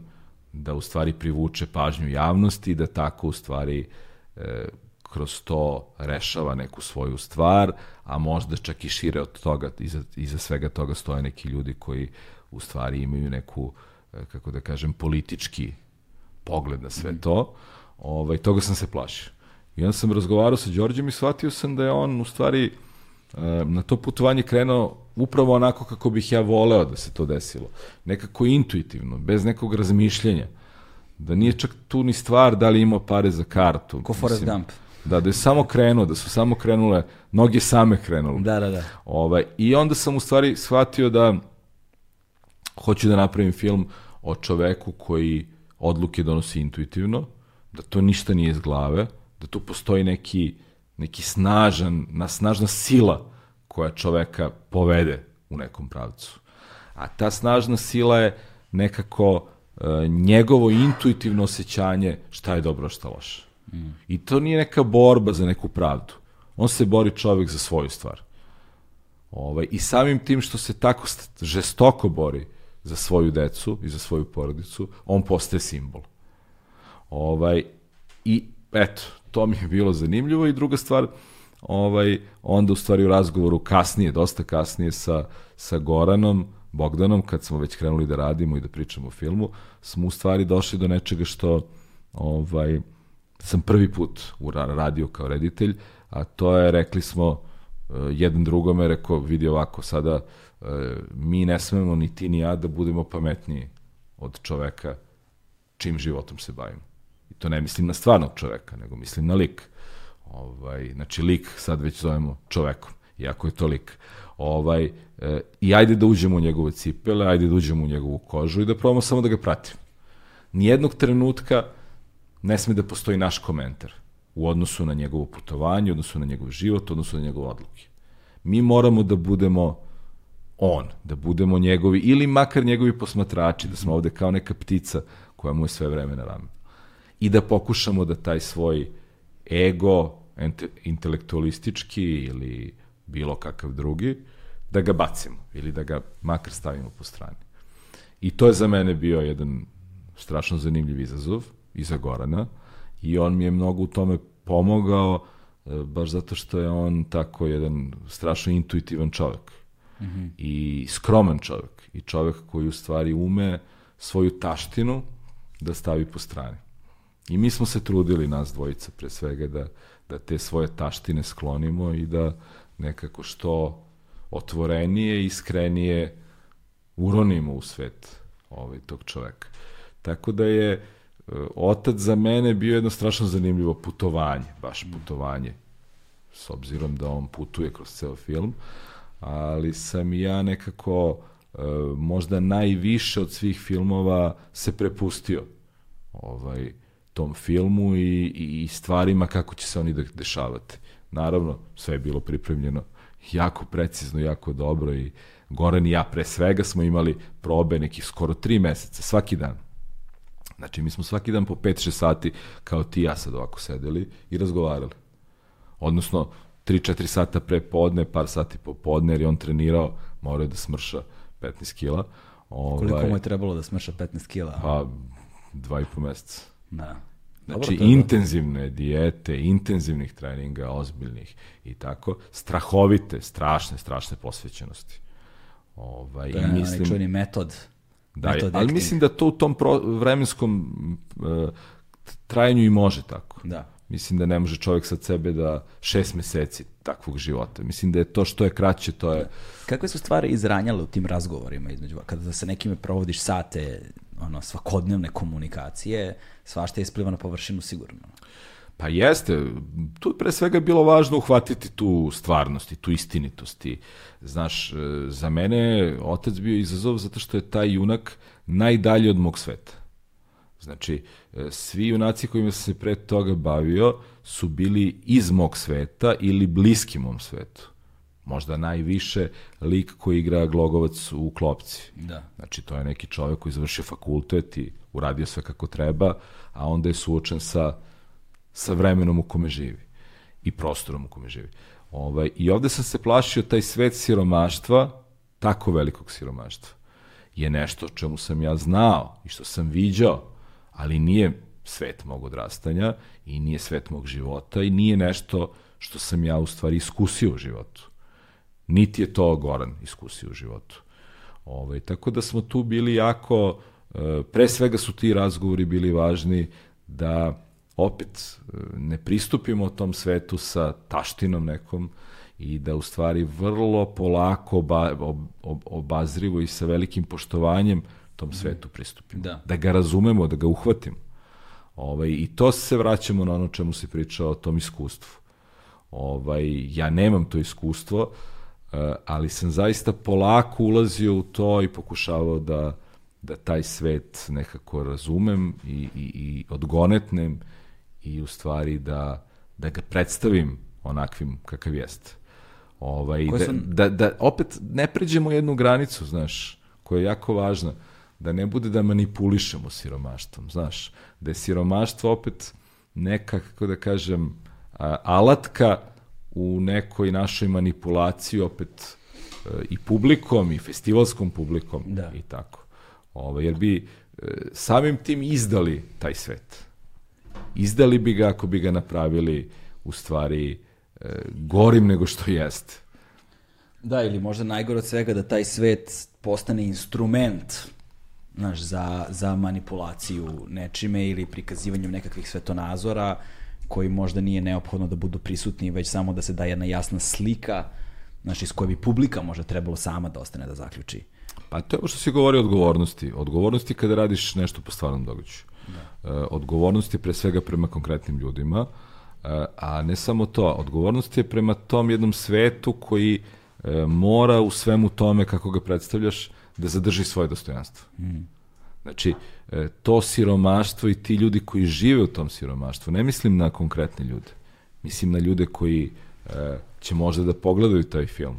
da u stvari privuče pažnju javnosti i da tako u stvari e, kroz to rešava neku svoju stvar, a možda čak i šire od toga, iza, iza svega toga stoje neki ljudi koji u stvari imaju neku, e, kako da kažem, politički pogled na sve mhm. to. Ovaj, toga sam se plašio. I onda sam razgovarao sa Đorđem i shvatio sam da je on u stvari e, na to putovanje krenuo upravo onako kako bih ja voleo da se to desilo. Nekako intuitivno, bez nekog razmišljenja. Da nije čak tu ni stvar da li imao pare za kartu. Ko Forrest Gump. Da, da je samo krenuo, da su samo krenule, noge same krenule. Da, da, da. Ovaj, I onda sam u stvari shvatio da hoću da napravim film o čoveku koji odluke donosi intuitivno, da to ništa nije iz glave, da tu postoji neki neki snažan, na snažna sila koja čoveka povede u nekom pravcu. A ta snažna sila je nekako e, njegovo intuitivno osjećanje šta je dobro, šta loše. Mm. I to nije neka borba za neku pravdu. On se bori čovek za svoju stvar. Ovaj, I samim tim što se tako žestoko bori za svoju decu i za svoju porodicu, on postaje simbol. Ovaj, I eto, to mi je bilo zanimljivo i druga stvar, ovaj, onda u stvari u razgovoru kasnije, dosta kasnije sa, sa Goranom, Bogdanom, kad smo već krenuli da radimo i da pričamo o filmu, smo u stvari došli do nečega što ovaj, sam prvi put radio kao reditelj, a to je, rekli smo, eh, jedan drugome, rekao, vidi ovako, sada eh, mi ne smemo ni ti ni ja da budemo pametniji od čoveka čim životom se bavimo. I to ne mislim na stvarnog čoveka, nego mislim na lik. Ovaj, znači, lik sad već zovemo čovekom, iako je to lik. Ovaj, e, I ajde da uđemo u njegove cipele, ajde da uđemo u njegovu kožu i da probamo samo da ga pratimo. Nijednog trenutka ne sme da postoji naš komentar u odnosu na njegovo putovanje, u odnosu na njegov život, u odnosu na njegove odluke. Mi moramo da budemo on, da budemo njegovi, ili makar njegovi posmatrači, da smo ovde kao neka ptica koja mu je sve vreme na ramenu. I da pokušamo da taj svoj ego, intelektualistički ili bilo kakav drugi, da ga bacimo ili da ga makar stavimo po strani. I to je za mene bio jedan strašno zanimljiv izazov i za Gorana i on mi je mnogo u tome pomogao e, baš zato što je on tako jedan strašno intuitivan čovek mm -hmm. i skroman čovek i čovek koji u stvari ume svoju taštinu da stavi po strani. I mi smo se trudili, nas dvojica pre svega, da, da te svoje taštine sklonimo i da nekako što otvorenije, iskrenije uronimo u svet ovaj, tog čoveka. Tako da je e, otac za mene bio jedno strašno zanimljivo putovanje, baš putovanje, s obzirom da on putuje kroz ceo film, ali sam ja nekako e, možda najviše od svih filmova se prepustio ovaj, tom filmu i, i stvarima kako će se oni da dešavati. Naravno, sve je bilo pripremljeno jako precizno, jako dobro i Goran i ja pre svega smo imali probe nekih skoro tri meseca, svaki dan. Znači, mi smo svaki dan po 5-6 sati, kao ti ja sad ovako sedeli i razgovarali. Odnosno, 3-4 sata pre podne, par sati popodne, jer je on trenirao, morao je da smrša 15 kila. Ovaj, Koliko mu je trebalo da smrša 15 kila? Pa, dva i po meseca. Da. Znači, Dobro, intenzivne dijete, intenzivnih treninga, ozbiljnih i tako, strahovite, strašne, strašne posvećenosti. Ovaj, je i mislim, čuveni metod. Da, metod ali mislim da to u tom pro, vremenskom uh, trajanju i može tako. Da. Mislim da ne može čovjek sa sebe da šest meseci takvog života. Mislim da je to što je kraće, to je... Kakve su stvari izranjale u tim razgovorima između, kada sa nekime provodiš sate ono, svakodnevne komunikacije, svašta je ispliva na površinu sigurno. Pa jeste, tu je pre svega bilo važno uhvatiti tu stvarnost i tu istinitost. I, znaš, e, za mene otac bio izazov zato što je taj junak najdalje od mog sveta. Znači, e, svi junaci kojima sam se pre toga bavio su bili iz mog sveta ili bliski mom svetu. Možda najviše lik koji igra Glogovac u Klopci. Da. Znači, to je neki čovjek koji završio fakultet i uradio sve kako treba, a onda je suočen sa, sa vremenom u kome živi i prostorom u kome živi. Ovaj, I ovde sam se plašio taj svet siromaštva, tako velikog siromaštva, je nešto o čemu sam ja znao i što sam viđao, ali nije svet mog odrastanja i nije svet mog života i nije nešto što sam ja u stvari iskusio u životu. Niti je to Goran iskusio u životu. Ovaj, tako da smo tu bili jako, e, pre svega su ti razgovori bili važni da opet e, ne pristupimo tom svetu sa taštinom nekom i da u stvari vrlo polako oba, ob, ob, obazrivo i sa velikim poštovanjem tom svetu pristupimo. Da. da ga razumemo, da ga uhvatimo. Ovaj, I to se vraćamo na ono čemu se priča o tom iskustvu. Ovaj, ja nemam to iskustvo, eh, ali sam zaista polako ulazio u to i pokušavao da, da taj svet nekako razumem i, i, i odgonetnem i u stvari da, da ga predstavim onakvim kakav jeste. Ovaj, Koje da, da, da opet ne pređemo jednu granicu, znaš, koja je jako važna, da ne bude da manipulišemo siromaštvom, znaš, da je siromaštvo opet neka, kako da kažem, a, alatka u nekoj našoj manipulaciji opet e, i publikom i festivalskom publikom Da. i tako. Ovaj, jer bi e, samim tim izdali taj svet. Izdali bi ga ako bi ga napravili u stvari e, gorim nego što jeste. Da, ili možda najgore od svega da taj svet postane instrument znaš, za, za manipulaciju nečime ili prikazivanjem nekakvih svetonazora koji možda nije neophodno da budu prisutni, već samo da se da jedna jasna slika znaš, iz koje bi publika možda trebalo sama da ostane da zaključi. Pa to je ovo što si govori o odgovornosti. Odgovornosti kada radiš nešto po stvarnom događaju. Da. E, odgovornost je pre svega prema konkretnim ljudima, e, a ne samo to. Odgovornost je prema tom jednom svetu koji e, mora u svemu tome kako ga predstavljaš da zadrži svoje dostojanstvo. Znači, e, to siromaštvo i ti ljudi koji žive u tom siromaštvu, ne mislim na konkretne ljude, mislim na ljude koji e, će možda da pogledaju taj film,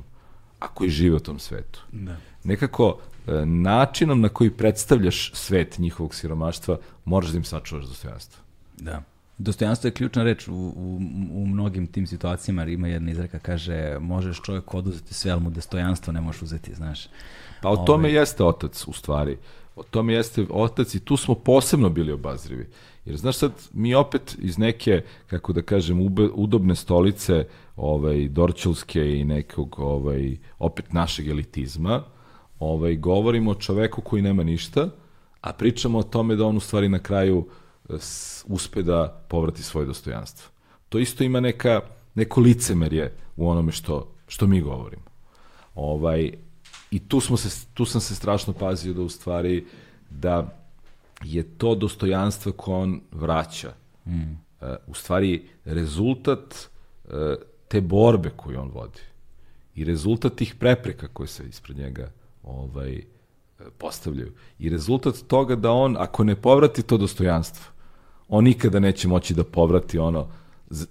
a koji žive u tom svetu. Da. Nekako, e, načinom na koji predstavljaš svet njihovog siromaštva, moraš da im sačuvaš dostojanstvo. Da. Dostojanstvo je ključna reč u, u, u mnogim tim situacijama, jer ima jedna izreka, kaže, možeš čovjek oduzeti sve, ali mu dostojanstvo ne možeš uzeti, znaš. Pa o tome jeste otac, u stvari. O tome jeste otac i tu smo posebno bili obazrivi. Jer znaš sad, mi opet iz neke, kako da kažem, ube, udobne stolice, ovaj, Dorčelske i nekog, ovaj, opet našeg elitizma, ovaj, govorimo o čoveku koji nema ništa, a pričamo o tome da on u stvari na kraju e, uspe da povrati svoje dostojanstvo. To isto ima neka, neko licemerje u onome što, što mi govorimo. Ovaj, I tu, smo se, tu sam se strašno pazio da u stvari da je to dostojanstvo koje on vraća mm. u stvari rezultat e, te borbe koju on vodi i rezultat tih prepreka koje se ispred njega ovaj, e, postavljaju. I rezultat toga da on, ako ne povrati to dostojanstvo, on nikada neće moći da povrati ono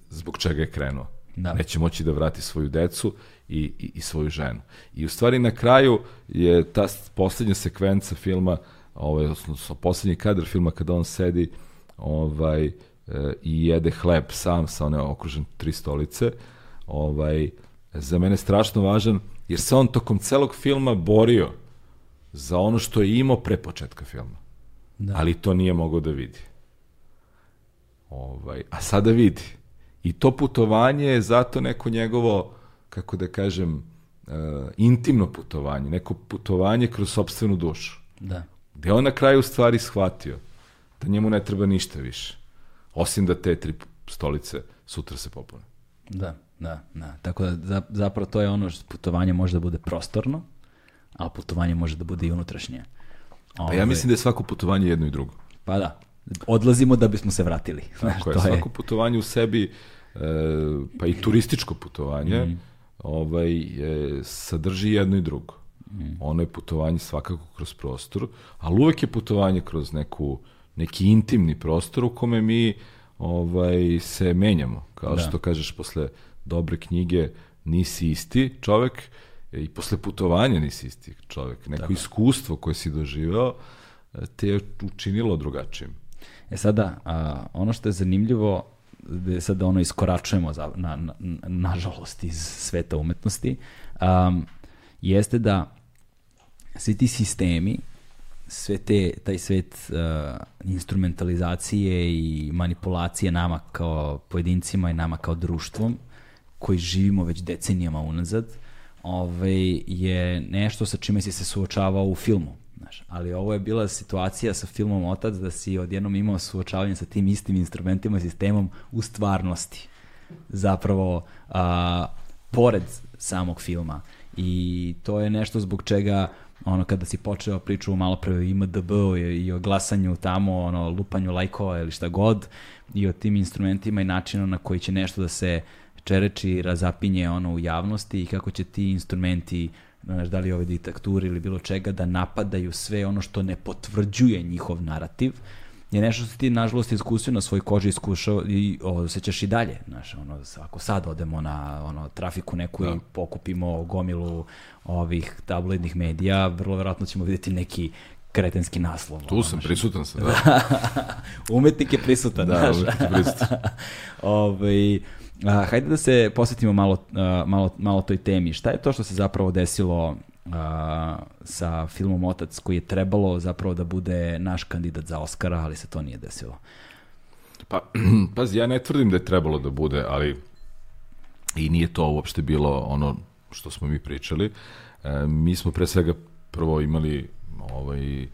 zbog čega je krenuo. Da. Neće moći da vrati svoju decu i, i, i svoju ženu. I u stvari na kraju je ta poslednja sekvenca filma, ovaj, odnosno poslednji kadar filma kada on sedi ovaj, e, i jede hleb sam sa one okružen tri stolice, ovaj, za mene strašno važan, jer se on tokom celog filma borio za ono što je imao pre početka filma. Da. Ali to nije mogao da vidi. Ovaj, a sada vidi. I to putovanje je zato neko njegovo, kako da kažem, uh, intimno putovanje, neko putovanje kroz sobstvenu dušu. Da. Gde on na kraju stvari shvatio da njemu ne treba ništa više. Osim da te tri stolice sutra se popune. Da, da, da. Tako da za, zapravo to je ono što putovanje može da bude prostorno, a putovanje može da bude i unutrašnje. Pa ja mislim da je svako putovanje jedno i drugo. Pa da, odlazimo da bismo se vratili. Tako je, to je, svako putovanje u sebi, e, pa i turističko putovanje, Mhm. Ovaj, e, sadrži jedno i drugo. Mhm. Ono je putovanje svakako kroz prostor, ali uvek je putovanje kroz neku, neki intimni prostor u kome mi ovaj, se menjamo. Kao Da. što kažeš, posle dobre knjige nisi isti čovek e, i posle putovanja nisi isti čovek. Neko iskustvo koje si doživeo e, te je učinilo drugačijim. E sada, a, ono što je zanimljivo, je sada ono iskoračujemo za, na, na, nažalost iz sveta umetnosti, um, jeste da svi ti sistemi, sve te, taj svet uh, instrumentalizacije i manipulacije nama kao pojedincima i nama kao društvom, koji živimo već decenijama unazad, ovaj, je nešto sa čime si se suočavao u filmu. Znaš, ali ovo je bila situacija sa filmom Otac da si odjednom imao suočavanje sa tim istim instrumentima i sistemom u stvarnosti. Zapravo, a, pored samog filma. I to je nešto zbog čega ono kada si počeo priču malo pre o IMDB i, o glasanju tamo, ono lupanju lajkova ili šta god i o tim instrumentima i načinu na koji će nešto da se čereči, razapinje ono u javnosti i kako će ti instrumenti znaš, da li ove diktature ili bilo čega, da napadaju sve ono što ne potvrđuje njihov narativ je nešto što ti, nažalost, iskusio na svoj koži, iskušao i osjećaš i dalje. Znaš, ono, ako sad odemo na ono, trafiku neku da. i pokupimo gomilu ovih tabloidnih medija, vrlo verovatno ćemo vidjeti neki kretenski naslov. Tu sam, prisutan sam, da. umetnik je prisutan, da, znaš. umetnik je prisutan. Ove, ovaj, a, hajde da se posvetimo malo, a, malo, malo toj temi. Šta je to što se zapravo desilo a, sa filmom Otac koji je trebalo zapravo da bude naš kandidat za Oscara, ali se to nije desilo? Pa, pazi, ja ne tvrdim da je trebalo da bude, ali i nije to uopšte bilo ono što smo mi pričali. E, mi smo pre svega prvo imali ovaj, e,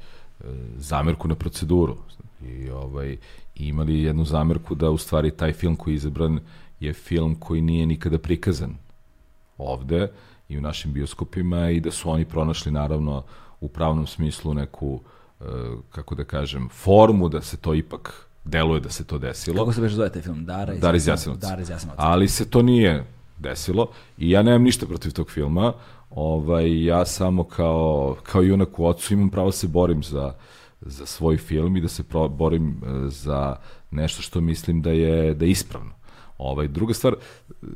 zamerku na proceduru i ovaj, imali jednu zamerku da u stvari taj film koji je izabran je film koji nije nikada prikazan ovde i u našim bioskopima i da su oni pronašli naravno u pravnom smislu neku, e, kako da kažem, formu da se to ipak deluje da se to desilo. Kako se već zove taj film? Dara iz, Dara iz Jasenovca. Dara iz Jasenovca. Ali se to nije desilo i ja nemam ništa protiv tog filma. Ovaj, ja samo kao, kao junak u ocu imam pravo da se borim za, za svoj film i da se pro, borim e, za nešto što mislim da je, da je ispravno. Ovaj, druga stvar,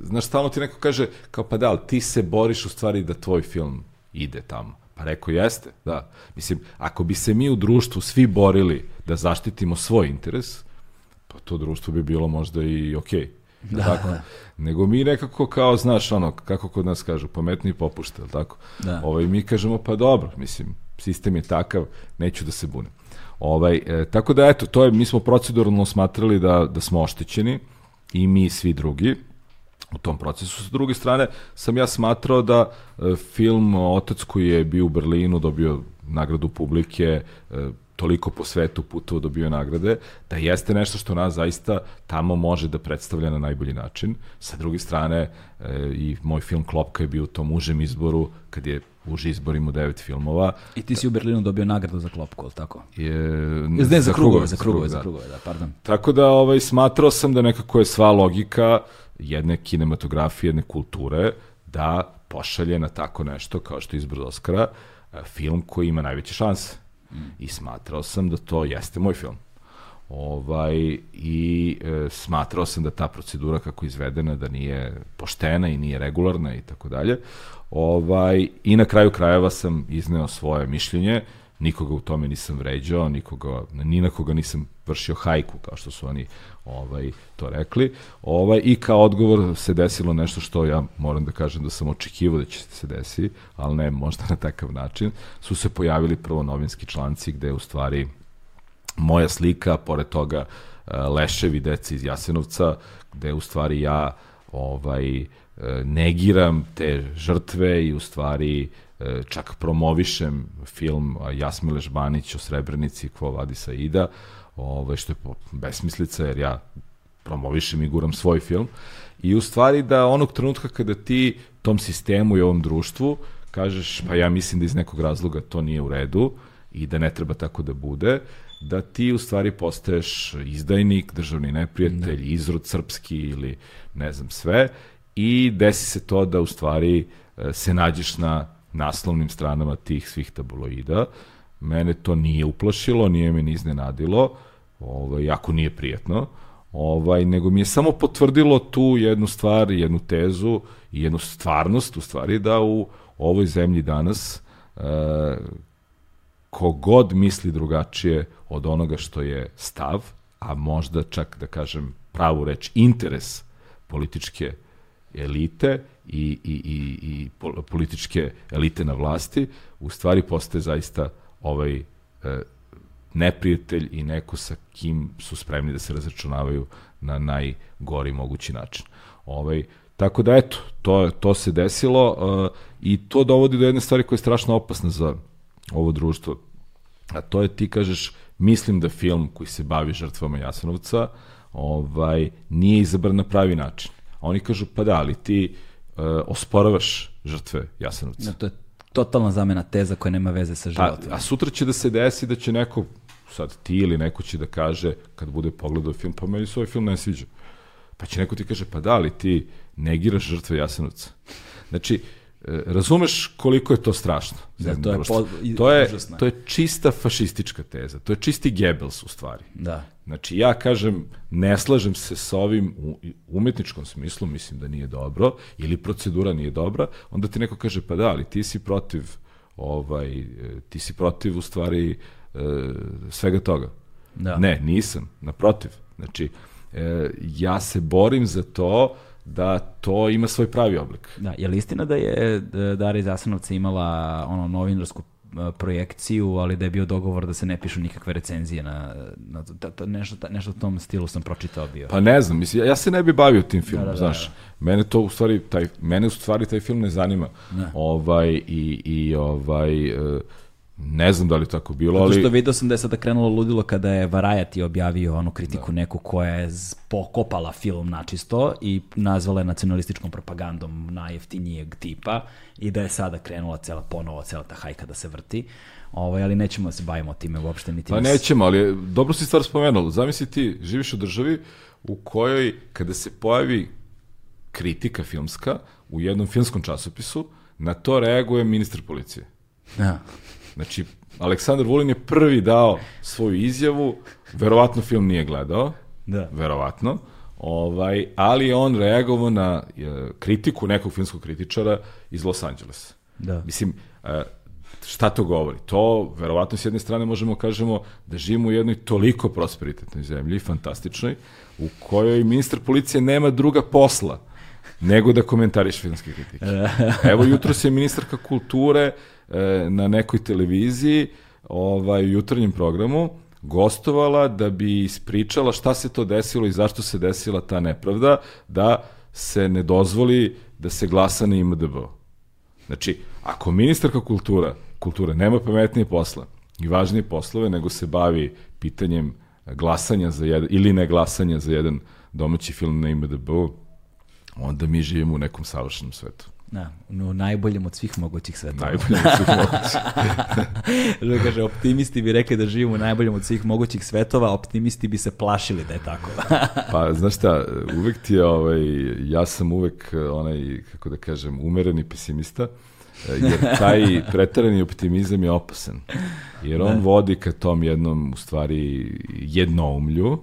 znaš, stalno ti neko kaže, kao pa da, ali ti se boriš u stvari da tvoj film ide tamo. Pa rekao, jeste, da. Mislim, ako bi se mi u društvu svi borili da zaštitimo svoj interes, pa to društvo bi bilo možda i okej. Okay. Da, tako? Da. Nego mi nekako kao, znaš, ono, kako kod nas kažu, pametni popušta, tako? Da. Ovaj, mi kažemo, pa dobro, mislim, sistem je takav, neću da se bunem. Ovaj, e, tako da, eto, to je, mi smo proceduralno smatrali da, da smo oštećeni, i mi svi drugi u tom procesu. Sa druge strane, sam ja smatrao da e, film Otac koji je bio u Berlinu, dobio nagradu publike, e, toliko po svetu putovo dobio nagrade, da jeste nešto što nas zaista tamo može da predstavlja na najbolji način. Sa druge strane, e, i moj film Klopka je bio u tom užem izboru, kad je uži izbor imao devet filmova. I ti si u Berlinu dobio nagradu za Klopku, ali tako? Je, ne, za, za krugove, za krugove, za krugove, da, pardon. Tako da ovaj, smatrao sam da nekako je sva logika jedne kinematografije, jedne kulture, da pošalje na tako nešto kao što je izbor Oscara, e, film koji ima najveće šanse I smatrao sam da to jeste moj film. Ovaj, I e, smatrao sam da ta procedura kako izvedena, da nije poštena i nije regularna i tako dalje. Ovaj, I na kraju krajeva sam izneo svoje mišljenje, nikoga u tome nisam vređao, nikoga, ni na koga nisam vršio hajku, kao što su oni ovaj, to rekli. Ovaj, I kao odgovor se desilo nešto što ja moram da kažem da sam očekivao da će se desi, ali ne možda na takav način. Su se pojavili prvo novinski članci gde u stvari moja slika, pored toga e, leševi deci iz Jasenovca, gde u stvari ja ovaj, e, negiram te žrtve i u stvari čak promovišem film Jasmile Žbanić o Srebrenici Kvo Vadi Saida, ovaj, što je besmislica, jer ja promovišem i guram svoj film. I u stvari da onog trenutka kada ti tom sistemu i ovom društvu kažeš, pa ja mislim da iz nekog razloga to nije u redu i da ne treba tako da bude, da ti u stvari postaješ izdajnik, državni neprijatelj, ne. izrod srpski ili ne znam sve i desi se to da u stvari e, se nađeš na naslovnim stranama tih svih tabloida. Mene to nije uplašilo, nije me ni iznenadilo, ovaj, jako nije prijetno, ovaj, nego mi je samo potvrdilo tu jednu stvar, jednu tezu i jednu stvarnost, u stvari, da u ovoj zemlji danas e, kogod misli drugačije od onoga što je stav, a možda čak da kažem pravu reč, interes političke elite i, i, i, i političke elite na vlasti, u stvari postaje zaista ovaj e, neprijatelj i neko sa kim su spremni da se razračunavaju na najgori mogući način. Ovaj, tako da eto, to, to se desilo uh, i to dovodi do jedne stvari koja je strašno opasna za ovo društvo. A to je ti kažeš, mislim da film koji se bavi žrtvama Jasenovca ovaj, nije izabran na pravi način. A oni kažu, pa da, ali ti uh, osporavaš žrtve Jasenovca. Ja, to je totalna zamena teza koja nema veze sa životom. A, a sutra će da se desi da će neko, sad ti ili neko će da kaže, kad bude pogledao film, pa meni se ovaj film ne sviđa. Pa će neko ti kaže, pa da li ti negiraš žrtve Jasenovca? Znači, e, razumeš koliko je to strašno. Da, jedno to je po- to, je, to je čista fašistička teza, to je čisti Gebels u stvari. Da. Znači, ja kažem, ne slažem se sa ovim u umetničkom smislu, mislim da nije dobro, ili procedura nije dobra, onda ti neko kaže, pa da, ali ti si protiv, ovaj, ti si protiv u stvari e, svega toga. Da. Ne, nisam, naprotiv. Znači, e, ja se borim za to da to ima svoj pravi oblik. Da, je li istina da je Dara iz Asanovca imala ono novinarsku e, projekciju, ali da je bio dogovor da se ne pišu nikakve recenzije na, na to, ta- ta- nešto, ta- nešto u tom stilu sam pročitao bio. Pa ne znam, mislim, ja se ne bi bavio tim filmom, Da, da, da, znaš. Mene to u stvari, taj, mene u stvari taj film ne zanima. Ovaj, i, i ovaj, e, ne znam da li tako bilo, Zato ali... što vidio sam da je sada krenulo ludilo kada je Variety objavio onu kritiku neku koja je pokopala film načisto i nazvala je nacionalističkom propagandom najjeftinijeg tipa i da je sada krenula cela ponovo, cela ta hajka da se vrti. Ovaj, ali nećemo da se bavimo time uopšte. Niti Pa nećemo, ali dobro si stvar spomenuo. Zamisli ti, živiš u državi u kojoj, kada se pojavi kritika filmska u jednom filmskom časopisu, na to reaguje ministar policije. Da. Znači, Aleksandar Vulin je prvi dao svoju izjavu, verovatno film nije gledao, Da. verovatno, ovaj, ali je on reagovao na e, kritiku nekog filmskog kritičara iz Los Angelesa. Da. Mislim, e, šta to govori? To, verovatno, s jedne strane možemo kažemo da živimo u jednoj toliko prosperitetnoj zemlji, fantastičnoj, u kojoj ministar policije nema druga posla nego da komentariš filmske kritike. Evo, jutro se ministarka kulture e, na nekoj televiziji, ovaj, u jutarnjem programu, gostovala da bi ispričala šta se to desilo i zašto se desila ta nepravda, da se ne dozvoli da se glasa na IMDB. Znači, ako ministarka kultura, kulture nema pametnije posla i važnije poslove nego se bavi pitanjem glasanja za jedan, ili ne glasanja za jedan domaći film na IMDB-u, onda mi živimo u nekom savršenom svetu. Da, u najboljem od svih mogućih svetova. Najbolje od svih mogućih. Kaže, optimisti bi rekli da živimo u najboljem od svih mogućih svetova, optimisti bi se plašili da je tako. Pa, znaš šta, uvek ti je, ovaj, ja sam uvek eh, onaj, kako da kažem, umereni pesimista, eh, jer taj pretarani optimizam je opasan. Jer on vodi ka tom jednom, u stvari, jednoumlju,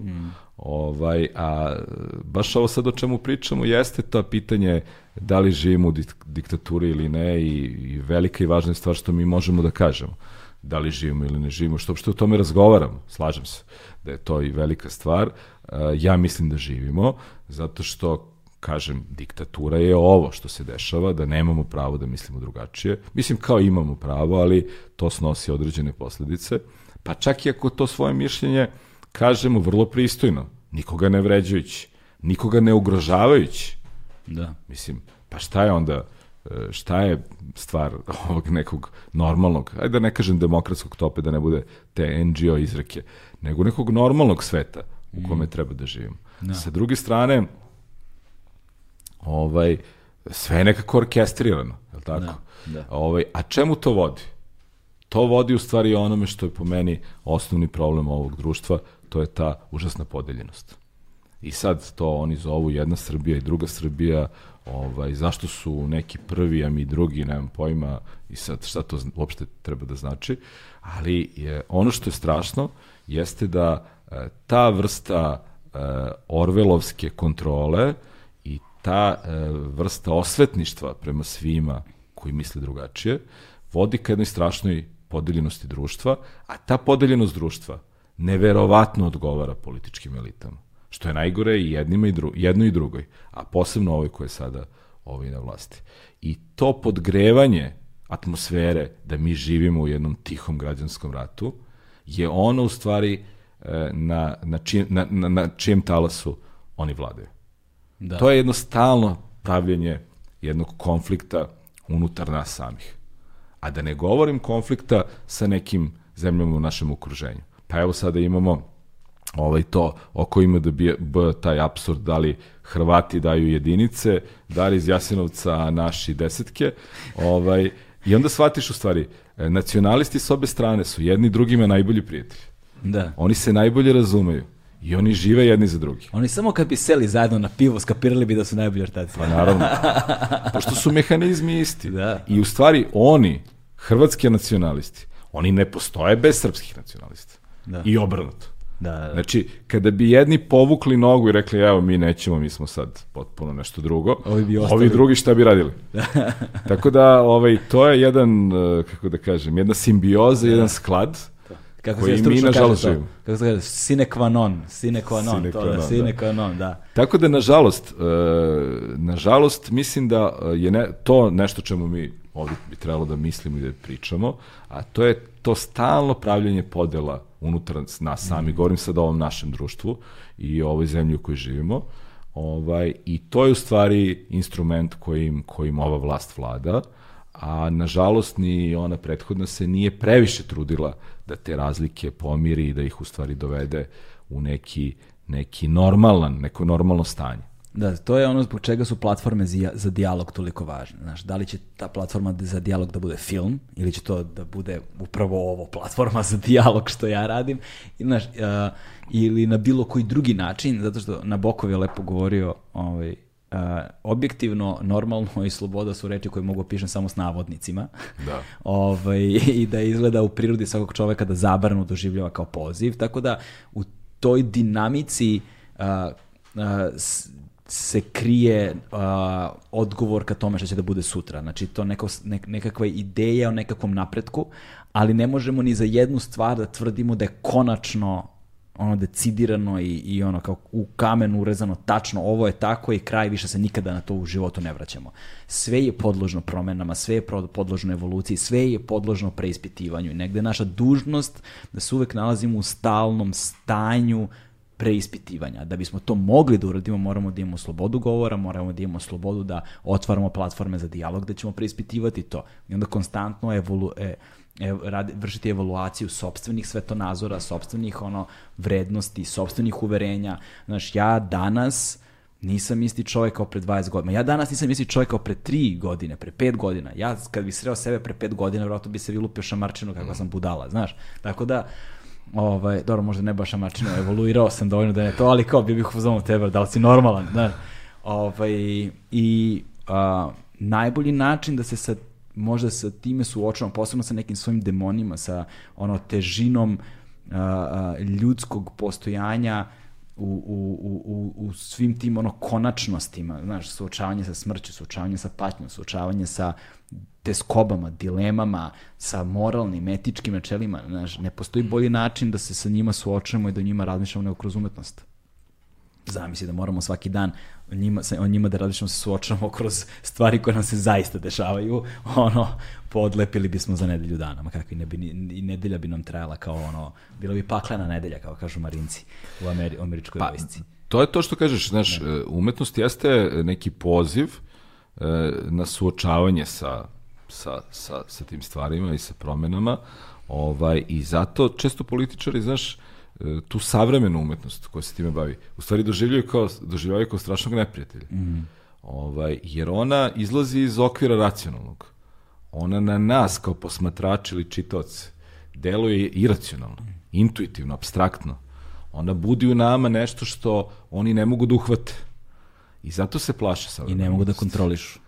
ovaj, a baš ovo sad o čemu pričamo jeste to pitanje da li živimo u dik- diktaturi ili ne i, i velika i važna stvar što mi možemo da kažemo da li živimo ili ne živimo, što uopšte o tome razgovaramo, slažem se da je to i velika stvar. Uh, Ja mislim da živimo, zato što, kažem, diktatura je ovo što se dešava, da nemamo pravo da mislimo drugačije. Mislim, kao imamo pravo, ali to snosi određene posledice. Pa čak i ako to svoje mišljenje kažemo vrlo pristojno, nikoga ne vređajući, nikoga ne ugrožavajući, da. Mislim, pa šta je onda, e, šta je stvar ovog nekog normalnog, ajde da ne kažem demokratskog tope, da ne bude te NGO izreke, nego nekog normalnog sveta u kome treba da živimo. Sa druge strane, ovaj, sve je nekako orkestrirano, je li tako? Da, da. Ovaj, a čemu to vodi? To vodi u stvari onome što je po meni osnovni problem ovog društva, to je ta užasna podeljenost. I sad to oni zovu jedna Srbija i druga Srbija, ovaj, zašto su neki prvi, a mi drugi, nemam pojma, i sad šta to uopšte treba da znači, ali je, ono što je strašno jeste da e, ta vrsta e, orvelovske kontrole i ta e, vrsta osvetništva prema svima koji misle drugačije, vodi ka jednoj strašnoj podeljenosti društva, a ta podeljenost društva neverovatno odgovara političkim elitama. Što je najgore i jednima i dru, jednoj i drugoj, a posebno ovoj koja je sada ovaj na vlasti. I to podgrevanje atmosfere da mi živimo u jednom tihom građanskom ratu je ono u stvari e, na, na, čijem, na, na, na čijem talasu oni vladaju. Da. To je jedno stalno pravljenje jednog konflikta unutar nas samih. A da ne govorim konflikta sa nekim zemljama u našem okruženju. Pa evo sada imamo ovaj to oko ima da bi b, taj absurd da li Hrvati daju jedinice, da li iz Jasenovca naši desetke, ovaj, i onda shvatiš u stvari, e, nacionalisti s obe strane su jedni drugima najbolji prijatelji. Da. Oni se najbolje razumeju. I oni žive jedni za drugi. Oni samo kad bi seli zajedno na pivo, skapirali bi da su najbolji ortaci. Pa naravno. Pošto su mehanizmi isti. Da. I u stvari oni, hrvatski nacionalisti, oni ne postoje bez srpskih nacionalista. Da. I obrnuto. Da, da, da. Znači, kada bi jedni povukli nogu i rekli, evo, mi nećemo, mi smo sad potpuno nešto drugo, Ovi bi ostali. ovi drugi šta bi radili? Tako da, ovaj, to je jedan, eh, kako da kažem, jedna simbioza, jedan sklad, Kako koji se mi, nažalost, živimo. Kako se kaže? Sine qua non. Sine qua non. Sine to da, non, sine da. qua non, da. Tako da, nažalost, e, nažalost, mislim da e, je ne, to nešto čemu mi ovdje bi trebalo da mislimo i da pričamo, a to je to stalno pravljanje podela unutar nas sami, govorim sad o ovom našem društvu i o ovoj zemlji u kojoj živimo, ovaj, i to je u stvari instrument kojim, kojim ova vlast vlada, a nažalost ni ona prethodna se nije previše trudila da te razlike pomiri i da ih u stvari dovede u neki, neki normalan, neko normalno stanje. Da, to je ono zbog čega su platforme za, za dijalog toliko važne. Znaš, da li će ta platforma za dijalog da bude film ili će to da bude upravo ovo platforma za dijalog što ja radim i, znaš, a, ili na bilo koji drugi način, zato što Nabokov je lepo govorio ovaj, a, objektivno, normalno i sloboda su reči koje mogu opišem samo s navodnicima. Da. ovaj, I da izgleda u prirodi svakog čoveka da zabranu doživljava kao poziv, tako da u toj dinamici a, s- se krije a, odgovor ka tome što će da bude sutra. Znači, to neko, nek, nekakva ideja o nekakvom napretku, ali ne možemo ni za jednu stvar da tvrdimo da je konačno ono decidirano i, i ono kao u kamenu urezano tačno ovo je tako i kraj više se nikada na to u životu ne vraćamo. Sve je podložno promenama, sve je podložno evoluciji, sve je podložno preispitivanju i negde naša dužnost da se uvek nalazimo u stalnom stanju preispitivanja. Da bismo to mogli da uradimo, moramo da imamo slobodu govora, moramo da imamo slobodu da otvaramo platforme za dijalog, da ćemo preispitivati to. I onda konstantno evolu, e, e, radi, vršiti evaluaciju sopstvenih svetonazora, sopstvenih ono, vrednosti, sopstvenih uverenja. Znaš, ja danas nisam isti čovjek kao pre 20 godina. Ja danas nisam isti čovjek kao pre 3 godine, pre 5 godina. Ja kad bi sreo sebe pre 5 godina, vjerojatno bi se vilupio šamarčinu kakva sam budala, znaš. Tako da, ovaj, dobro, možda ne baš šamarčinu, evoluirao sam dovoljno da ne to, ali kao bi bih uzmano tebe, da li si normalan, znaš. Ovaj, I a, najbolji način da se sa možda sa time suočavam, posebno sa nekim svojim demonima, sa ono težinom a, a, ljudskog postojanja u, u, u, u, svim tim ono konačnostima, znaš, suočavanje sa smrću, suočavanje sa patnjom, suočavanje sa teskobama, dilemama, sa moralnim, etičkim načelima, znaš, ne postoji bolji način da se sa njima suočavamo i da o njima razmišljamo nego kroz umetnost. Zamisli da moramo svaki dan o njima, o njima da različno se suočavamo kroz stvari koje nam se zaista dešavaju, ono, podlepili bismo za nedelju dana, ma kakvi ne bi, i nedelja bi nam trajala kao ono, bila bi paklena nedelja, kao kažu marinci u, Ameri, američkoj Pa, vojsci. to je to što kažeš, znaš, e, umetnost jeste neki poziv e, na suočavanje sa, sa, sa, sa tim stvarima i sa promenama, ovaj, i zato često političari, znaš, e, tu savremenu umetnost koja se time bavi, u stvari doživljaju kao, doživljavaju kao strašnog neprijatelja. Ovaj, jer ona izlazi iz okvira racionalnog. Ona na nas kao posmatrači ili čitaoce deluje iracionalno, intuitivno, abstraktno. Ona budi u nama nešto što oni ne mogu da uhvate. I zato se plaše I savremena ne mogu da kontrolišu.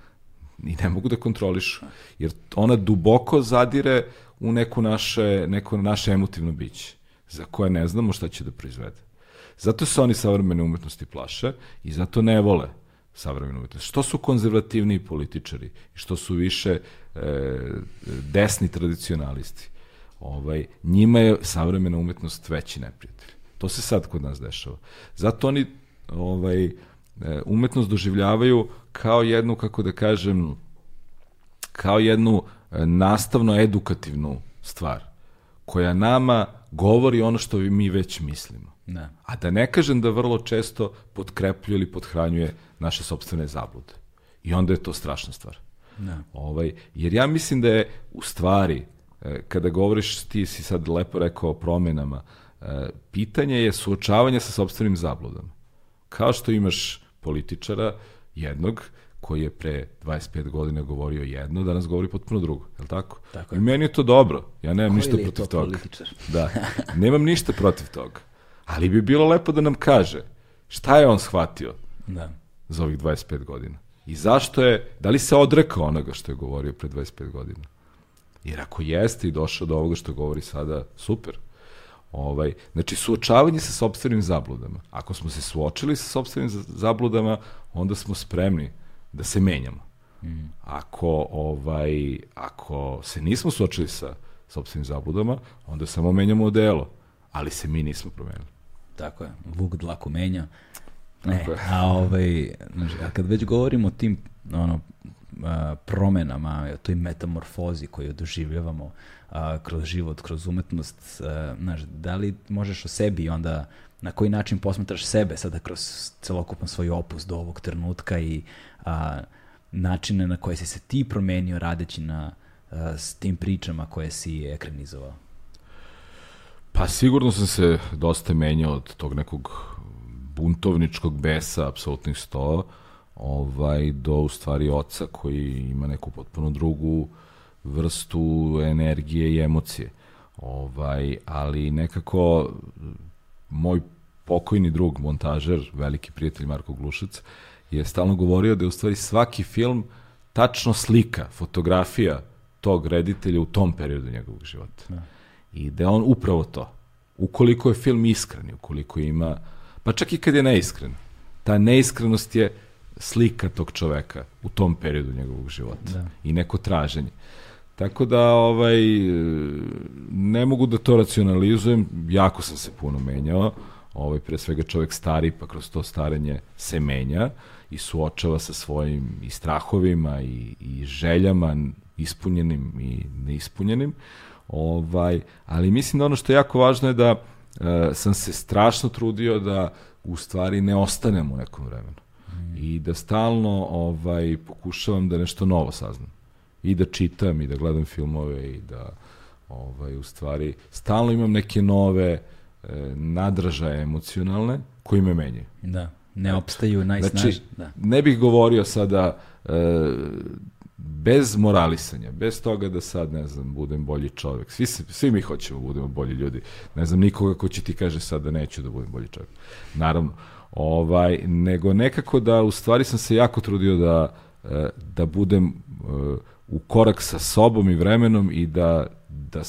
I ne mogu da kontrolišu. Jer ona duboko zadire u neko naše, neko naše emotivno biće, za koje ne znamo šta će da proizvede. Zato se oni savremene umetnosti plaše i zato ne vole savremenu umetnost. Što su konzervativni političari i što su više e, desni tradicionalisti, ovaj, njima je savremena umetnost veći neprijatelj. To se sad kod nas dešava. Zato oni ovaj, e, umetnost doživljavaju kao jednu, kako da kažem, kao jednu e, nastavno-edukativnu stvar, koja nama govori ono što mi već mislimo. Da. A da ne kažem da vrlo često potkrepljuje ili podhranjuje naše sobstvene zablude. I onda je to strašna stvar. Da. Ovaj, jer ja mislim da je u stvari, e, kada govoriš, ti si sad lepo rekao o promenama, e, pitanje je suočavanje sa sobstvenim zabludama. Kao što imaš političara, jednog, koji je pre 25 godina govorio jedno, danas govori potpuno drugo, je li tako? Tako I je. meni je to dobro, ja nemam Koji ništa protiv to toga. političar? Da, nemam ništa protiv toga. Ali bi bilo lepo da nam kaže šta je on shvatio Da. za ovih 25 godina. I zašto je, da li se odrekao onoga što je govorio pre 25 godina? Jer ako jeste i došao do ovoga što govori sada, super. Ovaj, znači, suočavanje sa sobstvenim zabludama. Ako smo se suočili sa sobstvenim za- zabludama, onda smo spremni da se menjamo. Mm. Ako, ovaj, ako se nismo suočili sa sobstvenim zabludama, onda samo menjamo odelo. Ali se mi nismo promenili. Tako je, Vuk dlaku menja. Ne, a, ovaj, a kad već govorimo o tim ono, promenama, o toj metamorfozi koju doživljavamo a, kroz život, kroz umetnost, a, znaš, da li možeš o sebi onda, na koji način posmatraš sebe sada kroz celokupan svoj opus do ovog trenutka i a, načine na koje si se ti promenio radeći na a, s tim pričama koje si ekranizovao? Pa sigurno sam se dosta menjao od tog nekog buntovničkog besa, apsolutnih sto, ovaj, do u stvari oca koji ima neku potpuno drugu vrstu energije i emocije. Ovaj, ali nekako moj pokojni drug, montažer, veliki prijatelj Marko Glušac, je stalno govorio da je u stvari svaki film tačno slika, fotografija tog reditelja u tom periodu njegovog života. Da. I da je on upravo to. Ukoliko je film iskren, ukoliko ima, pa čak i kad je neiskren, ta neiskrenost je slika tog čoveka u tom periodu njegovog života Da. i neko traženje. Tako da ovaj ne mogu da to racionalizujem, jako sam se puno menjao. Ovaj pre svega čovek stari, pa kroz to starenje se menja i suočava sa svojim i strahovima i, i željama ispunjenim i neispunjenim. Ovaj, ali mislim da ono što je jako važno je da e, sam se strašno trudio da u stvari ne ostanem u nekom vremenu. I da stalno ovaj pokušavam da nešto novo saznam. I da čitam i da gledam filmove i da ovaj u stvari stalno imam neke nove e, nadražaje emocionalne koji me menjaju. Da, ne opstaju najsnažniji. Znači, da. ne bih govorio sada e, bez moralisanja, bez toga da sad, ne znam, budem bolji čovjek. Svi, svi mi hoćemo da budemo bolji ljudi. Ne znam nikoga ko će ti kaže sad da neću da budem bolji čovjek. Naravno. Ovaj, nego nekako da, u stvari sam se jako trudio da, e, da budem e, u korak sa sobom i vremenom i da, da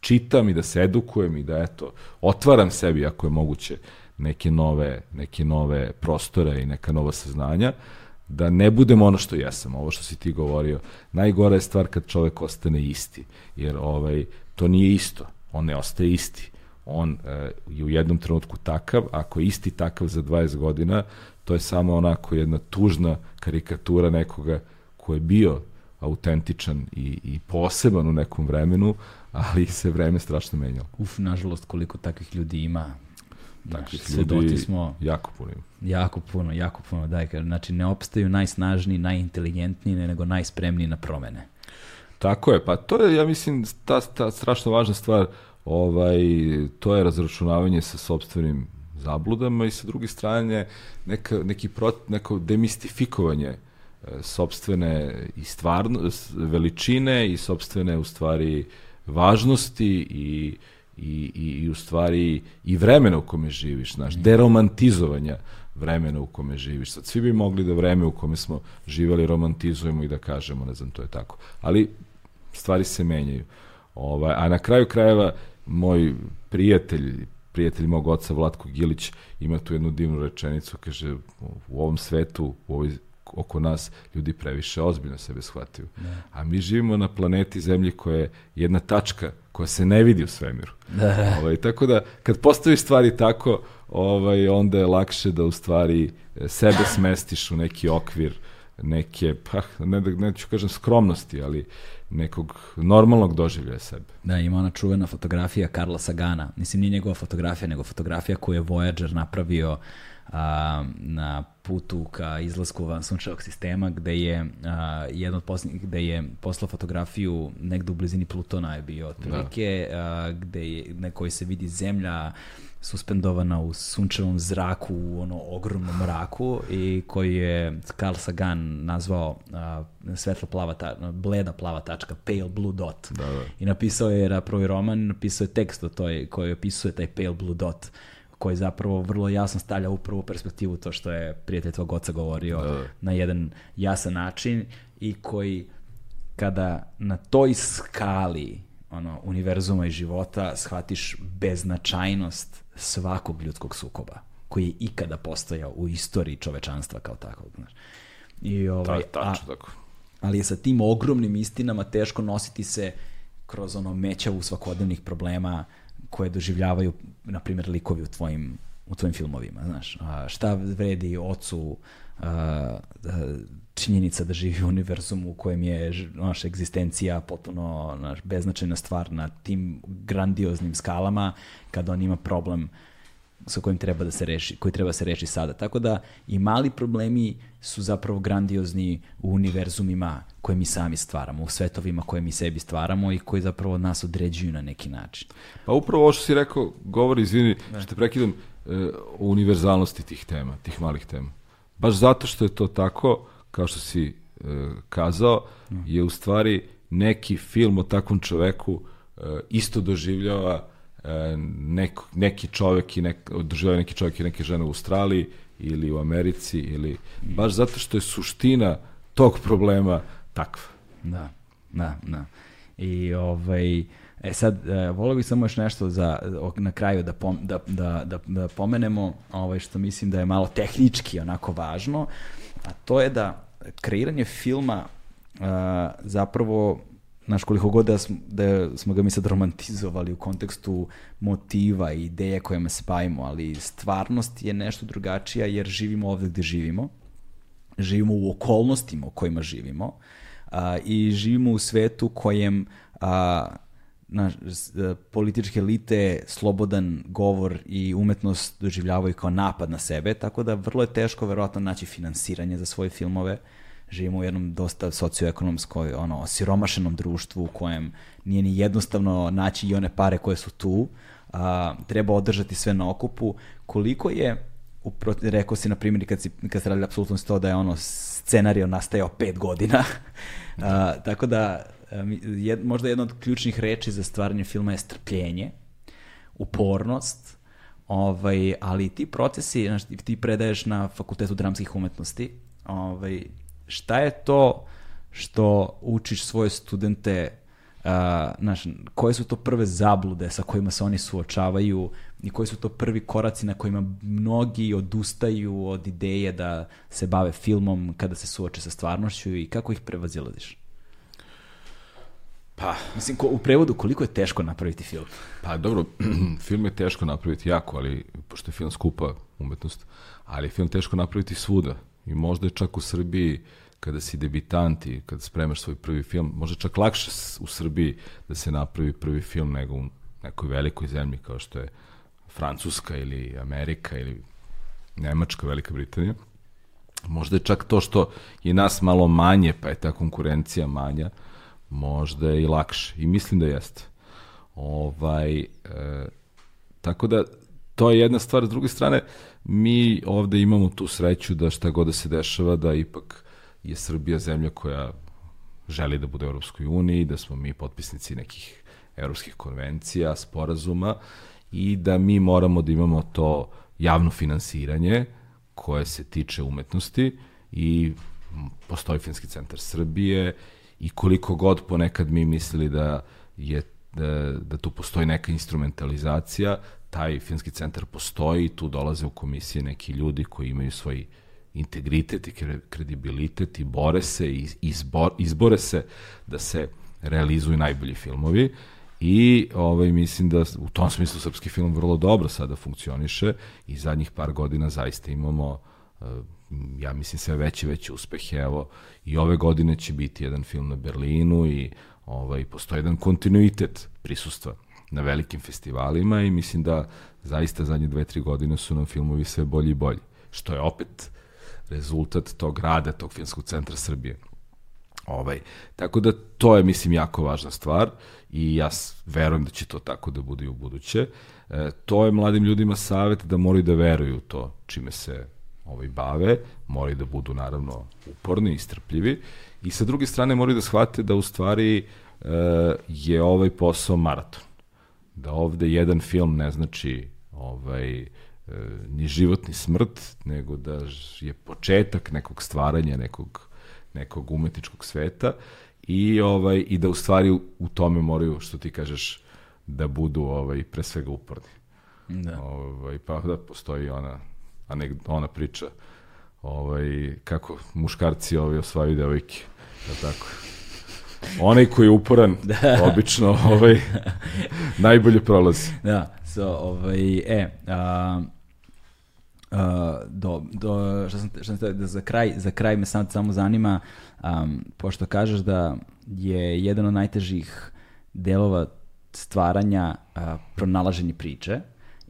čitam i da se edukujem i da, eto, otvaram sebi, ako je moguće, neke nove, neke nove prostore i neka nova saznanja, da ne budem ono što jesam, ovo što si ti govorio. Najgora je stvar kad čovek ostane isti, jer ovaj, to nije isto, on ne ostaje isti. On e, je u jednom trenutku takav, ako je isti takav za 20 godina, to je samo onako jedna tužna karikatura nekoga ko je bio autentičan i, i poseban u nekom vremenu, ali se vreme strašno menjalo. Uf, nažalost, koliko takvih ljudi ima. Znaš, Takvih svedoci ljudi smo jako puno jako puno, jako puno. Daj, znači, ne opstaju najsnažniji, najinteligentniji, nego najspremniji na promene. Tako je, pa to je, ja mislim, ta, ta strašno važna stvar, ovaj, to je razračunavanje sa sobstvenim zabludama i sa druge strane neka, neki prot, neko demistifikovanje e, sobstvene i stvarno, veličine i sobstvene u stvari važnosti i, i, i, i u stvari i vremena u kome živiš, znaš, deromantizovanja vremena u kome živiš. Sad svi bi mogli da vreme u kome smo živeli romantizujemo i da kažemo, ne znam, to je tako. Ali stvari se menjaju. Ovaj, a na kraju krajeva moj prijatelj, prijatelj mog oca Vlatko Gilić ima tu jednu divnu rečenicu, kaže u ovom svetu, u ovoj oko nas ljudi previše ozbiljno sebe shvataju. A mi živimo na planeti Zemlji koja je jedna tačka koja se ne vidi u svemiru. Da. Ovaj, tako da, kad postaviš stvari tako, ovaj, onda je lakše da u stvari e, sebe smestiš u neki okvir neke, pa ne, da, neću kažem skromnosti, ali nekog normalnog doživljaja sebe. Da, ima ona čuvena fotografija Karla Sagana. Mislim, nije njegova fotografija, nego fotografija koju je Voyager napravio a, na putu ka izlasku van sunčevog sistema, gde je a, jedan od posljednjih, gde je poslao fotografiju negde u blizini Plutona je bio otprilike, a, gde je, na kojoj se vidi zemlja suspendovana u sunčevom zraku, u ono ogromnom mraku i koji je Carl Sagan nazvao a, svetlo plava ta, bleda plava tačka, pale blue dot. Da, da. I napisao je na prvi roman, napisao je tekst o toj koji opisuje taj pale blue dot koji zapravo vrlo jasno stavlja u prvu perspektivu to što je prijatelj tvog oca govorio Da. na jedan jasan način i koji kada na toj skali ono, univerzuma i života shvatiš beznačajnost svakog ljudskog sukoba koji je ikada postojao u istoriji čovečanstva kao takvog. Znaš. I, ovaj, Ta, tačno tako. ali je sa tim ogromnim istinama teško nositi se kroz ono mećavu svakodnevnih problema koje doživljavaju, na primjer, likovi u tvojim, u tvojim filmovima, znaš. A, šta vredi ocu a, a, činjenica da živi u univerzumu u kojem je naša egzistencija potpuno naš, beznačajna stvar na tim grandioznim skalama kada on ima problem sa kojim treba da se reši, koji treba da se reši sada. Tako da i mali problemi su zapravo grandiozni u univerzumima koje mi sami stvaramo, u svetovima koje mi sebi stvaramo i koji zapravo nas određuju na neki način. Pa upravo ovo što si rekao, govori, izvini, što te prekidam, e, o univerzalnosti tih tema, tih malih tema. Baš zato što je to tako, kao što si e, kazao, je u stvari neki film o takvom čoveku e, isto doživljava nek, neki čovek i nek, doživljava neki čovek i neke žene u Australiji ili u Americi ili baš zato što je suština tog problema takva. Da, da, da. I ovaj, e sad, e, volio bih samo još nešto za, na kraju da, pom, da, da, da, da pomenemo, ovaj, što mislim da je malo tehnički onako važno, a to je da kreiranje filma a, zapravo Znaš, koliko god da smo, da smo ga mi sad romantizovali u kontekstu motiva i ideje kojima se bavimo, ali stvarnost je nešto drugačija jer živimo ovde gde živimo živimo u okolnostima u kojima živimo a, i živimo u svetu kojem a, naš, s- a, političke elite slobodan govor i umetnost doživljavaju kao napad na sebe, tako da vrlo je teško verovatno naći finansiranje za svoje filmove. Živimo u jednom dosta socioekonomskoj, ono, osiromašenom društvu u kojem nije ni jednostavno naći i one pare koje su tu. A, treba održati sve na okupu. Koliko je upro, rekao si na primjer kad, si, kad se radi apsolutno to da je ono scenario nastajao pet godina. A, tako da jed, možda jedna od ključnih reči za stvaranje filma je strpljenje, upornost, ovaj, ali ti procesi, znaš, ti predaješ na fakultetu dramskih umetnosti, ovaj, šta je to što učiš svoje studente Uh, znaš, koje su to prve zablude sa kojima se oni suočavaju i koji su to prvi koraci na kojima mnogi odustaju od ideje da se bave filmom kada se suoče sa stvarnošću i kako ih prevazilaziš? Pa, Mislim, ko, u prevodu koliko je teško napraviti film? Pa dobro, film je teško napraviti jako, ali pošto je film skupa umetnost, ali je film teško napraviti svuda. I možda je čak u Srbiji, kada si debitant i kada spremaš svoj prvi film, možda čak lakše u Srbiji da se napravi prvi film nego u nekoj velikoj zemlji kao što je Francuska ili Amerika ili Nemačka, Velika Britanija. Možda je čak to što je nas malo manje, pa je ta konkurencija manja, možda je i lakše. I mislim da jeste. Ovaj, e, tako da, to je jedna stvar. S druge strane, mi ovde imamo tu sreću da šta god da se dešava, da ipak je Srbija zemlja koja želi da bude u Europskoj uniji, da smo mi potpisnici nekih evropskih konvencija, sporazuma i da mi moramo da imamo to javno finansiranje koje se tiče umetnosti i postoji Filmski centar Srbije i koliko god ponekad mi mislili da je da, da tu postoji neka instrumentalizacija, taj filmski centar postoji, tu dolaze u komisije neki ljudi koji imaju svoj integritet i kre- kredibilitet i bore se i izbor, izbore se da se realizuju najbolji filmovi i ovaj, mislim da u tom smislu srpski film vrlo dobro sada funkcioniše i zadnjih par godina zaista imamo eh, ja mislim sve veće veće uspehe. Evo i ove godine će biti jedan film na Berlinu i ovaj postoji jedan kontinuitet prisustva na velikim festivalima i mislim da zaista zadnje dve, tri godine su nam filmovi sve bolji i bolji što je opet rezultat tog rada tog filmskog centra Srbije Ovaj, tako da to je, mislim, jako važna stvar i ja verujem da će to tako da bude i u buduće. E, to je mladim ljudima savet da moraju da veruju to čime se ovaj, bave, moraju da budu naravno uporni i strpljivi i sa druge strane moraju da shvate da u stvari e, je ovaj posao maraton. Da ovde jedan film ne znači ovaj, ni život ni smrt, nego da je početak nekog stvaranja, nekog, nekog umetničkog sveta i, ovaj, i da u stvari u tome moraju, što ti kažeš, da budu ovaj, pre svega uporni. Da. Ovaj, pa da postoji ona, anek, ona priča ovaj, kako muškarci ovaj, osvajaju devojke. Da tako. Onaj koji je uporan, da. obično, ovaj, najbolje prolazi. Da, so, ovaj, e, a, a, do, do, šta sam, šta sam da za kraj, za kraj me sad samo zanima, um, pošto kažeš da je jedan od najtežih delova stvaranja a, pronalaženje priče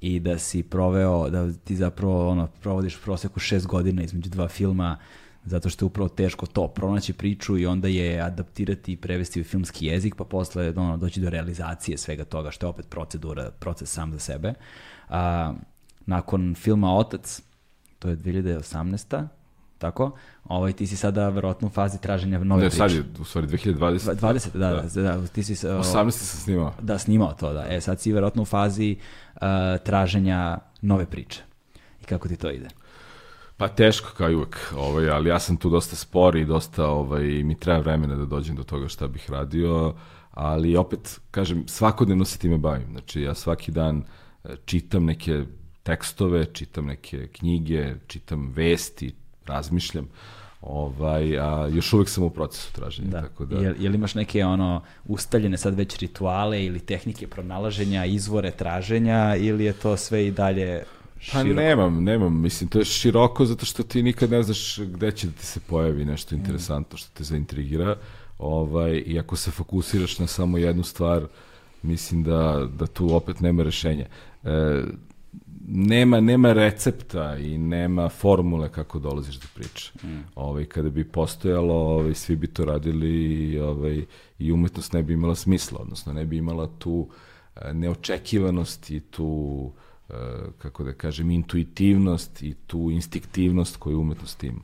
i da si proveo, da ti zapravo ono, provodiš proseku šest godina između dva filma zato što je upravo teško to, pronaći priču i onda je adaptirati i prevesti u filmski jezik, pa posle ono, doći do realizacije svega toga, što je opet procedura, proces sam za sebe. A, nakon filma Otac, to je 2018 tako? Ovaj, ti si sada verovatno u fazi traženja nove ne, priče. Ne, sad je u stvari 2020. 20, da, da, da, da ti si... 18. sam snimao. Da, snimao to, da. E, sad si verovatno u fazi uh, traženja nove priče. I kako ti to ide? Pa teško kao i uvek, ovaj, ali ja sam tu dosta spor i dosta ovaj, mi treba vremena da dođem do toga šta bih radio, ali opet, kažem, svakodnevno se time bavim. Znači, ja svaki dan e, čitam neke tekstove, čitam neke knjige, čitam vesti, razmišljam. Ovaj, a još uvek sam u procesu traženja. Da. Tako da... Jel, jel imaš neke ono ustaljene sad već rituale ili tehnike pronalaženja, izvore traženja ili je to sve i dalje Pa nemam, nemam, mislim, to je široko zato što ti nikad ne znaš gde će da ti se pojavi nešto interesantno što te zaintrigira, ovaj, i ako se fokusiraš na samo jednu stvar, mislim da, da tu opet nema rešenja. E, nema, nema recepta i nema formule kako dolaziš do priče. Mm. Ovaj, kada bi postojalo, ovaj, svi bi to radili i, ovaj, i umetnost ne bi imala smisla, odnosno ne bi imala tu e, neočekivanost i tu e, kako da kažem, intuitivnost i tu instiktivnost koju umetnost ima.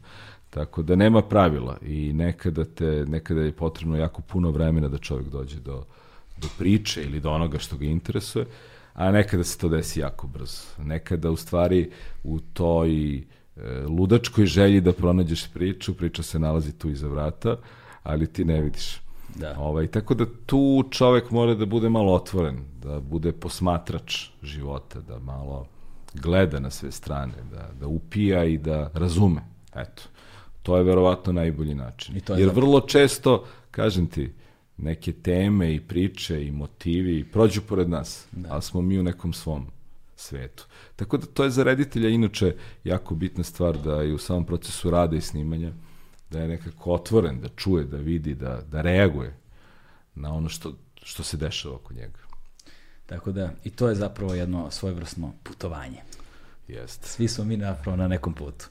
Tako da nema pravila i nekada, te, nekada je potrebno jako puno vremena da čovjek dođe do, do priče ili do onoga što ga interesuje. Uh, a nekada se to desi jako brzo. Nekada u stvari u toj e, ludačkoj želji da pronađeš priču, priča se nalazi tu iza vrata, ali ti ne vidiš. Da. Ovaj, tako da tu čovek mora da bude malo otvoren, da bude posmatrač života, da malo gleda na sve strane, da, da upija i da razume. Eto, to je verovatno najbolji način. I to je Jer vrlo često, kažem ti, neke teme i priče i motivi prođu pored nas, da. ali smo mi u nekom svom svetu. Tako da to je za reditelja inače jako bitna stvar da i u samom procesu rada i snimanja da je nekako otvoren, da čuje, da vidi, da, da reaguje na ono što, što se dešava oko njega. Tako da, i to je zapravo jedno svojevrsno putovanje. Jeste. Svi smo mi napravo na nekom putu.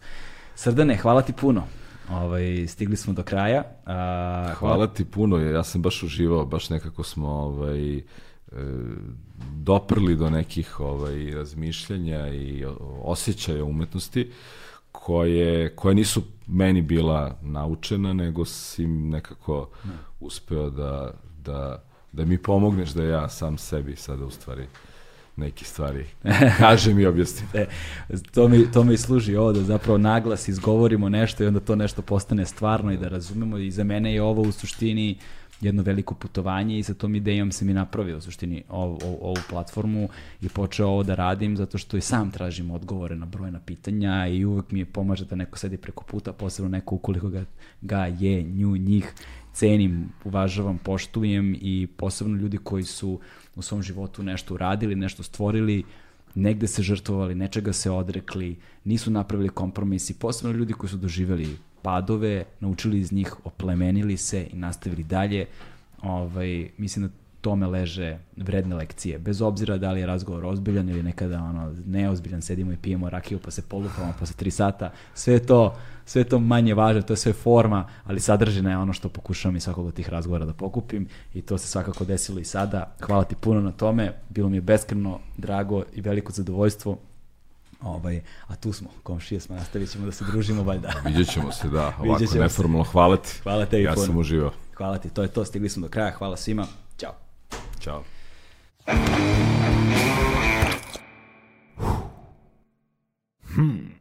Srdane, hvala ti puno. Ovaj, stigli smo do kraja. A, hvala, hvala ti puno, ja sam baš uživao, baš nekako smo ovaj, e, doprli do nekih ovaj, razmišljanja i osjećaja umetnosti koje, koje nisu meni bila naučena, nego si nekako ne. uspeo da, da, da mi pomogneš da ja sam sebi sada u stvari neke stvari kažem i objasnim. e, to, mi, to mi služi ovo da zapravo naglas izgovorimo nešto i onda to nešto postane stvarno i da razumemo i za mene je ovo u suštini jedno veliko putovanje i sa tom idejom sam i napravio u suštini ovu, ovu, ovu platformu i počeo ovo da radim zato što i sam tražim odgovore na brojna pitanja i uvek mi je pomaže da neko sedi preko puta, posebno neko ukoliko ga, ga je, nju, njih, cenim, uvažavam, poštujem i posebno ljudi koji su u svom životu nešto uradili, nešto stvorili, negde se žrtvovali, nečega se odrekli, nisu napravili kompromisi, posebno ljudi koji su doživeli padove, naučili iz njih, oplemenili se i nastavili dalje. Ovaj, mislim da tome leže vredne lekcije. Bez obzira da li je razgovor ozbiljan ili nekada ono, neozbiljan, sedimo i pijemo rakiju pa se polupamo posle tri sata. Sve to, sve to manje važno, to je sve forma, ali sadržina je ono što pokušavam i svakog od tih razgovora da pokupim i to se svakako desilo i sada. Hvala ti puno na tome, bilo mi je beskreno drago i veliko zadovoljstvo. Ovaj, a tu smo, komšije smo, nastavit ćemo da se družimo valjda. Vidjet ćemo se, da, ovako neformalno. Hvala ti. Hvala tebi ja puno. Ja sam uživao. Hvala ti, to je to, stigli smo do kraja, hvala svima. Ciao. Hmm.